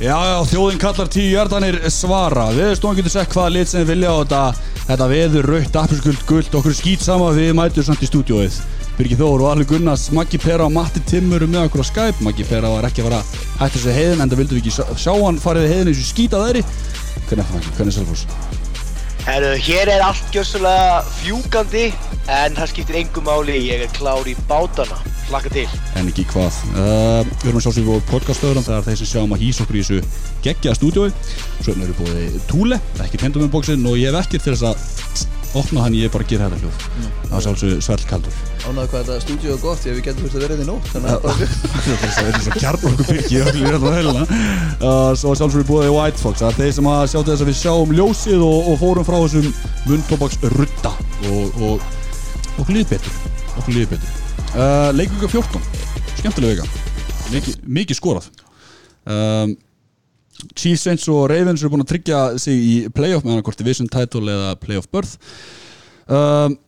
Já, já, þjóðin kallar tíu hjartanir svara. Viðstofan getur sett hvaða lit sem þið vilja á þetta. Þetta veður, rautt, appiskuld, guld Okkur skýt sama við mætum samt í stúdióið Birgir Þór og Alli Gunnars Maggi Pera og Matti Timmur með okkur á Skype. Maggi Pera var ekki að fara að hætta þessu heiðin En það vildum við ekki sjá- hann farið við heiðin eins og skýta þeirri Hvernig er það? Hvernig er Selfoss? Herru, hér er allt gjössulega fjúkandi en það skiptir engum máli, ég er klár í bátana. Slaka til. En ekki hvað uh, Við erum að sjá sem við podcastöðurum Það er þeir sem sjáum að hýsa okkur í þessu geggjaða stúdiói Svo erum við búið Túle Ekki pendum með bóksinn og ég hef ekkert til þess að opna hann, ég er bara að gera þetta hljóð. Það var sjálfsög svell kaldur. Ánaðu hvað þetta stúdíu er gott, ég við getum þurft að vera inn í nótt Þannig að Það er svo kjarn okkur fyrki öllu í öllu helina uh, Svo sjálfsög búið í White Fox. Það er þeir sem að sjá til þess að við sjáum ljósið og, og fórum frá þessum mundtóbaks rutta og, og okkur líður betur. Okkur líður betur. Uh, Leikvika 14, skemmtilega vika. Mikið, mikið skorað. Um, Chiefs Saints og Ravens eru búin að tryggja sig í playoff með annarkort division title eða playoff berth. Um,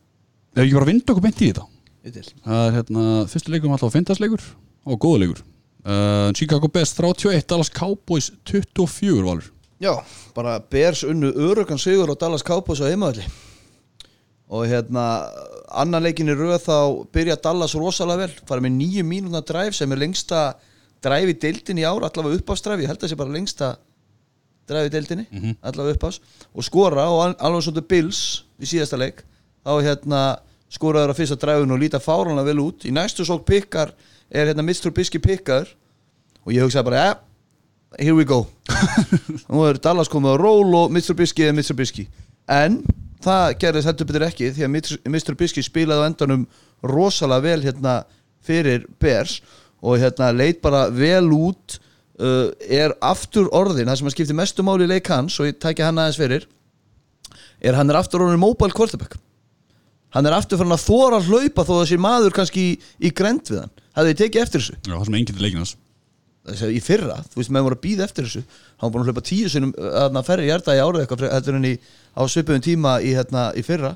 Ef ekki bara að vinda okkur beint í þetta? Ég Það er hérna, fyrstu leikur alltaf fintasleikur og góða leikur. Uh, Chicago Bears 31, Dallas Cowboys 24 valur. Já, bara Bears unnu örugan sigur á Dallas Cowboys á heimaðalli Og hérna, annan leikin í röð þá byrja Dallas rosalega vel. Fara með nýju mínúna dræf sem er lengsta dræf í deildin í ár Allavega uppástræf, ég held að það sé bara lengsta dræf í deildinni Allavega uppás Og skora og al- alveg svona Bills í síðasta leik Þá hérna skoraður á fyrsta dræfun og líta fáránlega vel út Í næstu sók pikkar er hérna Mr. Biski pikkaður Og ég hugsaði bara, ja, here we go nú er Dallas komið á ról og Mr. Biski er Mr. Biski en það gerðist heldur betur ekki því að Mr. Biski spilaði á endanum rosalega vel hérna fyrir Bears og hérna leit bara vel út uh, er aftur orðin það sem að skipti mestu máli í leik hans og ég tækja hann aðeins fyrir er hann er aftur orðin mobile quarterback. Hann er aftur fyrir að þóra að hlaupa þó að þessi maður kannski í, í grend við hann. Hafði þið tekið eftir þessu? Já, það sem enginn til leikin hans. Í fyrra, þú veist, meðan voru að býða eftir þessu. Hann var búin að hlaupa tíu sinum að ferri hjarta í árið eitthvað heldur en í, á svipuðum tíma í, hérna, í fyrra.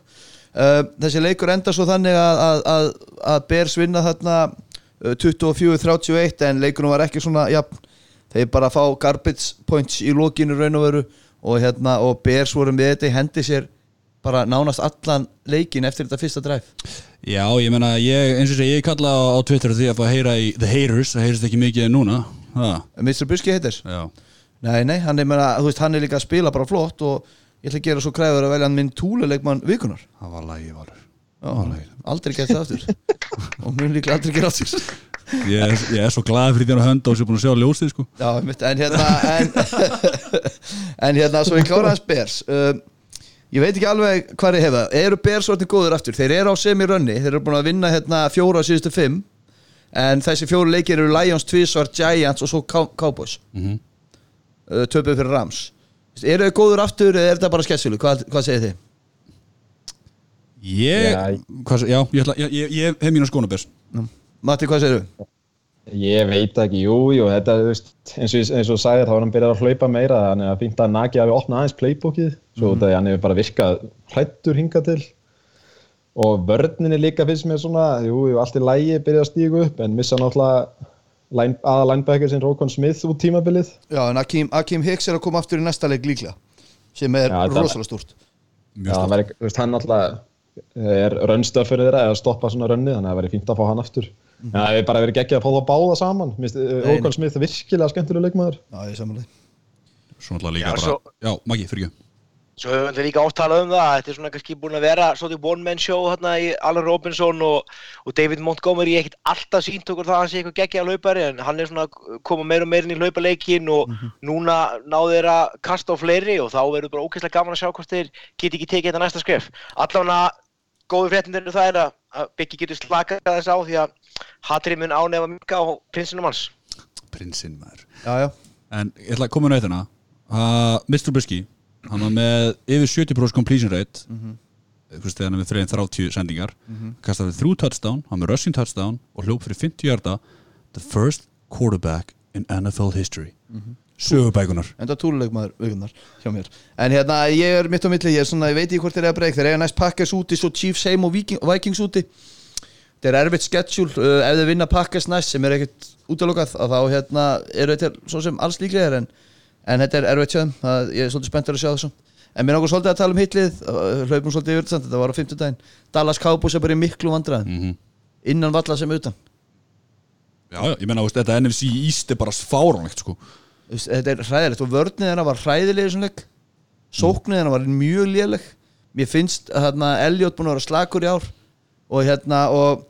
Uh, þessi leikur enda svo þannig að, að, að, að Bears vinna þarna uh, 24-31 en leikunum var ekki svona, já, þeir bara fá garbage points í lokinu raun og veru og hérna, og Bears voru með þetta í hendi sér bara nánast allan leikin eftir þetta fyrsta dræf Já, ég meina, ég, eins og sé, ég kalla á, á Twitter því að fá að heyra í The Haters það heyrist ekki mikið núna ha, Mr. Buski heitir? Já, Nei, nei, hann er, meina, þú veist, hann er líka að spila bara flott og ég ætla að gera svo kræður að velja hann minn túluleikmann vikunar það var lægi valur. Já, aldrei gert það aftur. Og mun líklega aldrei gera aftur. Ég, er- ég er svo glaðið fyrir þér að hönda og sér búin að sjá ljósið sko. Já, en hérna en, en hérna, svo ég klára hans Bers. Um, ég veit ekki alveg hvað ég hefa eru Bers orðin góður aftur, þeir eru á semi-rönni þeir eru búin að vinna hérna fjóra á síðustu fimm. En þessi fjóru leikir eru Lions, Tvísvar, Giants og svo Cow- Cowboys. Mhm. uh, töpuð fyrir Rams. Eru þau góður aftur eða er þetta bara skessilu, hvað, hvað segir þið? Ég, Já, hvað, já, ég, ætla, ég, ég, ég hef mínu skónabers Matti, hvað segir þau? Ég veit ekki, jú, jú, þetta, þú veist, eins og, eins og sagðir, þá var hann byrjað að hlaupa meira, þannig að fínt að Nagi hafi opnað aðeins playbookið, svo út af því hann hefur bara virkað hlættur hingað til. Og vörninni líka finnst mér svona, jú, jú, allt í lægi byrjað að stígu upp, en missa náttúrulega line, aða linebacker sin Rókon Smith út tímabilið. Já, en Akim, Akim Hicks er að koma aftur í næsta leik líklega sem er rosalega stúrt Já, það væri, þú veist, hann náttúrulega er rönnstöfur þeirra eða stoppa svona rönni, þannig að það væri fínt að fá hann aftur. En það hefur bara verið geggjað að fá það báða saman, Nei, Rókon Smith virkilega skemmtilega leikmaður. Já, ég samanlega Svo náttúrulega líka Já, bara svo- Já, Maggi, fyrir ekki Svo höfum við líka oft talað um það, þetta er svona kannski búin að vera svolítið one-man show hérna í Alan Robinson og, og David Montgomery ekkert alltaf sínt okkur það að hann sé eitthvað geggja hlaupari en hann er svona að koma meira og meira inn í hlaupaleikin og núna náðu þeir að kasta á fleiri og þá verður bara ógeðslega gaman að sjá hvort þeir geti ekki tekið þetta næsta skref. Allavega góðu fréttindir það er að að Biggi getur slakað þess á því að hatrið mun ánefa minka á prinsinum hans. Prinsinn maður Já, já En ég ætla að koma með þetta uh, Mr. Bisky Hann var með yfir 70% completion rate mm -hmm. Þegar hann er með 330 sendingar mm -hmm. Kastaði þrjú touchdown Hann með rushing touchdown Og hljóp fyrir 50 hjarta The first quarterback in NFL history mm -hmm. Sögubækunar Enda túluleikmaður vikunar hjá mér. En hérna, ég er mitt á milli, ég er svona, ég veit ekki hvort þeir eru að breyka Þeir eiga næst Packers úti, svo Chiefs heim og Viking, Vikings úti. Þetta þetta er erfitt schedule uh, ef þið vinna Packers næst sem er ekkert útalokað að þá hérna eru þetta svo sem alls líklegir en, en þetta er erfitt sjöðum það, ég er svolítið spenntur að sjá þessu. En mér náttúrulega svolítið að tala um hitlið uh, hlaupum svolítið yfir þetta, þetta var á 50 daginn Dallas Cowboys er bara í miklu vandræðin Mhm. innan valla sem utan. Já, ég menna, þetta NFC East er bara fáránlegt, sko þetta er hræðilegt og vörnið hennar var hræðileg í þessum leik. Sóknið hennar var mjög léleg. Mér finnst að hérna, Elliot búin að vera slakur í ár og hérna og,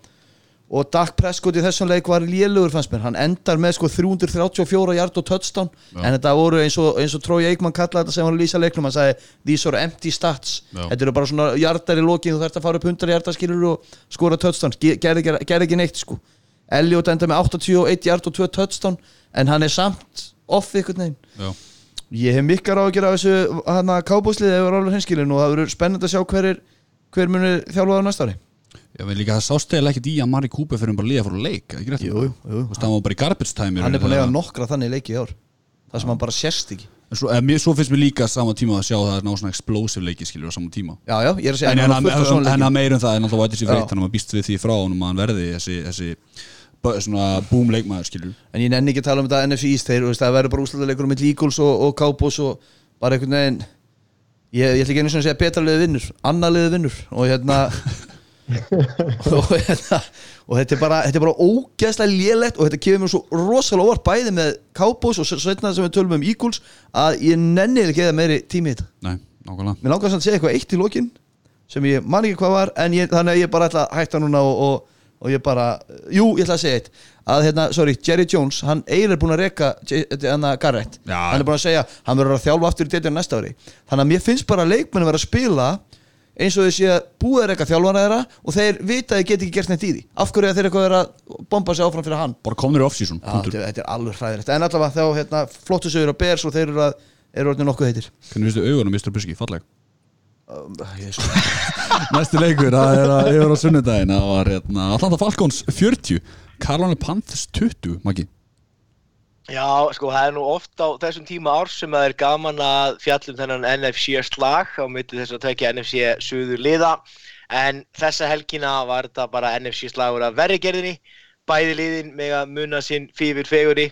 og Dak Prescott í þessum leik var lélugur fannst mér, hann endar með sko 334 yard og touchdown. Já. en þetta voru eins og, eins og Troy Aikman kallaði þetta sem hann lýsa leiknum, hann sagði these are empty stats, Já. þetta eru bara svona yardar í lokin, þú þarfst að fara upp 100 yardar skilur og skora touchdown, Ge- gerði ger, ger ekki neitt sko, Elliot endar með 81 yard og 2 touchdown en hann er samt off einhvern veginn. Já, Ég hef mikkar á að gera þessu hana kábúslið ef það er alveg hinskilin og það verður spennandi að sjá hver, er, hver muni þjálfaða næsta ári. Ég veit líka að það sást eða ekkert í að Mari Cooper fyrir bara líða fór að leik, ekki rétt? Jú, jú, jú. Þú veist, hann var bara í garbage time Hann er búin að þegar- nokkra þannig leiki í ár Það sem hann bara sérst ekki. En Svo, eh, mér, svo finnst mér líka sama tíma að sjá það er ná svona explosive leiki skilur á sama tíma. Já, já, ég er að segja En hann en á fullt af að- svona en að leiki meir um það en alltaf væti sér Já. veit þannig að maður býst við því frá honum að hann verði þessi, þessi svona boom leikmaður skilur En ég nenni ekki að tala um þetta NFC East þeir, það verður bara úslæðilegur með Eagles og, og Cowboys og bara einhvern veginn Ég, ég ætla ekki einu svona að segja betra liðið vinnur annar liðið vinnur og hérna og, hérna, og þetta er bara, þetta er bara ógeðslega lélegt og þetta kemur mér svo rosalega óvart bæði með Cowboys og setna sem við tölum um Eagles að ég nenni ekki eða meiri tími þetta. Nei, nákvæmlega. Mér langar samt að segja eitthvað eitt í lokin sem ég man ekki hvað var en ég, þannig að ég bara ætla að hætta núna og, og, og ég bara, jú, ég ætla að segja eitt að hérna, sorry, Jerry Jones, hann eiginlega er búin að reka hann að Garrett. Já. hann er búin að segja, hann verður að þjálfa aftur í deildinu næsta ári. Þannig að mér finnst bara að leikmenni vera að spila eins og sé að búið er eitthvað þjálfana þeirra og þeir vita að þeir geti ekki gert neitt í því. Af hverju að þeir eitthvað er að bomba sig áfram fyrir hann? Bara komnir í off-season, þetta, er- alveg hræðilegt. En allavega þá hérna, flottu sögur á Bears og þeir eru, að, eru orðin nokkuð heitir. Hvernig finnst þið augunum, Mr. Buski, falleg um, ég er svo Næsti leikur, það er að yfir á sunnudaginn Það var hérna, Atlanta Falcons 40 Carolina Panthers 20, Maggi. Já, sko, það er nú oft á þessum tíma árs sem það er gaman að fjallum þennan NFC slag á milli þess að tvekja NFC suður liða. En þessa helgina var þetta bara NFC slagur af verri gerðinni. Bæði liðin með að muna sinn fyrir feguri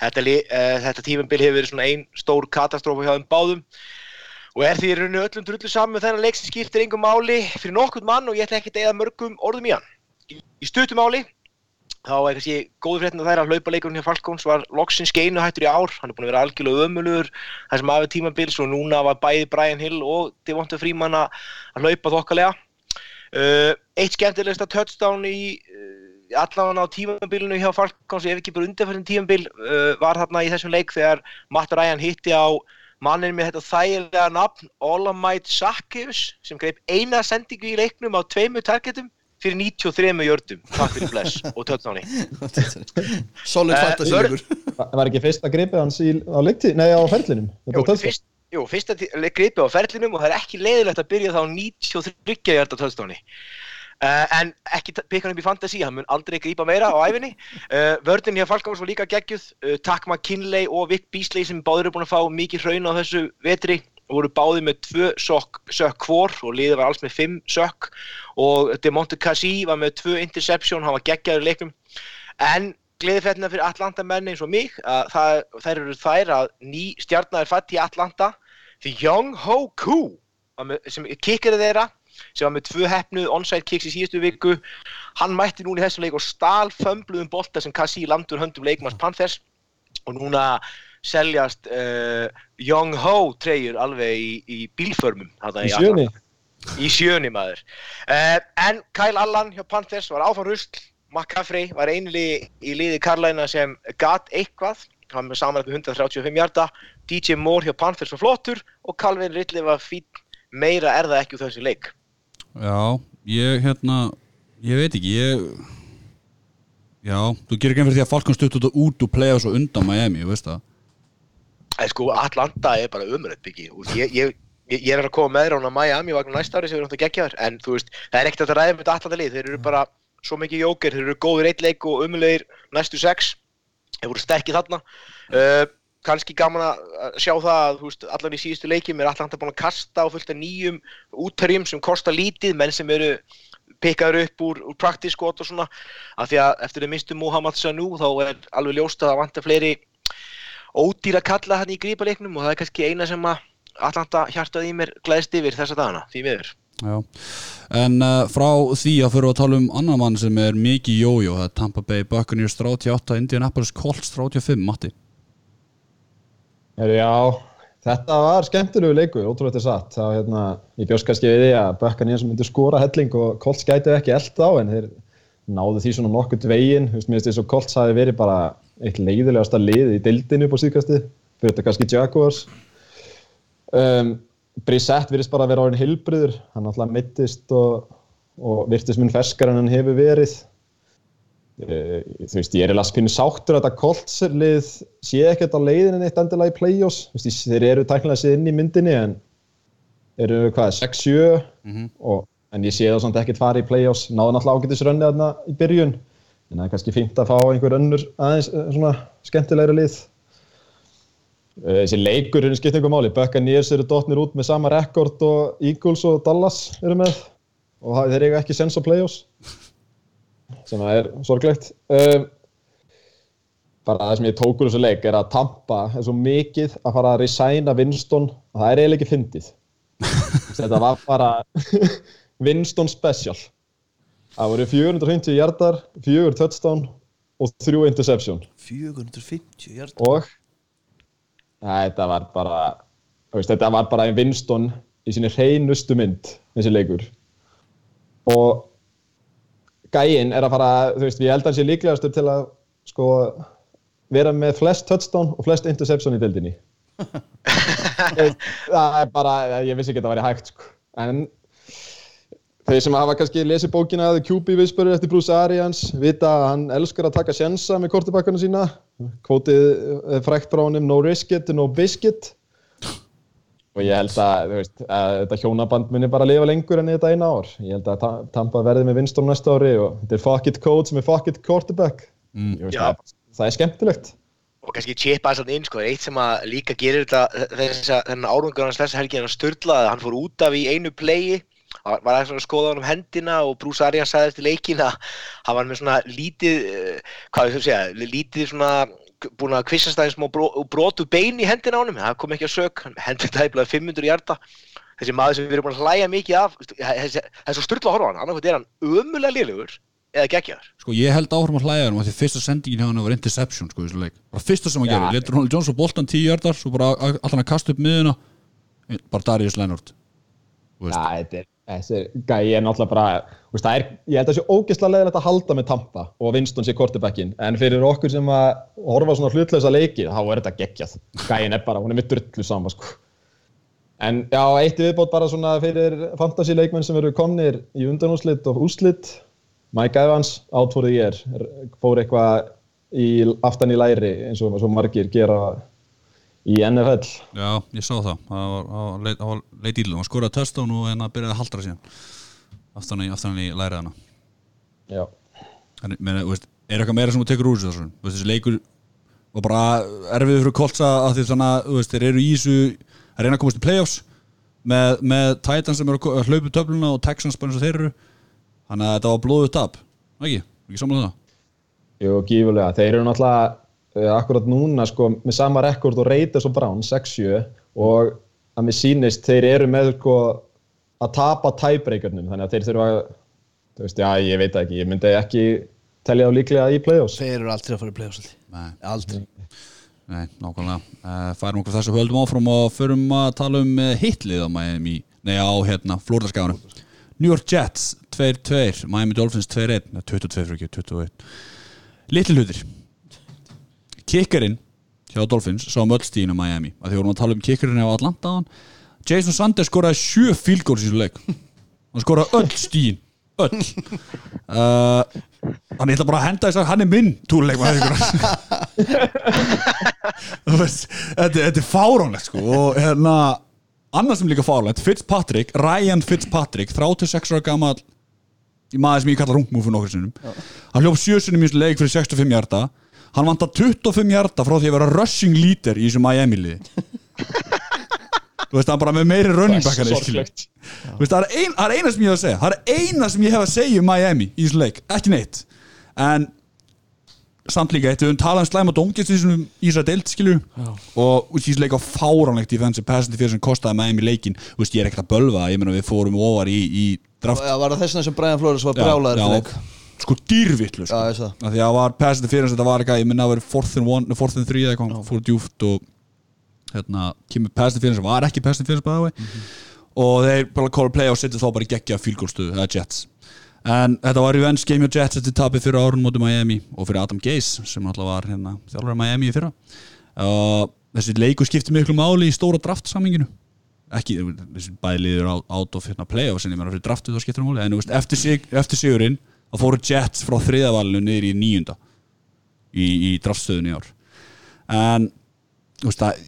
þetta, uh, þetta tímambil hefur verið svona ein stór katastrófa hjá þeim báðum og er því í rauninu öllum drullu saman með þennan leik sem skiptir engum máli fyrir nokkurn mann og ég ætla ekki að eða mörgum orðum í hann. Í, í stuttum máli þá er kannski góðu fréttin að það er að hlaupa leikurinn hjá Falcons var loksins geinu hættur í ár. Hann er búin að vera algjörlega ömulugur það sem aðeins tímabils og núna var bæði Brian Hill og Devonta Freeman að hlaupa þokkalega. Uh, eitt skemmtilegsta touchdown í uh, allan á tímabilinu hjá Falcons ef ekki bara undanfærin tímabil uh, var þarna í þessum leik þegar Matt Ryan hitti á mannin með þetta þægilega nafn Olamide Sakkius sem greip eina sendingu í leiknum á tveimu targetum fyrir 93 jördum takk fyrir bless og touchdowni solid Eh, leikur. Það var ekki fyrsta gripið hans í, á leikti, nei á ferlinum? Þetta Jú, fyrst, jú, fyrsta gripið á ferlinum og það er ekki leiðilegt að byrja þá á 93 hjarta touchdowni uh, en ekki pikka hann upp í fantasy, hann mun aldrei grípa meira á æfinni uh, vörðin hjá Falkons var líka geggjuð. Uh, Takk McKinley og Vic Beasley sem báður eru búin að fá mikið hraun á þessu vetri voru báðið með tvö sökk, hvor og liðið var alls með fimm sökk og Demonte Cassie var með tvö interception, hann var geggjaður í leiknum. En gleðifættina fyrir Atlanta menn eins og mig að það, þær eru þær að ný stjarnar er fætt í Atlanta. Því Young Ho Koo sem kikkari þeirra sem var með tvö hefnuð onside kicks í síðustu viku. Hann mætti núna í þessum leik og stál fömbluðum bolta sem Cassie landur höndum leikmanns Panthers. Og núna seljast uh, Young Ho treyjur alveg í, í bílförmum Í sjöni. Í sjöni maður. Uh, En Kyle Allan hjá Panthers var áfram rusl. McCaffrey var einli í liði Karlæna sem gat eitthvað. Hann með samanlagt með 135 hjarta DJ Moore hjá Panthers var flottur og Calvin Ridley var fín meira er það ekki úr þessu leik Já, ég hérna Ég veit ekki, ég Já, þú gerir ekki fyrir því að Falcons stutt út og út og playa svo undan Miami, veist það. En sko Atlanta er bara umrætt og ég, ég, ég, er að koma með á Miami vagnar næsta ári sem við erum að gegja þér en þú veist, það er ekkert að ræða með þetta Atlanta lið. Þeir eru bara svo mikið jóker, þeir eru góður eitt leik og umlegir næstu sex. Þeir voru sterkir þarna. Uh, kannski gaman að sjá það að veist, allan í síðustu leikjum er Atlanta búin að kasta á fullt af nýjum útterjum sem kosta lítið menn sem eru pikkaður upp úr, úr squad og svona. Af því að eftir að mistu Muhammad Sanu þá er alveg ljóst að það vantar fleiri ódýra kalla hann í grípaleiknum og það er kannski eina sem að Atlanta hjartaði í mér glæðst yfir þessa dagana, því miður. Já, en uh, frá því að fyrir að tala um annan mann sem er mikið jójó, það er Tampa Bay Buccaneers 38, Indianapolis Colts 35, Matti Heru, já, þetta var skemmtilegu leikur, ótrúlega þetta satt. Var hérna, ég bjóst kannski við því að Bökkan Jens myndi skora helling og Colts gæti ekki eld á en þeir náðu því svona nokkurt veginn. Þú veist, mér finnst þess að Colts hafi verið bara eitt leiðilegasta lið í dildinu upp á síðkasti, fyrir þetta kannski Jaguars. Um, Brissett virðist bara að vera orðin hilbriður, hann alltaf mittist og, og virtist mun ferskar en hann hefur verið. Uh, þú veist, ég er að finna sáttur að þetta Colts-lið sé ekkert á leiðinni eitt endilega í play-offs. Þú veist, þeir eru tæknilega sér inn í myndinni en eru hvað, 6-7 Mhm. og en ég sé það samt ekkert fara í play-offs. Náðu náttúrulega ágætis rönni þarna í byrjun. En það er kannski fínt að fá einhver önnur aðeins eh, svona skemmtilegri lið. Uh, Þessi leikur er skipt einhver máli. Buccaneers eru dotnir út með sama rekord og Eagles og Dallas eru með. Og þeir eiga ekki sens á play-offs sem er sorglegt. Um, bara það sem ég tók úr þessu leik er að Tampa er svo mikið að fara að resigna Winston og það er eiginlega ekki fyndið. Þetta var bara Winston special. Það voru 450 hjartar 4 touchdown og 3 interception. 450 hjart og Æ, þetta var bara veist, þetta var bara Winston í sinni hreinustu mynd þessi leikur. Og gæinn er að fara þú veist, ég held að hann sé líklegastur til að sko vera með flest touchdown og flest interception í deildinni. Það er bara ég vissi ekki að það væri hægt sko. en þeir sem hafa kannski lesið bókina The QB Whisperer eftir Bruce Arians vita að hann elskar að taka sjensa með kortibakkarna sína. Kvótið er frækt frá honum no risk it, no biscuit og ég held að, þú veist, að þetta hjónaband muni bara lifa lengur enn þetta eina ár. Ég held að Ta- Tampa verði með Winston næsta ári og þetta er fuck it coach með fuck it quarterback. Mm. Veist, það, það er skemmtilegt. Og kannski chipa þess að inn sko, eitt sem að líka gerir þetta þess að þennan árangur hans þessa helgi hann störlaði, hann fór út af í einu playi var var aðeins að skoða hann um hendina og Bruce Arians sagði eftir leikin að hann var með svona lítið eh, hvað að segja, lítið svona búin að kvissast aðeins smá bró, brotu bein í hendina á honum, það kom ekki að sök. Hann hendi tæplega 500 hjarta þessi maður sem við erum búin að hlæja mikið af það er svo störla að horfa á hann. Annarkvæmt er hann ömulega liðlegur eða geggjaður. Sko ég held áfram að hlæja hann og því fyrsta sendingin hjá hann var interception sko bara fyrsta sem hann Já. gerði, letur Ronald Jones og boltan 10 hjartar svo bara allan að kasta upp miðuna bara Darius veist. Já, þetta er, þessi gæi er náttúrulega bara, veist, er, ég held að það sé ógeðslega leiðilegt að halda með Tampa og Winston sé quarterbackin, en fyrir okkur sem að horfa svona hlutlösa leiki, þá er þetta geggjað. Gæin er bara, hún er með drullu sama, sko. En já, eitt viðbót bara svona fyrir fantasy leikmenn sem eru komnir í undanúslit og úslit. Mike Evans, the year, er- fór eitthvað aftan í læri eins og margir gera í NFL. Já, ég sá það. Það var, leit, ílum hann skoraði touchdown og en að byrjaði að haldra síðan aftan aftan í lærið hana. Já. en meni, veist, er eitthvað meira sem þú tekur úr þessu þessi leikur var bara erfið fyrir kolsa að því þannig að veist, þeir eru í þessu að reyna að komast í playoffs með, með Titans sem eru að hlaupa töfluna og Texans bara eins og þeir eru. Þannig að þetta var blóðuð tap. Ekki, ekki samlega það? Jú, gífulega. Þeir eru náttúrulega akkurat núna sko með sama rekord og Raiders og Browns, 6-7 og að mér sýnist þeir eru með sko að tapa tæbreykjörnum þannig að þeir þurfa að, þú veist, já, ég veit ekki, ég myndi ekki telja þá líklega í play-offs. Þeir eru aldrei að fara í play-offs Nei, Aldrei. Nei, nákvæmlega. Uh, færum okkur þessu höldum áfram og förum að tala um uh, hitlið á Miami. Nei á hérna, Flóriðarskáðanum New York Jets 2-2 Miami Dolphins 2-1, Nei, 22 fyrir ekki 21 Litli hlutir Kickerinn hjá Dolphins sá um öll stíðin á Miami að því vorum að tala um kickerinn á Atlanta. Jason Sanders skoraði sjö field goals í þessu leik. Hann skoraði öll stíðin öll. Uh, hann ætla bara að henda þess að hann er minn veist, þetta, þetta er fáránlegt sko og hérna annað sem líka fáránlegt, Fitzpatrick Ryan Fitzpatrick, 36 ára gammal í maður sem ég kalla rungmúfun okkur sinnum hann hljóf sjösunum í þessu leik fyrir 65 hjarta hann vantar 25 hjarta frá því að vera rushing leader í þessu Miami liði. Þú veist, hann bara með meiri running back það er, ein, er eina sem ég hef að segja. Það er eina sem ég hef að segja um Miami í þessu leik, ekki neitt. En samt líka eitt, við höfum talað um slæma dóngist í þessum í þessar deild, skilju og úst, í þessu leik á fáránlegt defensive pass interference sem kostaði Miami leikin, þú veist, ég er ekkert að bölva ég meina við fórum ofar í, í draft. Já, var það þessna sem Brian Flores var brjálaður sko dýrvillu sko. Af því að var pass interference, þetta var eitthvað ég minna að vera fourth and one, fourth and three eða eitthvað, fór djúft og hérna, kemur pass interference, var ekki pass interference bæði mm og þeir bara call play og setja þá bara í geggja fílgólstöðu, það er Jets. En þetta var revenge game hjá Jets eftir tapið fyrir árun móti Miami og fyrir Adam Gase sem alltaf var hérna, þjálfur Miami í fyrra. Og þessi leiku skipti miklu máli í stóra draft saminginu ekki, þessi bæði liður á- out of hérna, play-off sem ég meina fyrir draftið þá skiptir það máli en þú veist, eftir, sig, eftir sigurinn þá fóru Jets frá þriðavalinu niður í níunda í, í draftstöðun í ár. En veist að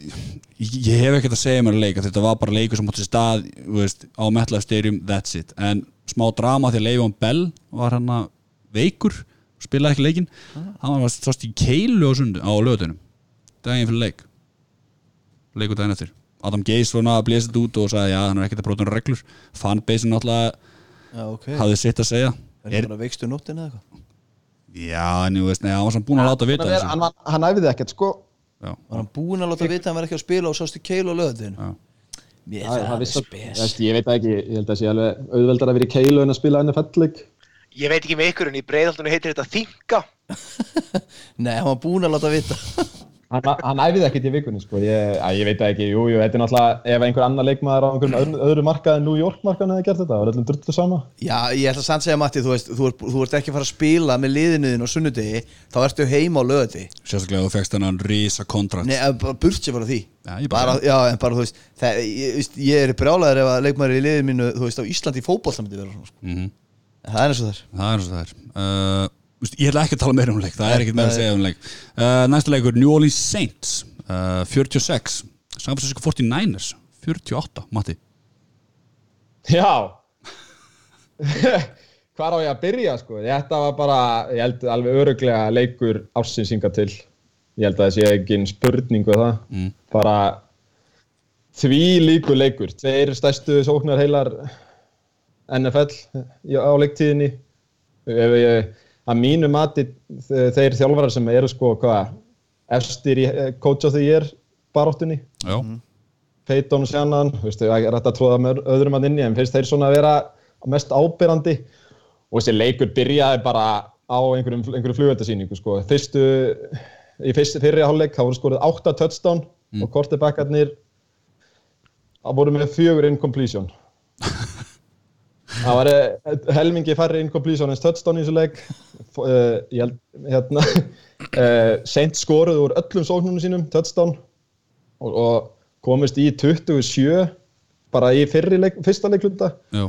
ég, hef ekkert að segja mér að leika þetta var bara leikur sem átti stað veist, á MetLife Stadium, that's it. En smá drama því að Leifon Bell var hann að veikur spilaði ekki leikin hann var sást í keilu á á lögutunum daginn fyrir leik. Leikur daginn eftir. Adam Gase var náða að blésa þetta út og sagði já, hann er ekkert að bróta um reglur. Fanbasein náttúrulega Já, ok. hafði sitt að segja Er það bara veikstu nóttin eða eitthvað? já, en ég veist, nei, hann var samt búin að láta vita hann, þessu. hann, var- hann æfiði ekkert sko. Já, Var hann búinn að láta vita að hann var ekki að spila og sástu keilu á löðinu? já. Mér það, það er vissi, spes. veist, ég veit það ekki, ég held að sé alveg auðveldar að vera í keilu en að spila NFL-leik Ég veit ekki með ykkur en í breiðaldunum heitir þetta þinga. Nei, hann var búinn að láta vita hann, hann æfiði ekkert í vikunni sko. ég, að, ég veit ekki, jú, jú, þetta er náttúrulega ef einhver annar leikmaður á einhverjum öðru, öðru markað en New York markaðan hefði gert þetta, það var öllum drullu sama. Já, ég ætla að segja Matti, þú veist, þú ert, þú ert ekki að fara að spila með liðinuðin á sunnudegi þá ertu heima á löði sérstaklega þú fegst hennan risa kontrakt. Nei, bara burt sér bara því. Já, ég bara- bara, Já, en bara, þú veist, það, ég, veist, ég er brjálæður ef að leikmaður í liðinu mínu, þú veist, á Íslandi í fótboll það myndi vera svona, sko. Mhm. En Það er eins og þar Það er eins og er. Uh, veist, Ég ætla ekki að tala meira um leik Það er ekkert meira að segja um leik. Uh, Næsta leikur New Orleans Saints uh, 46 San Francisco 49ers 48 Matti. Já. Hvar á ég að byrja sko? Þetta var bara, ég held alveg öruglega leikur ársins hinga til. Ég held að það sé ekki spurning við það. Mm. Bara því líku leikur. Tveir stærstu sóknar heilar NFL á leiktíðinni. Ef ég, að mínu mati þe- þeir þjálfarar sem eru sko hvað efstir í eh, coach of the year baráttunni. Já, Peyton og Shannon, þú veist, það er hægt að tróða með öðrum að inni, en finnst þeir svona að vera mest ábyrrandi og þessi leikur byrjaði bara á einhverjum, einhverjum flugveldasýningu, sko. Fyrstu, í fyrst, fyrri hálfleik, þá voru skorið 8 touchdown og quarterbackarnir það voru með fjögur incompletion. Það var eh, helmingi færri incompletion en touchdown í þessu. F- eh, held, hérna, uh, seint skoruð úr öllum sóknunum sínum, touchdown og, og komist í 27 bara í leik, fyrsta leikluta já,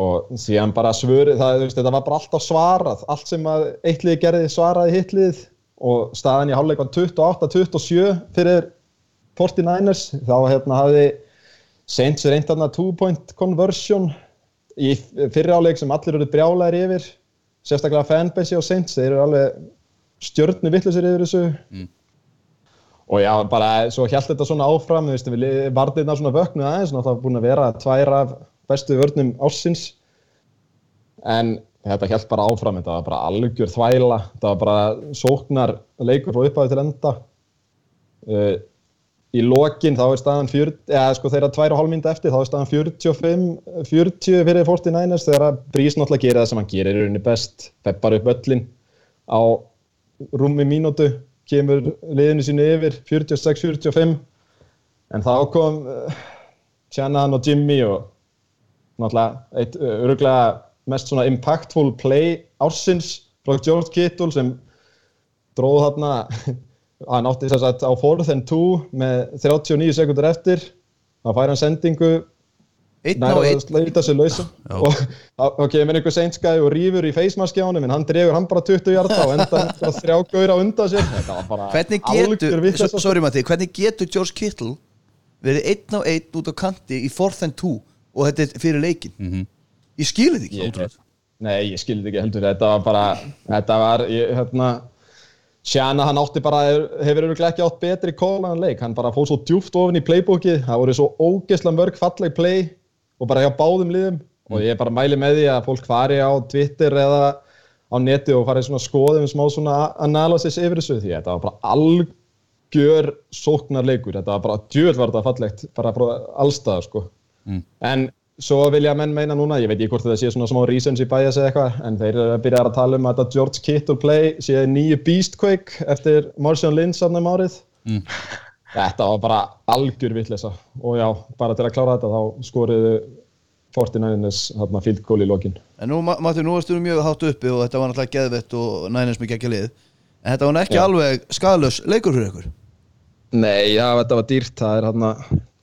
og síðan bara svöri, það, þetta var bara alltaf svarað, allt sem að eitt lið gerði svaraði hitt lið. Og staðan í hálfleik var 28-27 fyrir 49ers, þá hérna hafði Saints reynt þarna two point conversion í fyrri hálfleik sem allir eru brjálæðir yfir. Sérstaklega fanbase á Saints, þeir eru alveg stjörnu vittlusir yfir þessu. Og já, bara svo held þetta svona áfram, veist, við varðirna svona vöknuð aðeins, og það var búin að vera tvær af bestu vörnum ársins. En þetta held bara áfram, þetta var bara algjör þvæla, þetta var bara sóknar leikur frá upphæðu til enda. Uh, í lokin þá er staðan 40, eða sko þeirra tvær og hálf mynda eftir, þá er staðan 45 40 fyrir 49ers þegar Brís náttúrulega gerir það sem hann gerir í rauninni best, feppar upp öllin á rúmi mínútu kemur liðinu sínu yfir 46-45 en þá kom uh, Shannon og Jimmy og náttúrulega eitt uh, öruglega mest svona impactful play ársins frá George Kittle sem dróð þarna hann átti þess að á fourth and two með 39 sekundur eftir. Þá fær hann sendingu. Einn á nær að einn. slauta sig lausa og þá- kemur einhver seinskæði og rýfur í honum en hann dregur hann bara 20 hjarta og enda þrjá gaur á undan sér. Þetta var bara Hvernig getur, sorry Matti, hvernig getur George Kittle verið einn á einn út á kanti í fourth and two og þetta er fyrir leikin Mhm. Ég skil þetta ekki. Ég- Nei, ég skildi ekki heldur, þetta var bara, þetta var, ég, hérna, Sjana hann átti bara, hefur öruglega ekki átt betri kólaðan leik, hann bara fóð svo djúft ofin í playbookið, það voru svo ógeðslega mörg falleg play og bara hjá báðum liðum. Og ég bara mæli með því að fólk fari á Twitter eða á neti og fari svona skoðum smá svona analysis yfir þessu. Því þetta var bara algjör sóknar leikur, þetta var bara djöðvarða fallegt, bara frá allstaðar sko. En svo vilja menn meina núna, ég veit ekki hvort þetta sé svona smá recency bias eða eitthvað, en þeir eru að byrja að tala um að þetta George Kittle play sé nýju Beastquake eftir Marcion Lynch safnum árið. Þetta var bara algjör vitleisa og já, bara til að klára þetta þá skoriðu 49ers hérna field goal í lokin. En nú, Ma- Matti, nú varstu mjög hátt uppi og þetta var náttúrulega geðvett og nænins með geggja lið En þetta var ekki Já. alveg skadalaus leikur fyrir ykkur Nei, já, þetta var dýrt, það er hérna,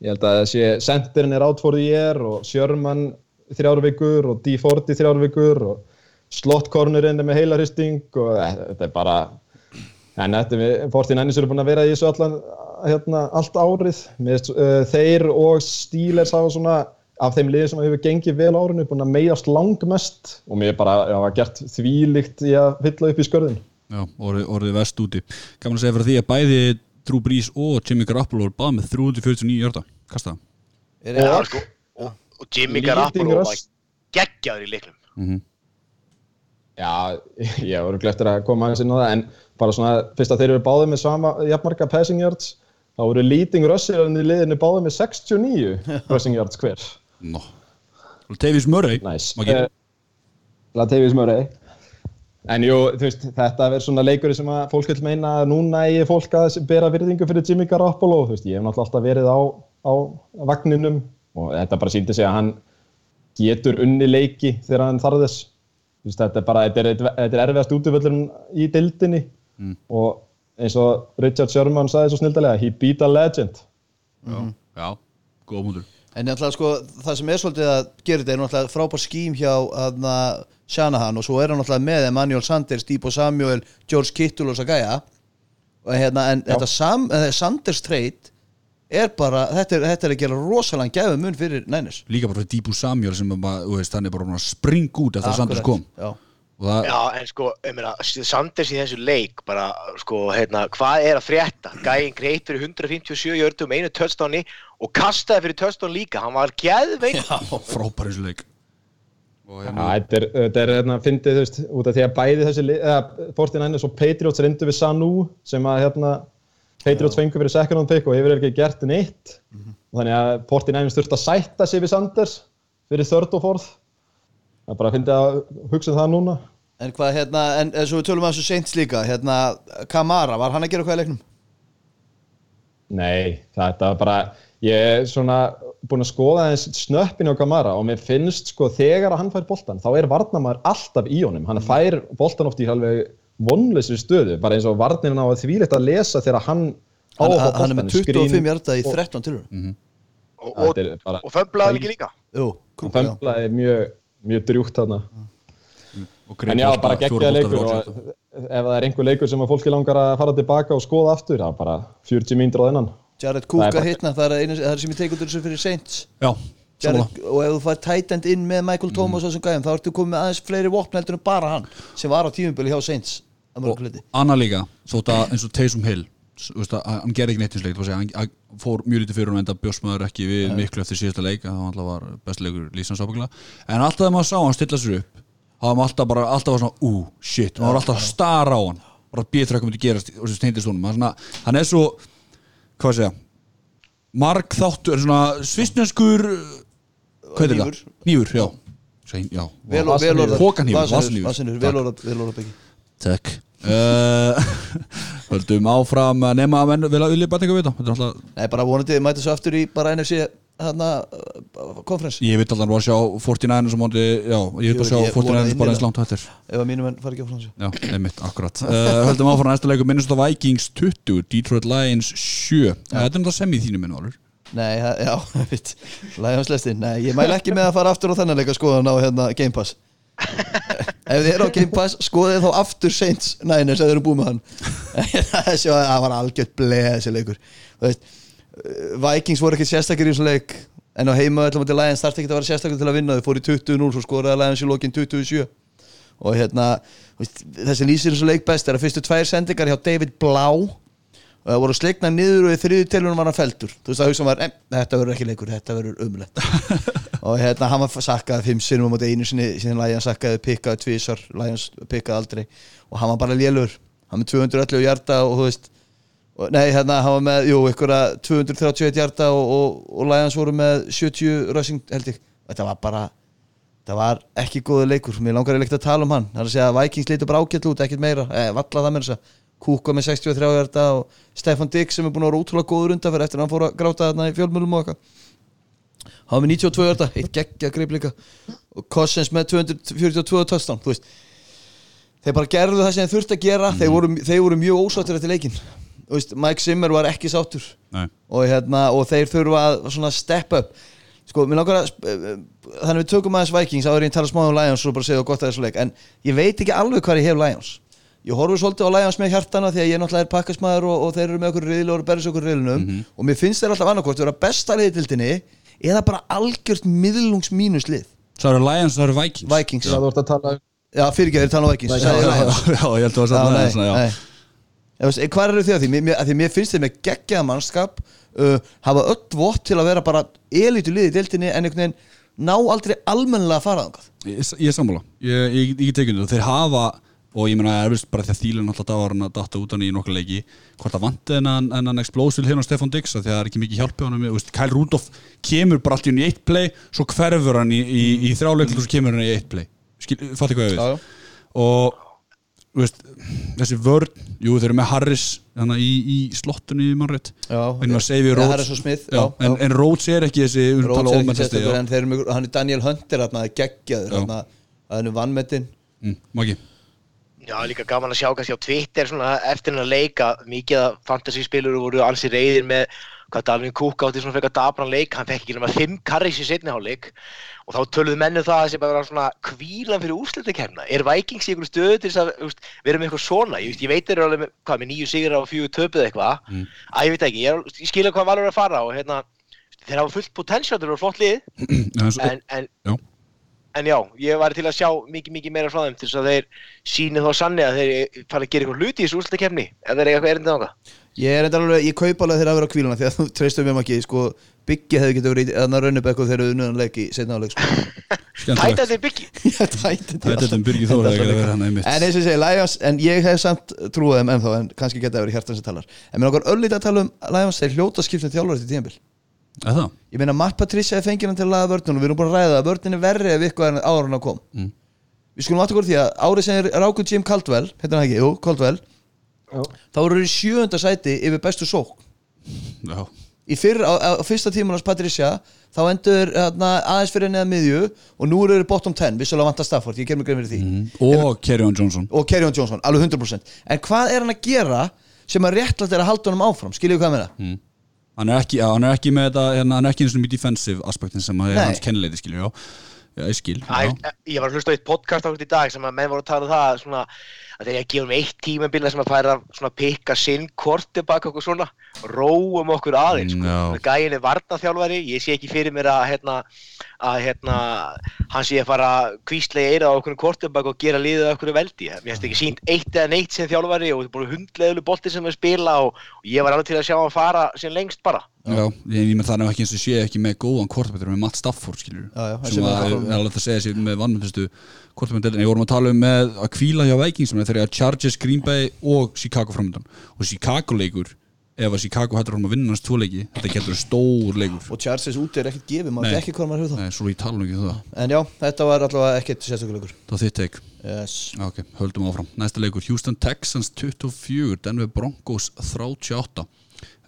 ég held að þessi sendirinn er for the year og Sherman þrjár vikur og D40 þrjár vikur og slottkornurinn er með heilarhisting og eh, þetta er bara, en þetta er, 49ers eru búin að vera í þessu allan, hérna, allt árið, með, uh, þeir og Steelers hafa svona, af þeim liðið sem hefur gengið vel árinu, búin að meiðast langmest og mér bara, var gert þvílíkt í að fylla upp í skörðin. Já, orðið, orðið vest úti að segja fyrir því að bæði Drew Brees og Jimmy Garoppolo báð með 349 hjörta Kasta það Er sko, og, og Jimmy Garoppolo var geggjaður í leiknum. Mm Já, ég voru gleftur að koma aðeins inn á það en bara svona, fyrst að þeir eru báðið með sama jafnmarga passing yards þá voru leading rushirinn í liðinu báðið með 69 rushing yards hver. Nó Tavis Murray. Eh, Latavius Murray En jú, veist, þetta verður svona leikur sem að fólk vil meina að núna eigi fólk að bera virðingu fyrir Jimmy Garoppolo. Veist, ég hef náttúrulega alltaf verið á, á vagninum og þetta bara síndi sig að hann getur unni leiki þegar hann Þú veist, þetta er bara, þetta er, er erfiðast útvöldurinn í dildinni og eins og Richard Sherman sagði svo snildalega, he beat a legend. Já, já, góða mútur En náttúrulega sko, það sem er svolítið að gera þetta er náttúrulega frábær skím hjá aðna, Shanahan og svo er hann náttúrulega með Emmanuel Sanders, Debo Samuel, George Kittle og Sagaya og hérna, en þetta Sam, eh, Sanders trade er bara, þetta er, þetta er að gera rosalega gæfu mun fyrir Niners. Líka bara fyrir Díbu Samuel sem er bara, þú veist, hann er bara búinn að springa út eftir að Sanders kom. Já, og það, Já, en sko, ég meina, Sanders í þessu leik bara, sko, hérna, hvað er að frétta? Gæinn greit fyrir 157 jördum einu touchdowni og kastaði fyrir touchdown líka, hann var og Já, hérna, þetta er, þetta er hérna, fyndið, þú veist, út af því að bæði þessi, eða, 49ers og Patriots reyndu við Sanu, sem að, hérna, Patriots fengu fyrir second round pick og hefur ekki gert neitt. Og þannig að 49ers þurfti að sætta sig við Sanders fyrir third og fourth. Það er bara að fyndið að hugsa um það núna. en hvað hérna, en eins og við tölum að þessu seint líka, hérna Kamara, var hann að gera hvað í leiknum? Nei, þetta var bara, ég er svona búinn að skoða aðeins snöppin á Kamara og mér finnst sko þegar að hann fær boltan þá er varnamæður alltaf í honum. Hann fær boltan oft í alveg vonleysri stöðu, bara eins og varnirinn á að þvílegt að lesa þegar hann á Hann, að fá hann, hann er með boltann, 25 skrín hjarta í og- 13 tilur og, og, Þetta er bara- og fömblaði ekki líka Jú, og krúk, já. femplaði mjög, mjög drjúgt þarna. Og en já, bara bolta leikur og ef það er einhver leikur sem að fólki langar að fara tilbaka og skoða aftur, það er bara 40 mínútur á þennan Jared Það Cook að hitna, það er einu það er sem ég tekur þessu fyrir Saints. Já, Jared, og ef þú fær tight end inn með Michael Thomas og þessum gæjum þá ertu komið með aðeins fleiri vopn heldur en bara hann sem var á tímubili hjá Saints að og hluti Anna líka, þótt að eins og Taysom Hill s- þú veist að hann gerði ekki neitt í þessu leik það var að segja, hann, fór mjög lítið fyrir hún enda bjóst maður ekki við miklu eftir síðasta leik það var alltaf var best leikur lísans ábyggla en alltaf þegar maður sá hann stilla sér upp þá var alltaf bara, alltaf var svona, ú, shit. Maður var alltaf að stara á hann bara býð þegar komið til gerast og þessi steindist honum. Maður svona, hann er svo, hvað að segja? Marg þáttu, er svona svistneskur hvað er þetta? Nýfur, já. Svein, já, vel vá. og vel orðað. Pókanhnífur, Vasanhnífur, vasanhnífur. vasanhnífur, vel orðað vel orðað ekki Takk. Uh, Höldum áfram að nema að vilja bara eitthvað vita. Þetta er alltaf, Nei, bara vonandi mæta svo aftur í bara NFC hérna konferens Ég veit alltaf að sjá 49ers á móti Já, ég veit að sjá Ég- ég vona 49ers bara eins langt þetta ef að mínum menn fari ekki á fransi Já, einmitt, akkurat. Uh, Höldum áfram næsta leikum Minnesota Vikings 20 Detroit Lions 7 Þetta er náttúrulega sem í þínu minn Valur Nei, já, veit Lions lestin, nei, ég mæl ekki með að fara aftur á þennan leika skoðan á hérna Game Pass. Ef þið eru á Game Pass skoðið þá aftur Saints Niners ef þið eru búið með hann. Það var algjört bleið þessi leikur Þú veist, uh, Vikings voru ekki sérstakir í þessu leik. En á heima ætlum að til Lions þarf ekki að vera sérstakir til að vinna. Þau fóru í 20-0 svo skoraði Lions í lokin 27 og hérna þessi lýsir þessu leik best. Er að fyrstu tvær sendingar hjá David Blá og það voru sleikna niður og í þriðu telunum var hann feldur þú veist að hugsa var, þetta verður ekki leikur, þetta verður umlegt og hérna hann var sakkað fimm sinnum á móti einu sinni, sinni Lions sakkaði pikkaði tvísar, Lions pikkaði aldrei. Og hann var bara lélur hann með 211 hjarta og þú veist og, nei, hérna var með, jú, ykkur 231 hjarta og, og, og Lions voru með 70 rössing held ég. Þetta var bara það var ekki góðu leikur, mér langar ekki að tala um hann. Það er að segja að Vikings litur bara ágætt út, ekkert meira. Eh, valla það með þess að Kúka með 63 hjarta og Stefan Digg sem er búin að vera útrúlega góður undan fyrir eftir að hann fór að gráta þarna í fjölmjölum og eitthvað. Var með 92 hjarta, eitt geggja greip líka. Og Cossens með 242 touchdown, þú veist. Þeir bara gerðu það sem þeir þurfti að gera. Þeir, voru, þeir voru mjög ósáttur eftir leikin veist, Mike Zimmer var ekki sáttur. Nei. og, hérna, og þeir þurfa að svona step up. Sko, að sp- eh, þannig við tökum aðeins Vikings áður en ég tala smá um Lions og bara segja gott að þessu leik. En ég veit ekki alveg hvað ég hef Lions. Ég horfur svolítið á Lions með hjartana því að ég náttúrulega er pakkasmaður og, og þeir eru með okkur riðli og eru berðis okkur riðlinum. Og mér finnst þeir alltaf annarkort vera besta liðdildinni eða bara algjört miðlungs mínus lið Það eru Lions, það eru Vikings. Vikings, Það að um já fyrir ekki að þeir tala um Vikings. Já, ég held að það var Já, satt Lions já. Ég veist, Hvað eru þið að því? Mér, að því mér finnst þið með geggjaða mannskap uh, hafa öll vott til að vera bara elitu liði í deildinni en einhvern veginn ná aldrei almennilega að fara þangað. Ég, ég er sammála, ég, ég, ég tekið þetta Þeir hafa, og ég meina er vist bara því að þýlun alltaf að datta út hann í nokkla leiki hvort það vanti en hann explosive hérna á Stefan því að það er ekki mikið hjálpi Þú veist, Kyle Rudolph kemur bara allt í hann í eitt play svo hverfur hann í, í, í þrjáleikl og svo kemur hann í eitt play. Skil, ég og veist, þessi vörn jú þeir eru með Harris í, í slottunni mannrétt Já, en maður segir við ja, Rhodes. Harris og Smith, já, já, en, en Rhodes er ekki þessi Róts talað er um ekki já. en þeir eru með, hann er Daniel Hunter hann er geggjaður hann er vannmetinn Mm, Maggi? Já, líka gaman að sjá kannski á Twitter svona eftir hennar leika mikið að fantasy spilur voru ansi reyðir með hvað Dalvin Cook átti svona frekar dabran leik hann fekk ekki nema 5 karris í setni hálfleik. Og þá töluðu mennu það að þessi bara vera svona kvílan fyrir úrslutakefna er Vikings í einhverju stöðu til þess að vera með eitthvað svona? Ég, ég veit þeir eru alveg með, hvað, með nýju sigur á fjögur töpuð eitthvað. Mm. að ég veit ekki, ég, ég skilja hvað valur að fara og hérna, þeir hafa fullt potential þeir eru flott lið. En, en, Já. en já, ég var til að sjá mikið, mikið meira frá þeim til þess að þeir síni þá sanni að þeir fara að gera eitthvað hluti í þessu úrslutakefni ef þeir eitthvað erindið á það Ég er enda alveg, ég kaupa alveg þeirra að vera á kvíluna því að þú treystum mér ekki, sko. Biggi hefði getið verið í þannig raunibekku þegar þau unnöðan leik í setna áleik sko. Tæta byggi Þetta er um Birgir Þór hefði verið hann einmitt. En eins og ég segi, Lions, en ég hef samt trúið þeim ennþá, en kannski geta verið hjartan sem talar En mér okkar öllítið að tala um Lions, þeir hljóta skiptum þjálfur til tíðanbíl Er það? Ég meina, Matt Patricia er fengið hann til að laga vörnum og við erum búin að þá voru þeir í sjöunda sæti yfir bestu sók Já, í fyrr, á, á, fyrsta tímanars Patricia þá endur hérna, aðeins fyrir neða miðju og nú eru þeir bottom 10 vissulega vantar Stafford, ég ger mig grein fyrir því. Mm. og Kerryon Johnson. Og Kerryon Johnson, alveg 100% en hvað er hann að gera sem að réttlætt er að halda honum áfram, skiljið hvað með það mm. hann, er ekki, já, hann er ekki með þetta hérna, hann er ekki eins og mjög defensive aspektin sem að er hans kennileiti skilur já, já ég skil já. Æ, ég var að hlusta á eitt podcast á þetta í dag sem að menn voru að tala um það svona, að þeir að gefa um eitt tímabila sem að færa svona pikka sinn korti baka okkur svona róum okkur aðeins sko. Já. gæin er varnaþjálfari, ég sé ekki fyrir mér að hérna, að hérna hann sé að fara kvíslega eira á okkur korti baka og gera liðið okkur veldi mér finnst ekki sínt eitt eða neitt sem þjálfari og það er búin hundleðulu bolti sem við spila og, og ég var alveg til að sjá hann fara sem lengst bara Já, ég með það er ekki eins og sé ekki með góðan kortabættur með Matt Stafford skilur Já, já, sem sem að er alveg að segja sér með vannmyndustu kortabættur en ég vorum að tala um með að kvíla hjá Vikings sem er þegar Chargers, Green Bay og Chicago framöndan og Chicago leikur ef að Chicago hættur um að vinna hans tvo leiki þetta getur stór leikur. Og Charles úti er ekkert gefið, maður veit ekki hvað maður ég um það. Þá en já, þetta var allavega ekkert sérstökuleikur það þitt teik yes. Ok, höldum áfram. Næsta leikur, Houston Texans 24, Denver Broncos 38.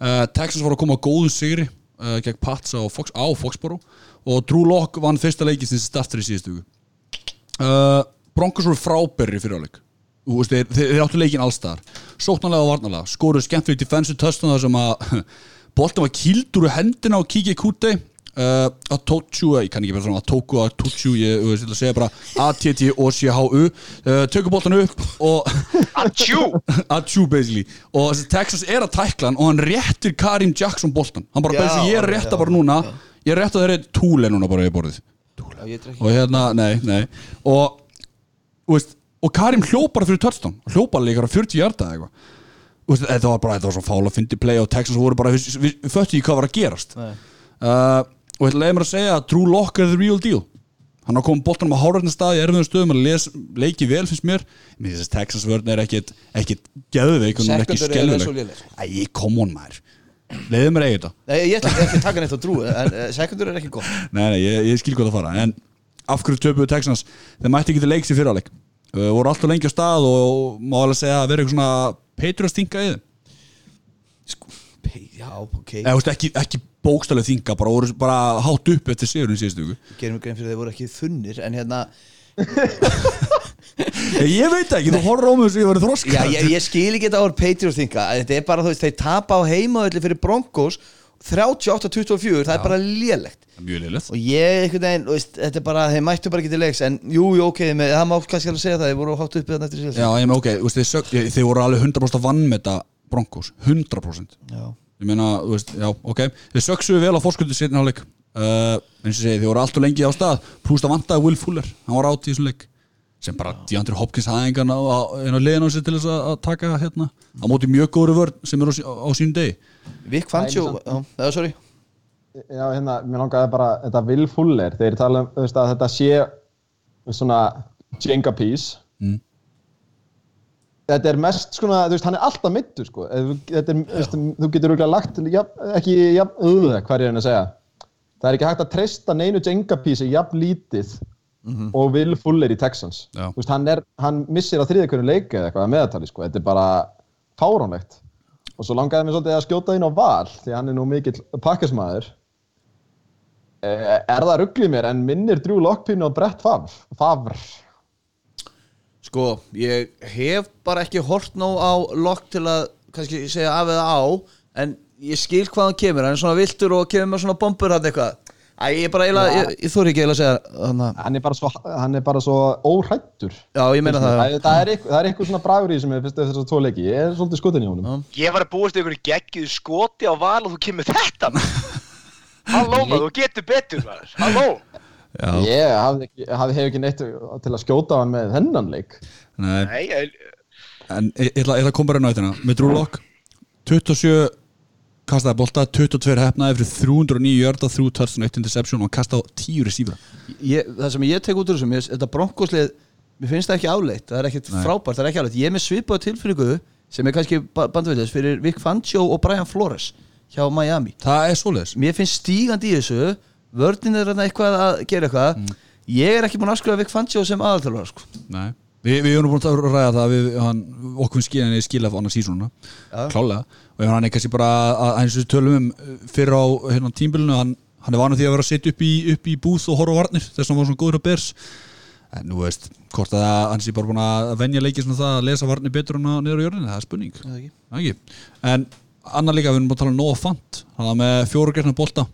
Uh, Texans voru að koma á góðu sigri uh, gegn Pats á, Fox, á Foxboro og Drew Lock vann fyrsta leiki sem startur í síðustu. Uh, Broncos voru frábæri fyrir áleik. Þeir, þeir, áttu leikin allstaðar. Sóknarlega og varnarlega. Skoruðu skemmtilegt defensive touchdown þar sem að boltum var kildur úr hendina á Kiki Kute uh, að Tótsjú, ég kann ekki vera svona að Tóku að Tótsjú, ég ég ætla að segja bara A-T-T-O-C-H-U uh, tökur boltan upp og Atjú! Atjú basically og Texas er að tækla hann og hann réttir Karim Jackson boltan hann bara, basically, ég rétta já, bara núna ég er að rétta þeirri túle núna bara í borðið ég og hérna, nei, nei. Og veist, og Karim hljópar fyrir touchdown. Hljópar líka á 40 hjarta eitthvað. Þetta var bara, þetta var svo fála að fyndi play og Texans voru bara, við, við, við föttu í hvað var að gerast. Uh, og ég leiði mér að segja að Drew Lock er the real deal. Hann har komið boltanum á hárarna stað í erfiðum stöðum að les, leiki vel finnst mér. Mér finnst að Texas vörn er ekkit ekkit geðveik og hún er ekki Secondary er svo skelvileg léleg. Æ, come on maður leiði mér að eiga þetta. Nei, ég ætla ekki að taka neitt á drúi en uh, sekundur er ekki gott. Nei, nei, ég, ég skil hvað það fara En af hverju töpuðu Texans? Þeir mætti ekki til leiks í fyrirleik uh, voru alltaf lengi á stað og má alveg segja að vera eitthvað svona Patriots þinga í þeim sko, pe- Já, ok. Eða, þú veist, ekki, ekki bókstalegu þinga bara, voru bara hátt upp eftir sigurinn síðustu viku. Gerum við grein fyrir að þeir voru ekki þunnir En hérna, ég, veit ekki, þú horfður á mig sem ég verið þroska já, ég, ég skil ekki þetta á Patriots þinga. Þetta er bara, þú veist, þeir tapa á heimaðalli fyrir Broncos 38-24, það er bara lélegt. Mjög liðlegt Og ég, einhvern veginn, þú veist, þetta er bara Þeir mættu bara ekki til leiks En jú, jú, ok, með, það má kannski alveg segja það Þeir voru hátt uppið þannig eftir síðan Já, ég með ok, þú veist, þeir, sög, ég, þeir voru alveg 100% vann með þetta Broncos 100% Já. Ég meina, þú veist, já, ok Þeir söksuðu vel á fórskuldu sérna áleik uh, eins og segi, þeir voru alltaf lengi á stað Plúst að vantaði Will Fuller, hann var átt í þessum leik sem bara DeAndre Hopkins hafði engan á, á, á sig til þess að, að taka hérna á móti mjög góður vörn sem er á, á, á sínum degi Vic Fangio, já, það er sorry Já, hérna, mér langaði bara, þetta Will Fuller, þeir tala um, að þetta sé svona Jenga piece. Mm. Þetta er mest svona, þú veist, hann er alltaf mittur, sko. Ef þú- Þetta er, þú veist, þú getur auðvitað lagt, jafn, ekki, jafn, auðvitað, hvað er ég að segja? Það er ekki hægt að treysta neinu Jenga piece jafn lítið og Will Fuller í Texans. Veist, hann er, hann missir á þriðja hverju leik eða eitthvað að meðatali, sko. Þetta er bara fáránlegt. Og svo langaði mér svolítið að skjóta inn á val, því hann er nú mikill pakkasmaður. Eh, Er það rugglið mér en minnir Drew Lockpínu og Brett Favre? Sko, ég hef bara ekki hort ná á lokk til að kannski segja af eða á en ég skil hvað hann kemur hann er svona viltur og kemur með svona bombur hann eitthvað Æ, ég bara eiginlega, ég, ég þóri ekki eiginlega að segja hann að, Hann er bara svo, hann er bara svo óhrættur. já, ég meina það. Það, það, er eitthvað, það er eitthvað svona bragur í sem ég finnst eftir þessar tvo leiki. Ég er svolítið skotin í honum. Ég var að búast í einhverju geggjuð skoti á val og þú kemur þetta Halló maður, þú getur betur maður. Halló. Já, Ég ekki, hafði hef ekki neitt til að skjóta hann með þennan leik. nei, Nei, ég, en ég ætla að koma bara inn á þetta með Drew Lock 27 kastaði bolta, 22 hefnaði fyrir 309 jörda, 3 touchdown, 1 interception og kastaði á 10 receiver. Ég, það sem ég tek út úr þessu mér, þetta bronkoslið, mér finnst það ekki áleitt það er ekkert frábært, það er ekki áleitt. Ég er með svipaða tilfinningu sem er kannski bandveitis fyrir Vic Fangio og Brian Flores hjá Miami. Það er svoleiðis. Mér finnst stígandi í þessu vörnin er eitthvað að gera eitthvað. Mm. ég er ekki búin að skrifa Vic Fangio sem aðalþjálfara sko. Nei. Vi, Við erum búin að ræða það við, hann, okkur skilja henni skilja af annars sísónuna klálega og hann er kannski bara að, eins og við tölum um fyrir á hérna, tímbilinu hann, hann er vanað því að vera að setja upp upp í búð og horfa varnir þess að hann var svona góður að bers en nú veist, hvort að hann sé bara búin að venja leikið svona það að lesa varnir betur en að niður á jörðinu, það er spurning. Eða ekki? Það ekki. En annar líka, við erum bara að tala um Noah Fant. Hann var með fjóru gerðna bolta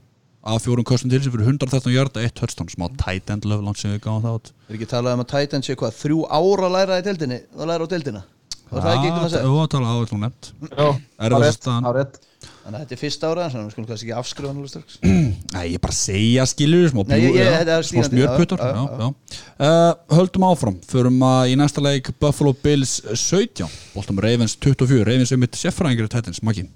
af fjórum kostum til sig fyrir 113 hjarta eitt touchdown, smá tight end level sem við gáðum það át er ekki talað um að Titan sé hvað þrjú ára að læra í deildinni að læra á deildina var það ekki eitthvað að segja Jú, að tala á eitthvað nefnt Er þannig að þetta er fyrsta ára þannig að við skulum kannski ekki afskrifa hann alveg strax. Nei, ég bara segja skilur smá, þetta er smá já. Uh, Höldum áfram, förum að í næsta leik Buffalo Bills 17 Boltum Ravens 24, Ravens er mitt seffræðingir Titans, Maggi?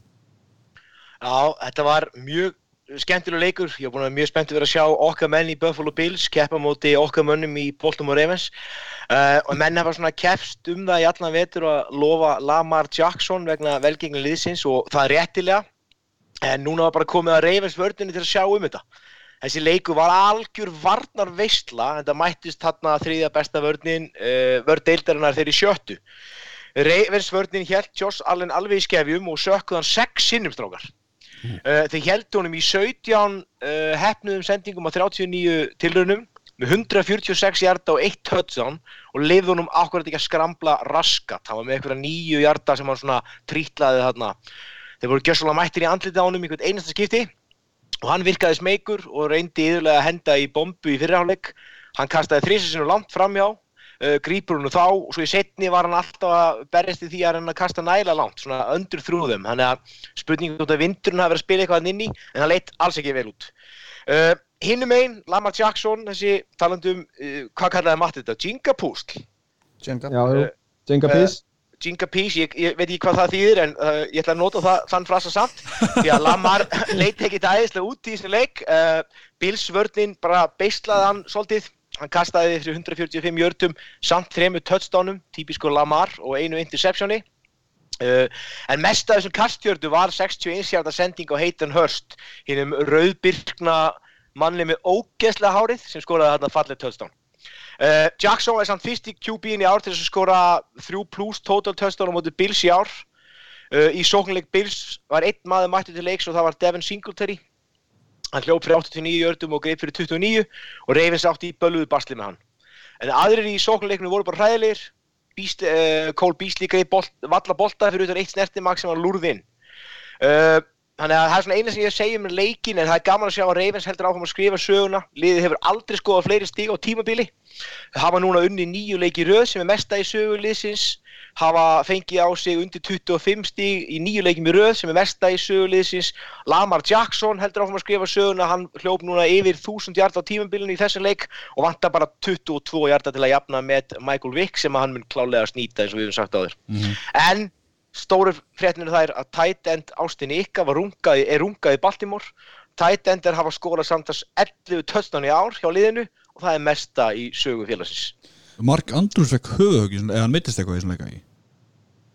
Já, þetta var mjög skemmtilega leikur. Ég var búin að vera mjög spennt að vera að sjá okkar menn í Buffalo Bills keppa móti okkar mönnum í Baltimore Ravens. Uh, og menn hafa svona keppst um það í allan vetur að lofa Lamar Jackson vegna velgengni liðsins og það er réttilega. En núna var bara komið að Ravens vördinni til að sjá um þetta. Þessi leiku var algjör varnar veistla en það mættist þarna þriðja besta vördnin, uh, vörd deildarinnar þeirri sjöttu. Ravens vördnin held Josh Allen alveg í skefjum og sökkuð hann sex sinnum strákar. Uh, þeir held honum í 17 uh, hefnuðum sendingum á 39 tilraunum með 146 hjarta og 1 touchdown og lifði honum akkurat ekki að skrambla raskat. Hann var með einhverja nýju hjarta sem hann svona trítlaði þarna. Þeir voru gjössalega mættir í andlitið á honum í hvert einasta skipti og hann virkaði smeykur og reyndi yðurlega að henda í bombu í fyrirháleik. Hann kastaði þrísesinu langt framjá, uh, grípur hún þá og svo í setni var hann alltaf að berjast í því að reyna að kasta næla langt, svona öndur þrúðum. Þannig að spurningum út af vindurinn hafi verið að spila eitthvað hann inn í en hann leitt alls ekki vel út. Uh, Hinnum einn, Lamar Jackson, þessi talandum, uh, hvað kallaði Matti þetta? Jinga Púsl. Eh, Peace Jinga Peace, ég, ég veit ekki hvað það þýðir en uh, ég ætla að nota það, þann frasa samt því að Lamar leit ekki æðislega út í þessu leik uh, Bills vörnin bara beislaði hann svolítið hann kastaði fyrir 145 jördum samt þremur touchdownum, típisku Lamar og einu interceptioni. Uh, en mest af þessum kastjördu var 61 hjarta sending á Hayden Hurst hinnum rauðbyrkna manni með ógeðslega hárið sem skoraði þarna fallið touchdown. Uh, Jackson er samt fyrst í QB-in í ár til þess að skora 3 plus total touchdown á móti Bills í ár. Uh, í sóknleik Bills var einn maður mætti til leiks og það var Devin Singletary hann hljóp fyrir 89 jördum og greip fyrir 29 og Ravens átti í bölluðu basli með hann. En aðrir í sóknleikinu voru bara hræðilegir. Beast, uh, Cole Beasley greip bolt, valla bolta fyrir utan eitt snertimak sem var lúrðinn uh, Þannig að það er svona eina sem ég segi um leikin en það er gaman að sjá að Ravens heldur áfram að skrifa söguna. Liðið hefur aldrei skoðað fleiri stíg á tímabili. Hafa núna unni nýju leiki röð sem er mesta í söguliðsins. Hafa fengið á sig undir 25 stíg í nýju leikim í röð sem er mesta í söguliðsins. Lamar Jackson heldur áfram að skrifa söguna. Hann hljóp núna yfir 1000 hjarta á tímabilinu í þessum leik og vantar bara 22 hjarta til að jafna með Michael Vick sem hann mun klálega snýta eins og við höfum sagt áður. En stóru fréttinu þær að tight end Ástin Ika var rungaði, er rungaði í Baltimore. Tight end er hafa skórað samtals 11 touchdown í ár hjá liðinu og það er mesta í sögu félagsins. Mark Andrews fekk höfuhögg eða hann mittist eitthvað í svona leika ekki?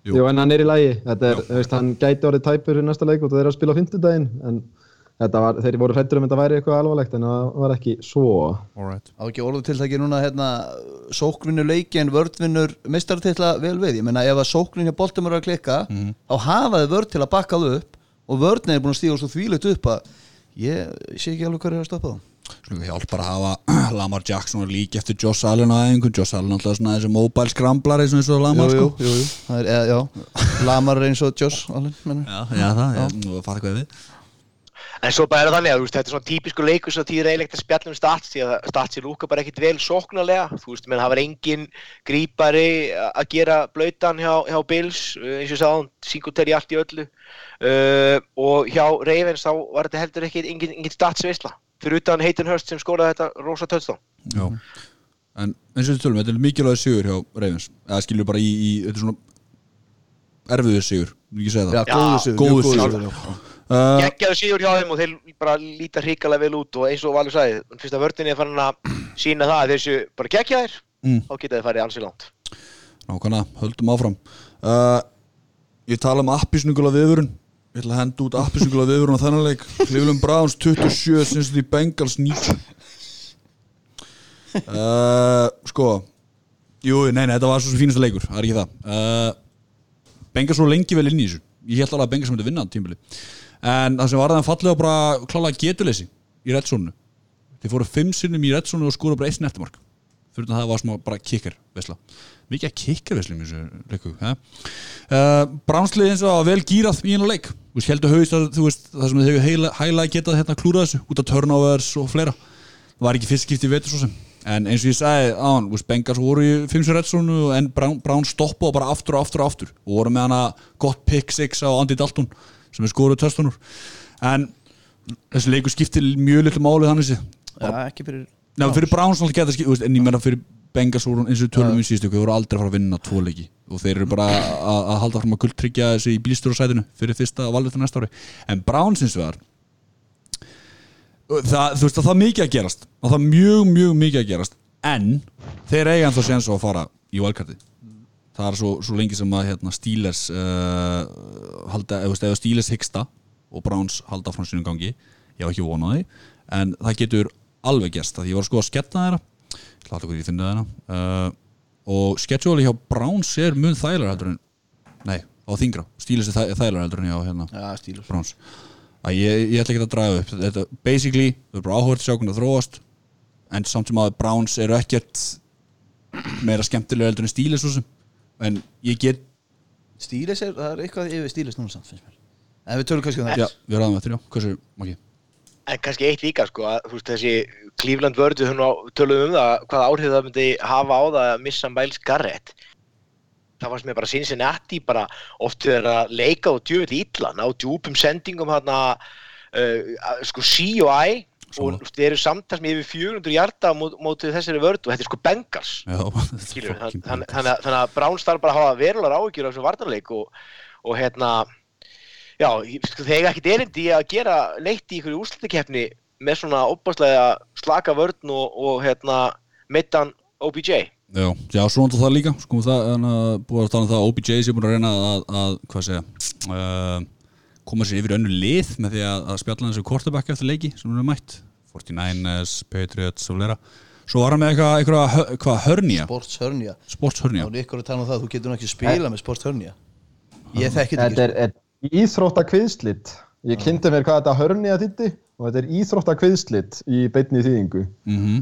Jú. Jú, en hann er í lagi. Þetta er, veist, hann gæti orðið tæpur í næsta leik og það er að spila á fimmtudaginn en var, þeir voru hrættur um að þetta væri eitthvað alvarlegt en það var ekki svo. Alright Á ekki orðu til það ekki núna hérna, sóknvinur leiki en vördvinur mistartitla vel við, ég meina ef að sóknin hjá boltum eru að klikka þá hafa þið vörd til að bakka það upp og vördin er búin að stíga svo þvílegt upp að ég sé ekki alveg hvað er að stoppa þá. Svona hjálp bara að hafa Lamar Jackson líki eftir Josh Allen æfingu Josh Allen alltaf svona þessi mobile scramblar eins og eins og Lamar jú, sko. jú, jú, það er, eða, já, Lamar er eins og Josh Allen. Já, já það, ég, nú fatt hvað við En svo bara er það þannig að þú veist, þetta er svona típisku leikur sem þýðir eiginlegt að spjalla um stats því að statsi lúka bara ekkit vel sóknarlega. Þú veist, menn það var engin grípari að gera blautan hjá, hjá Bills, uh, eins og sáðan Singletary allt í öllu. Uh, og hjá Ravens þá var þetta heldur ekkit engin, engin statsveisla. Fyrir utan Hayden Hurst sem skóraði þetta rosa touchdown. Já. En eins og við tölum, þetta er mikilvæg sigur hjá Ravens. Eða skilur bara í, í þetta er svona erfiður sigur, ekki segja það. Já, góðu sigur, góður mjög sigur. Uh, geggjaðu síður hjá þeim og þeir bara líta hrikalega vel út og eins og Valur sagði, fyrst að vördinni er farin að sína það að þessu bara geggjaðir Mm. þá geta þeir farið ansi langt Nákvæmlega, höldum áfram. Uh, Ég tala um appisnugula viðvörun Ég ætla að henda út appisnugula viðvörun á þennan leik. Cleveland Browns 27 sinns því Bengals 19 uh, Sko Jú, nei, nei, þetta var svo sem fínasta leikur. Það er ekki það. Uh, Bengals svo lengi vel inn í þessu. Ég held alveg að Bengals myndi vinna á tímbili En það sem var það fallega bara klálega getuleysi í reddsónu Þeir fóru fimm sinnum í reddsónu og skóra bara eitt snertimark fyrir að það var smá bara kicker vesla mikið að kicker vesla í þessu leiku uh, Bránslið eins og var vel gýrað í einu leik. Þú heldur haust að þú veist það sem þau hefur hæglega getað hérna klúra þessu út af turnovers og fleira. Það var ekki fyrst skipti vetur svo sem. En eins og ég sagði án, Bengals voru í fimmsur reddsonu en Brown stoppaði bara aftur og aftur og aftur. Og voru með hana gott pick six á Andy Dalton sem er skoruð törstunur en þessi leiku skipti mjög litlu máli þannig sé Já, ekki fyrir Nei, fyrir Browns náttúrulega geta skil, en ég meina fyrir Bengals voru eins og við tölum um í síðustu þau voru aldrei að fara að vinna tvo leiki. Og þeir eru bara að, að halda fram að gulltryggja þessu í bílstur og sætinu fyrir fyrsta valvita næsta ári. En Browns eins og það þú veist að það er mikið að gerast. Og það er mjög mjög mikið að gerast. En þeir eiga ennþá séns á að fara í valkarti það er svo, svo lengi sem að hérna, Steelers uh, halda, eða, Steelers hyggsta og Browns halda frá sínum gangi ég var ekki vonað því en það getur alveg gerst að ég var sko að skella þeirra alltaf hvað ég finna þeirra uh, og schedule hjá Browns er mun þælar heldur en nei, á þingra, Steelers er þæ- þælar heldur en hjá hérna, stílur Browns. Að ég, ég ætla ekki að draga upp þetta, basically, það er bara að sjá hvernig það þróast en samt sem að Browns eru ekkert meira skemmtilega heldur en Steelers svo sem en ég get, Stílis er, það er eitthvað yfir stílis núna samt, finnst mér. En við tölum kannski um það. Já, við ræðum eftir, já, hversu, Maggi? En kannski eitt líka sko að þú veist þessi Cleveland vörðu við töluðum um það hvaða áhrif það myndi hafa á það að missa Miles Garrett? Það fannst mér bara Cincinnati bara oft þegar að leika og djöfitt ítla ná djúpum sendingum hérna uh, sko C og I. og þeir eru samtals með yfir 400 hjarta á mót- þessari vörð og þetta er sko er fucking þannig að, Browns þarf bara að hafa verulegar áhyggjur af þessu varnarleik og, og hérna já, sko, eiga ekkert erindi að gera neitt í ykkur úrslutakeppni með svona óbáslega slaka vörn og, og hérna mittan OBJ Já, já, svo náttúrulega það líka sko, það, uh, búið að tala um það að OBJ sé búin að reyna að, að hvað segja uh, koma sér yfir önnu lið með því að, að spjalla þessu quarterback eftir leiki sem hún er mætt. 49ers, Patriots og fleira svo var hann með eitthvað, eitthvað, hö- hvað, hörnía Sports hörnja sportshörnía og ykkur að tala um það, þú getur nú ekki spila með sports hörnja ég þekki þetta Þetta ekki er, er íþróttakviðslit. Ég kynnti mér hvað þetta hörnja þýtti og þetta er íþróttakviðslit í beinni þýðingu. Mm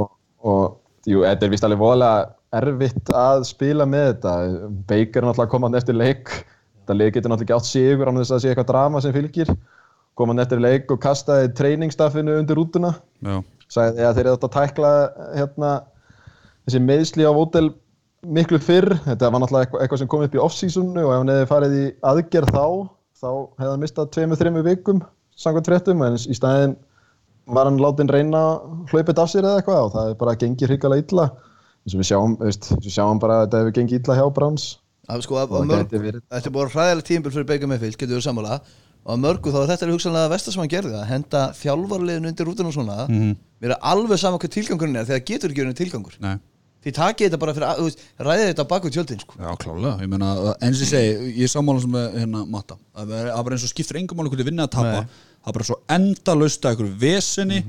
og, og jú, þetta er vist alveg voðalega erfitt að spila með þetta. Baker er náttúrulega komand eftir leik þetta leik getur náttúrulega ekki átt sigur án þess að það sé eitthvað drama sem fylgir. Komand eftir leik og kastaði treyningstaffinu undir rútuna. Já, sagði að þeir eru átt að tækla hérna, þessi meðsli á Votel miklu fyrr, þetta var náttúrulega eitthvað, sem kom upp í off-seasonu og ef hann hefði farið í aðgerð þá, þá hefði hann mistað tveimur, þreimur vikum samkvæmt fréttum. En í staðinn var hann látin reyna að hlaupa þetta af sér eða eitthvað og það er bara gengið hrikalega illa. Eins og við sjáum, veist, við sjáum bara að þetta hefur gengið illa hjá Browns að sko, að mörg, þetta er bara hræðilega tímbil fyrir Baker Mayfield, getur við sammála? Og að mörgu þá er þetta hugsanlega vestar sem hann gerði að henda þjálfarlegin undir rútun og svona. Mhm. mér er alveg sama hvað tilgangurinn er þegar getur ekki verið tilgangur. Nei. Því takið þetta bara fyrir, að- ræðið þetta bak við tjöldin sko. Já, klálega, ég meina, eins og segi ég er sammála sem hérna matta. Að það er bara eins og skiptir engum máli hvernig vinna að tapa það er bara svo endalaust að einhverju veseni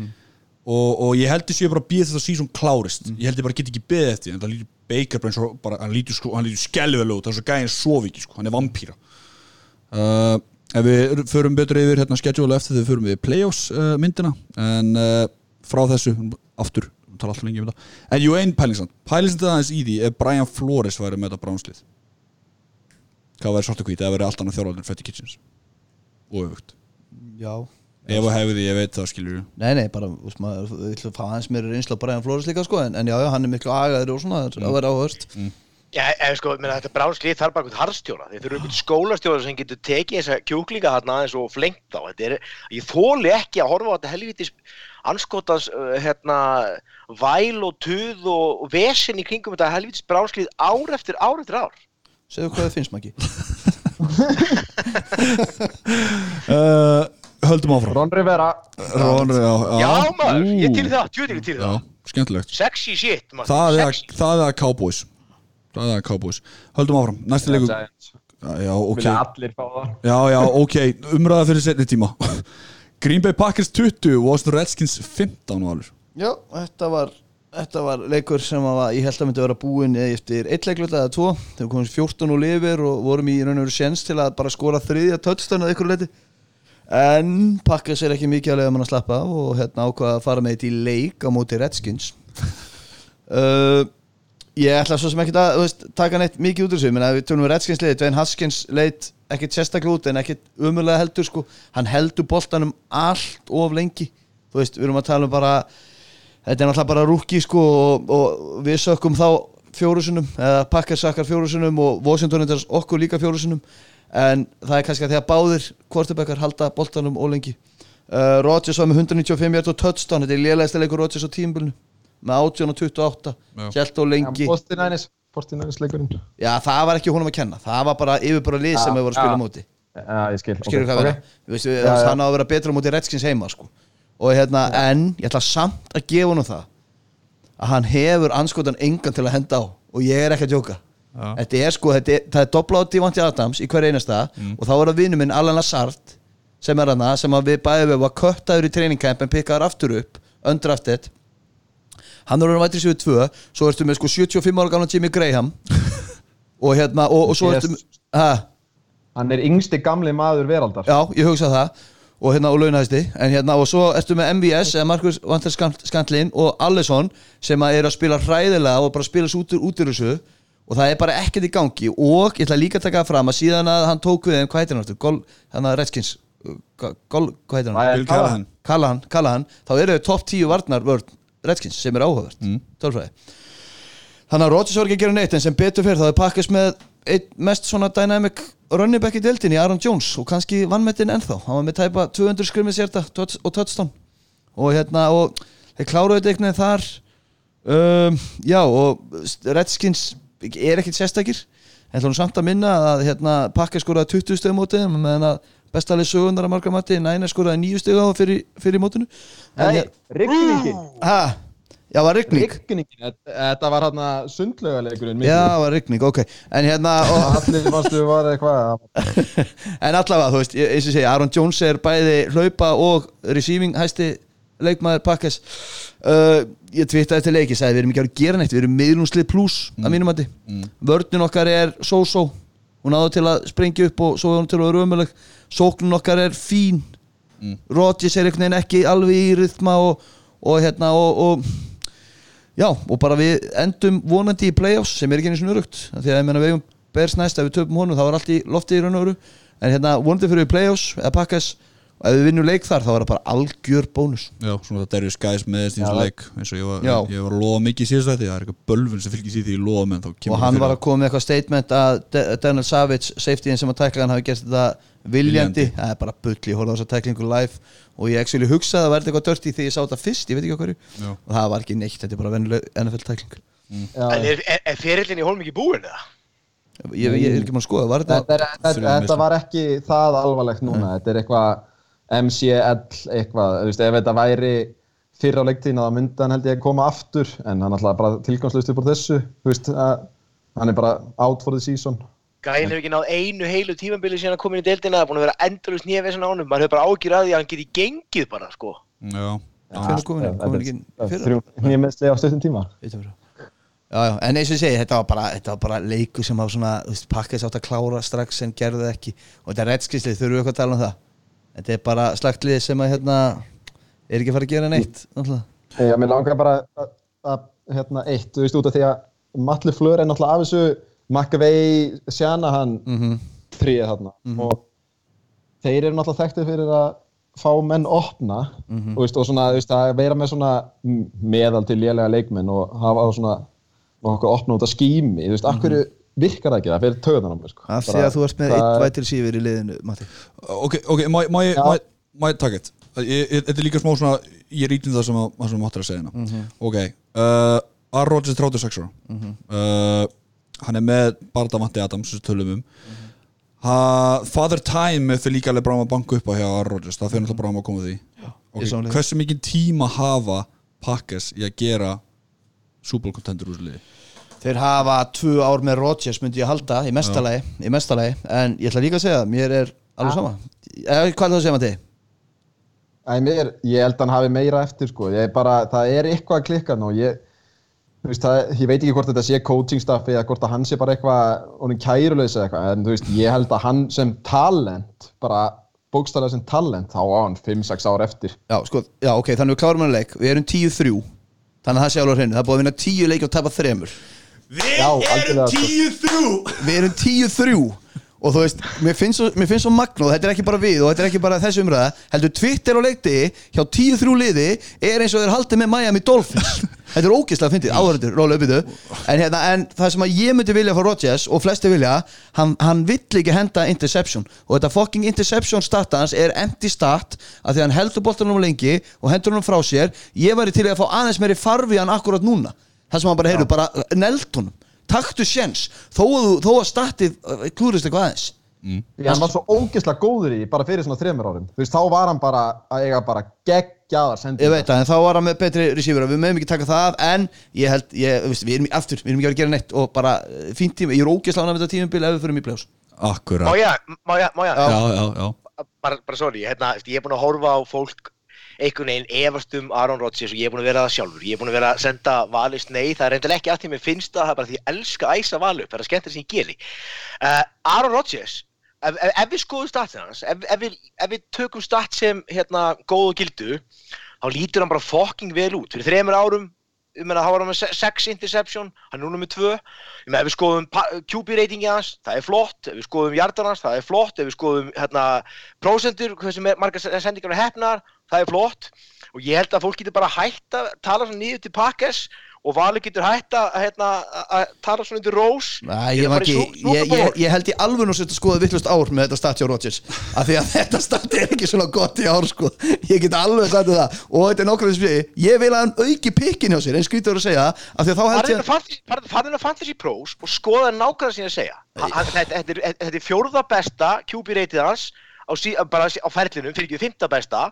og, og ég held bara að býða þetta sísón klárist. Ég held ég bara get ekki beðið eftir en það lítur Baker bara eins og bara, hann lítur, sko, hann lítur skelvilega út það er svo gæðin sovíki, sko, hann er vampýra uh, ef við förum betur yfir hérna schedule eftir þegar við förum við playoffs uh, myndina. En uh, frá þessu, aftur tala alltaf lengi um þetta. En jú, einn pælingsand, pælingsand aðeins í því ef Brian Flores væri með þetta bránslið hvað væri svartu hvít eða væri allt annað þjóraldur Fetty Kitchens? Og öfugt. Já ef og hefði ég veit það skilur Nei, nei, bara, þú veist maður, við ætlum að fá hans mér reynslu á Brian Flores líka, sko, en, en já, já, hann er miklu agaður og svona, það verður áhörst. Já, ef sko, meina, þetta bránslið þarf bara einhvern harðstjóra. Þeir þurfa einhvern skólastjóra sem getur tekið þessa kjúklinga þarna aðeins og flengt þá. Þetta er, ég þóli ekki að horfa á þetta helvitis anskotans uh, hérna, væl og tuð og, vesen í kringum þetta helvitis bránslið ár eftir ár eftir ár. Segðu hvað það finnst maður ekki. höldum áfram. Ron Rivera. Ron, já, Já. Maður, ég til það, djúðir til í já, það. skemmtilegt. Sexy shit, maður. Það er, Sexy. það er að Cowboys. Það er að Cowboys. Höldum áfram, næsti leikur. Já, já, ok. Vilja allir fá það. Já, já, ok, umræða fyrir setni tíma. Green Bay Packers 20 Washington Redskins 15 og alveg Já, þetta var, þetta var leikur sem að, ég held að myndi að vera búinn eftir eitt leiklut eða tvo, þegar við komum 14 og lifir og vorum í raun og veru séns til að bara skora þriðja touchdown að ykkur leiti en pakka sér ekki mikið að leiða mann að slappa og hérna ákvaða að fara með þetta í leik á móti Redskins. Uh, Ég ætla svo sem ekki að veist, taka neitt mikið út úr þessu, við tölum við Redskins leið, Dwayne Haskins leit ekkit sérstaklega út en ekkit umurlega heldur sko, hann heldur boltanum allt of lengi, þú veist, við erum að tala um bara þetta er náttúrulega bara rúki sko og, og við sökkum þá fjórusunum, eða pakkar sakkar fjórusunum og Washington okkur líka fjórusunum en það er kannski að því að báðir quarterbackar halda boltanum ólengi uh, Rodgers var með 195 hjart og touchdown, þetta er lélægsta leikur Rodgers á tímbilinu með 18 og 28 Já. hjælt og lengi. Postinænis Postinænis leikurinn já það var ekki honum að kenna, það var bara yfirbara lið sem við vorum að spila já. á móti. Já, ég skil. Skilur hvað hann á að vera betra á móti Redskins heima sko. og hérna, en ég ætla samt að gefa honum það að hann hefur anskotan engan til að henda á. Og ég er ekki að djóka Já. þetta er sko, þetta er, það er dobla á Divanti Adams í hver einasta og þá er það vinnu minn Alan Lazard sem er hana, sem að við bæði við var köttaður í treiningcamp en pikkaður aftur upp undrafted. Hann er orðin vætri sér við tvö svo ertu með sko 75 ára gamla Jimmy Graham. Og hérna, og, og svo Yes. ertu hæ Hann er yngsti gamli maður veraldar. Já, ég hugsa það. Og hérna og launahæsti. En hérna og svo ertu með MVS eða Markus Vantar Skantlin og Allison sem að eru að spila hræðilega og bara spila svo út, úr- út úr þessu og það er bara ekkert í gangi. Og ég ætla líka að taka það fram að síðan að hann tók við þeim, hvað heitir hann? Gol, hann að Redskins uh, Gol, hvað heitir hann? Callahan. Callahan, Callahan, þá eru þau topp 10 varnar vörn Redskins sem er áhugavert. Mm. tölfræði. Þannig að Rodgers var ekki að gera neitt en sem betur fyrir þá er pakkast með einn mest svona dynamic running back í deildinni Aaron Jones og kannski vannmettin ennþá. Hann var með tæpa 200 skrimis hjarta touch- og touchdown. Og hérna og þeir kláruðu þetta einhvern veginn þar. Um, já og Redskins er ekkit sérstakir. En hlunum samt að minna að hérna pakka skoraði 20 stöðum mótið meðan að bestalið sögundar að marga mati. Næna skoraði 9 stöðu á fyrir, fyrir mótinu. Nei, rigningin ha, já var rigning. Rigningin, þetta- var hann að sundlaugaleikurinn já var rigning, ok. En hérna Allir fannstu var eitthvað en allavega, þú veist, ég- eins og segi Aaron Jones er bæði hlaupa og receiving hæsti leikmaður pakkes. Uh, ég tvittaði til leiki, sagði við erum ekki að gera neitt við erum miðlungslið pluss að mínum mati. Mm. vörnun okkar er so-so hún áður til að sprengja upp og svo er hún til að vera ömuleg sóknun okkar er fín. Mm. Rodgers er einhvern veginn ekki alveg í rytma og, og hérna og, og já, og bara við endum vonandi í playoffs sem er ekki einu svona örugt. Því að ég menna við eigum bers næst ef við töpum honum þá er allt í lofti í raun og veru. En hérna vonandi fyrir playoffs eða pakkas og ef við vinnum leik þar þá er það bara algjör bónus. Já, svona það Darius Guys með þessi Já. leik eins og ég var, ég var að lofa mikið í síðast þetta það er eitthvað bölvun sem fylgir því því ég lofa menn þá kemur og hann var að koma með eitthvað statement að Daniel Savage, safetyin sem að tækla hann hafi gert þetta viljandi. Það er bara bull, ég horfði á þessa tæklingu live og ég actually hugsaði að það verði eitthvað dörti því ég sá þetta fyrst, ég veit ekki okkur. Já. og það var ekki neitt, þetta er bara er, er, er búin eða? ég, ég er ekki maður að skoða, var þetta þetta, var ekki það alvarlegt núna Þetta er eitthvað MCL eitthvað, þú veist, ef þetta væri fyrir á leiktíðina þá myndi hann held ég að koma aftur en hann alltaf bara tilgangslust upp úr þessu. Þú veist, að, hann er bara out for the season. Gæin hefur ekki náð einu heilu tímabili síðan að koma inn í deildina, það er búin að vera endalust nýja vesan á honum, maður hefur bara ágjur að því að hann geti gengið bara, sko. Já, Hvenær kom hann inn? Kom hann ekki fyrra? Nýja meðsli á stuttum tíma. Það. Já, já, en eins og ég segi, þetta var bara, þetta var bara leikur sem hafa svona, þú veist, pakkað sátt að klára strax en gerðu það ekki. Og þetta er reddskrislið, þurfum við eitthvað að tala um það þetta er bara slagtlið sem að hérna er ekki fara að gera neitt. Já, mér langar bara að, að hérna, eitt, þú veist, út af því að Matli Fleur er náttúrulega af þessu McAvey, Shanahan mm Mhm. tríið þarna og þeir eru náttúrulega þekktið fyrir að fá menn opna Mhm. og, veist, og svona, veist, að vera með svona meðal til lélega leikmenn og hafa svona nokkuð opna út af skými, þú veist, hverju virkar ekki það fyrir töðan á mér, sko. Af því að þú ert með eitt vætir sífur í liðinu Matti. Ok, ok, má ég Já. taka eitt? Þetta er líka smá svona, ég rítum það sem að, það sem að segja hérna. Ok, uh, Aaron Rodgers er 36 ára. Uh, Hann er með Bardavanti Adams, sem við tölum um. Ha, Father Time fyrir líka alveg bráðum að banka upp á hjá Aaron Rodgers það fyrir náttúrulega bráðum að koma því. Ég okay. Hversu mikið tíma hafa Packers í að gera Super Bowl contender úrsliði þeir hafa tvö ár með Rodgers myndi ég halda í mestalagi, í mestalagi en ég ætla líka að segja það, mér er alveg sama. Eh, hvað er það að segja Matti? Æ, mér, ég held að hann hafi meira eftir sko. ég er bara, það er eitthvað að klikka nú. Ég, veist, það, ég veit ekki hvort þetta sé coaching staff eða hvort að hann sé bara eitthvað honum kærulegs eða eitthvað en veist, ég held að hann sem talent bara bókstæðlega sem talent þá á hann 5-6 ár eftir. Já, sko, já, ok, þannig við klárum hann leik. Við erum 10-3 Þannig að það sé alveg hreinu. Það er búið að vinna 10 leik og tapa þremur Við Já, algjörlega, sko. 10-3 Við erum 10-3 Og þú veist, mér finnst svo, mér finnst svo magnóð Þetta er ekki bara við og þetta er ekki bara þessi umræða Heldur Twitter á leikti hjá 10-3 liði Er eins og þeir haldið með Miami Dolphins. Þetta er ógeðslega að fyndið, áhörður, róla upp í þau. En, hérna, en það sem að ég myndi vilja frá Rodgers Og flesti vilja, hann, hann vill ekki henda interception. Og þetta fucking interception starta hans er empty start Af því að hann heldur boltanum lengi Og hendur hann frá sér. Ég væri til í að fá aðeins meiri farfi hann akkurat núna Það sem hann bara heyrðu, bara neld honum. Taktu sjens, þó að, þú- þó að startið uh, klúrist eitthvað aðeins. Því hann var svo ógeðslega góður í bara fyrir svona þremur árum. Þú veist, þá var hann bara að eiga bara geggjaðar Ég sendingar veit það, en þá var hann með betri receiver. Við meðum ekki taka það af, en ég held ég, veist, Við erum í- aftur, við erum ekki að vera að gera neitt Og bara uh, fínt tíma, ég er ógeðslega ánægð með þetta tímabil Ef við fyrir í pljós Má Akkurat ég, má ég, má ég, Já, já, já bara, bara sorry, hérna, ég er búin að horfa á fólk einhvern veginn efast um Aaron Rodgers og ég er búin að vera það sjálfur, ég er búin að vera að senda valist nei, það er reyndar ekki að því mér finnst það, það er bara því ég elska að æsa val upp, það er að skemmta sem ég geri uh, Aaron Rodgers ef, ef, ef við skoðum statsin hans ef, ef, við, tökum stat sem hérna, góð og gildu, þá lítur hann bara fucking vel út, fyrir þremur árum meina, þá var hann með se- sex interception hann er núna með tvö. Ég meina, ef við skoðum QB ratingi hans, það er flott. Ef við skoðum hjartan hans, það er flott. Ef við skoðum hérna, prósentur, hversu se- sendingar er hefnar, það er flott. Og ég held að fólk getur bara hægt að tala svo niður til Pakkes og Valur getur hætt að hérna, að tala svona undir rós. Nei, ég, ekki, ég, ég, ég held í alveg nú að skoða vittlust ár með þetta stat hjá Rodgers af því að þetta stat er ekki svona gott í ár sko. ég get alveg sagt það. Og þetta er nokkur sem ég, ég vil að hann auki pikkin hjá sér, einn skrítur að segja að Farðin að Fantasy Pros og skoða nákvæmlega sem ég segja. Þetta, er, fjórða besta QB reytið hans á, sí, á ferlinum, fyrir ekki fymta besta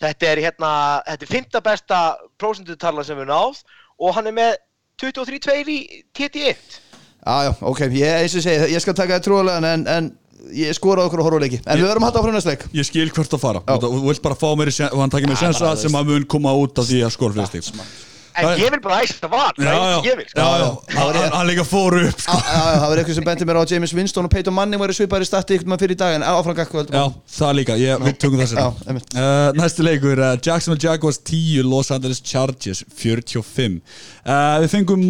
þetta er hérna, þetta er fymta besta prósendutala sem við náð og hann er með 23-2 í TT1 Jájá, ok, ég, segi, ég skal taka það trúlega en, en ég skora okkur á horfuleiki en ég, við verum hægt á frunastleik Ég skil hvert að fara. Og þú vilt bara fá mér og hann takir mér sensa sem að mun koma út af því að skora frunastleik En ég vil bara já, vil, sko. já, já. Hann líka fór upp sko. Það var eitthvað sem benti mér á James Winston og Peyton Manning var í svipari stati ykkur maður fyrir í dag en áfram Já, það líka, ég, við tökum það sér uh, Næsti leikur, uh, Jacksonville Jaguars 10 Los Angeles Chargers 45 uh, Við fengum,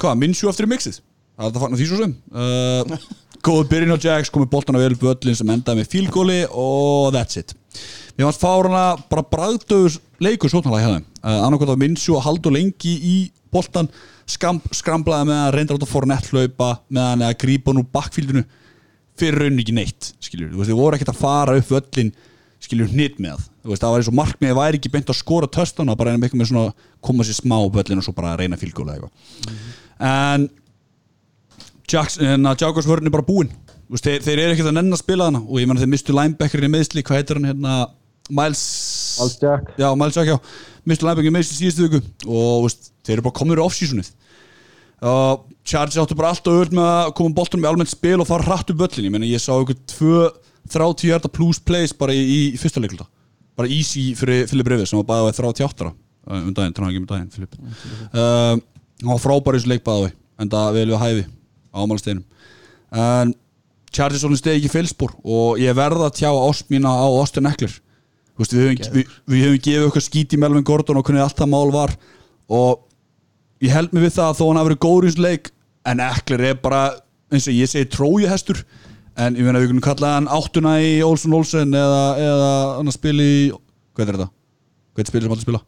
hvað, minnsjú aftur í mixið? Það er þetta fagnar því svo sem. Góð byrjun á Jags, komið boltan á vel völlin sem endaði með fílgóli og that's it Mér fannst fárana bara bræðdöður leikur sótnalega hjá þeim. Uh, annarkvæmt á minnsjú að haldu lengi í boltan skramlaði með að reynda átt að fóra nettlaupa með hann að grípa nú bakkfíldinu fyrir raunin ekki neitt skiljur, þú veist, þið voru ekkert að fara upp völlin skiljur hnitt með þú veist, það var eins og markmiði væri ekki beint að skora töstana bara einum eitthvað með svona koma sér smá völlin og svo bara reyna fílgóla eitthvað. Mm -hmm. en Jaguars vörðin er bara búinn. Þeir, þeir eru ekkert að nenn að spila hana og ég menna þeir mistu linebackerin í meðsli, hvað heitir hann hérna Miles Miles Jack. Já, Miles Jack, já. Mistu linebackerin í meðsli síðustu viku. Og veist, þeir eru bara komið úr off-seasonið. Og Chargers áttu bara alltaf öll með að koma bóltunum í almennt spil og fara hratt upp öllin ég menna ég sá ykkur 2-30 hjarta plus plays bara í, í fyrsta leikluta. Bara easy fyrir Filip Rivers sem var bæðið á 38 um daginn, tráðan ekki um daginn Filip uh, hann var frábær í þessu leik bæðið en það vel við hæfi ámálsteinum en Chargers stegi ekki fylspor og ég verða að tjá ást mína á Austin Eckler við höfum, við, við höfum gefið okkar skít í Melvin Gordon og hvernig allt það mál var og ég held mig við það að þó hann hafi verið góður í þessu leik en Eckler er bara eins og ég segi trójuhestur en ég meina við kunum kalla hann áttuna í Olsson Olsen eða, eða hann að spila í hvað er þetta? hvað er þetta spilir sem allir spila?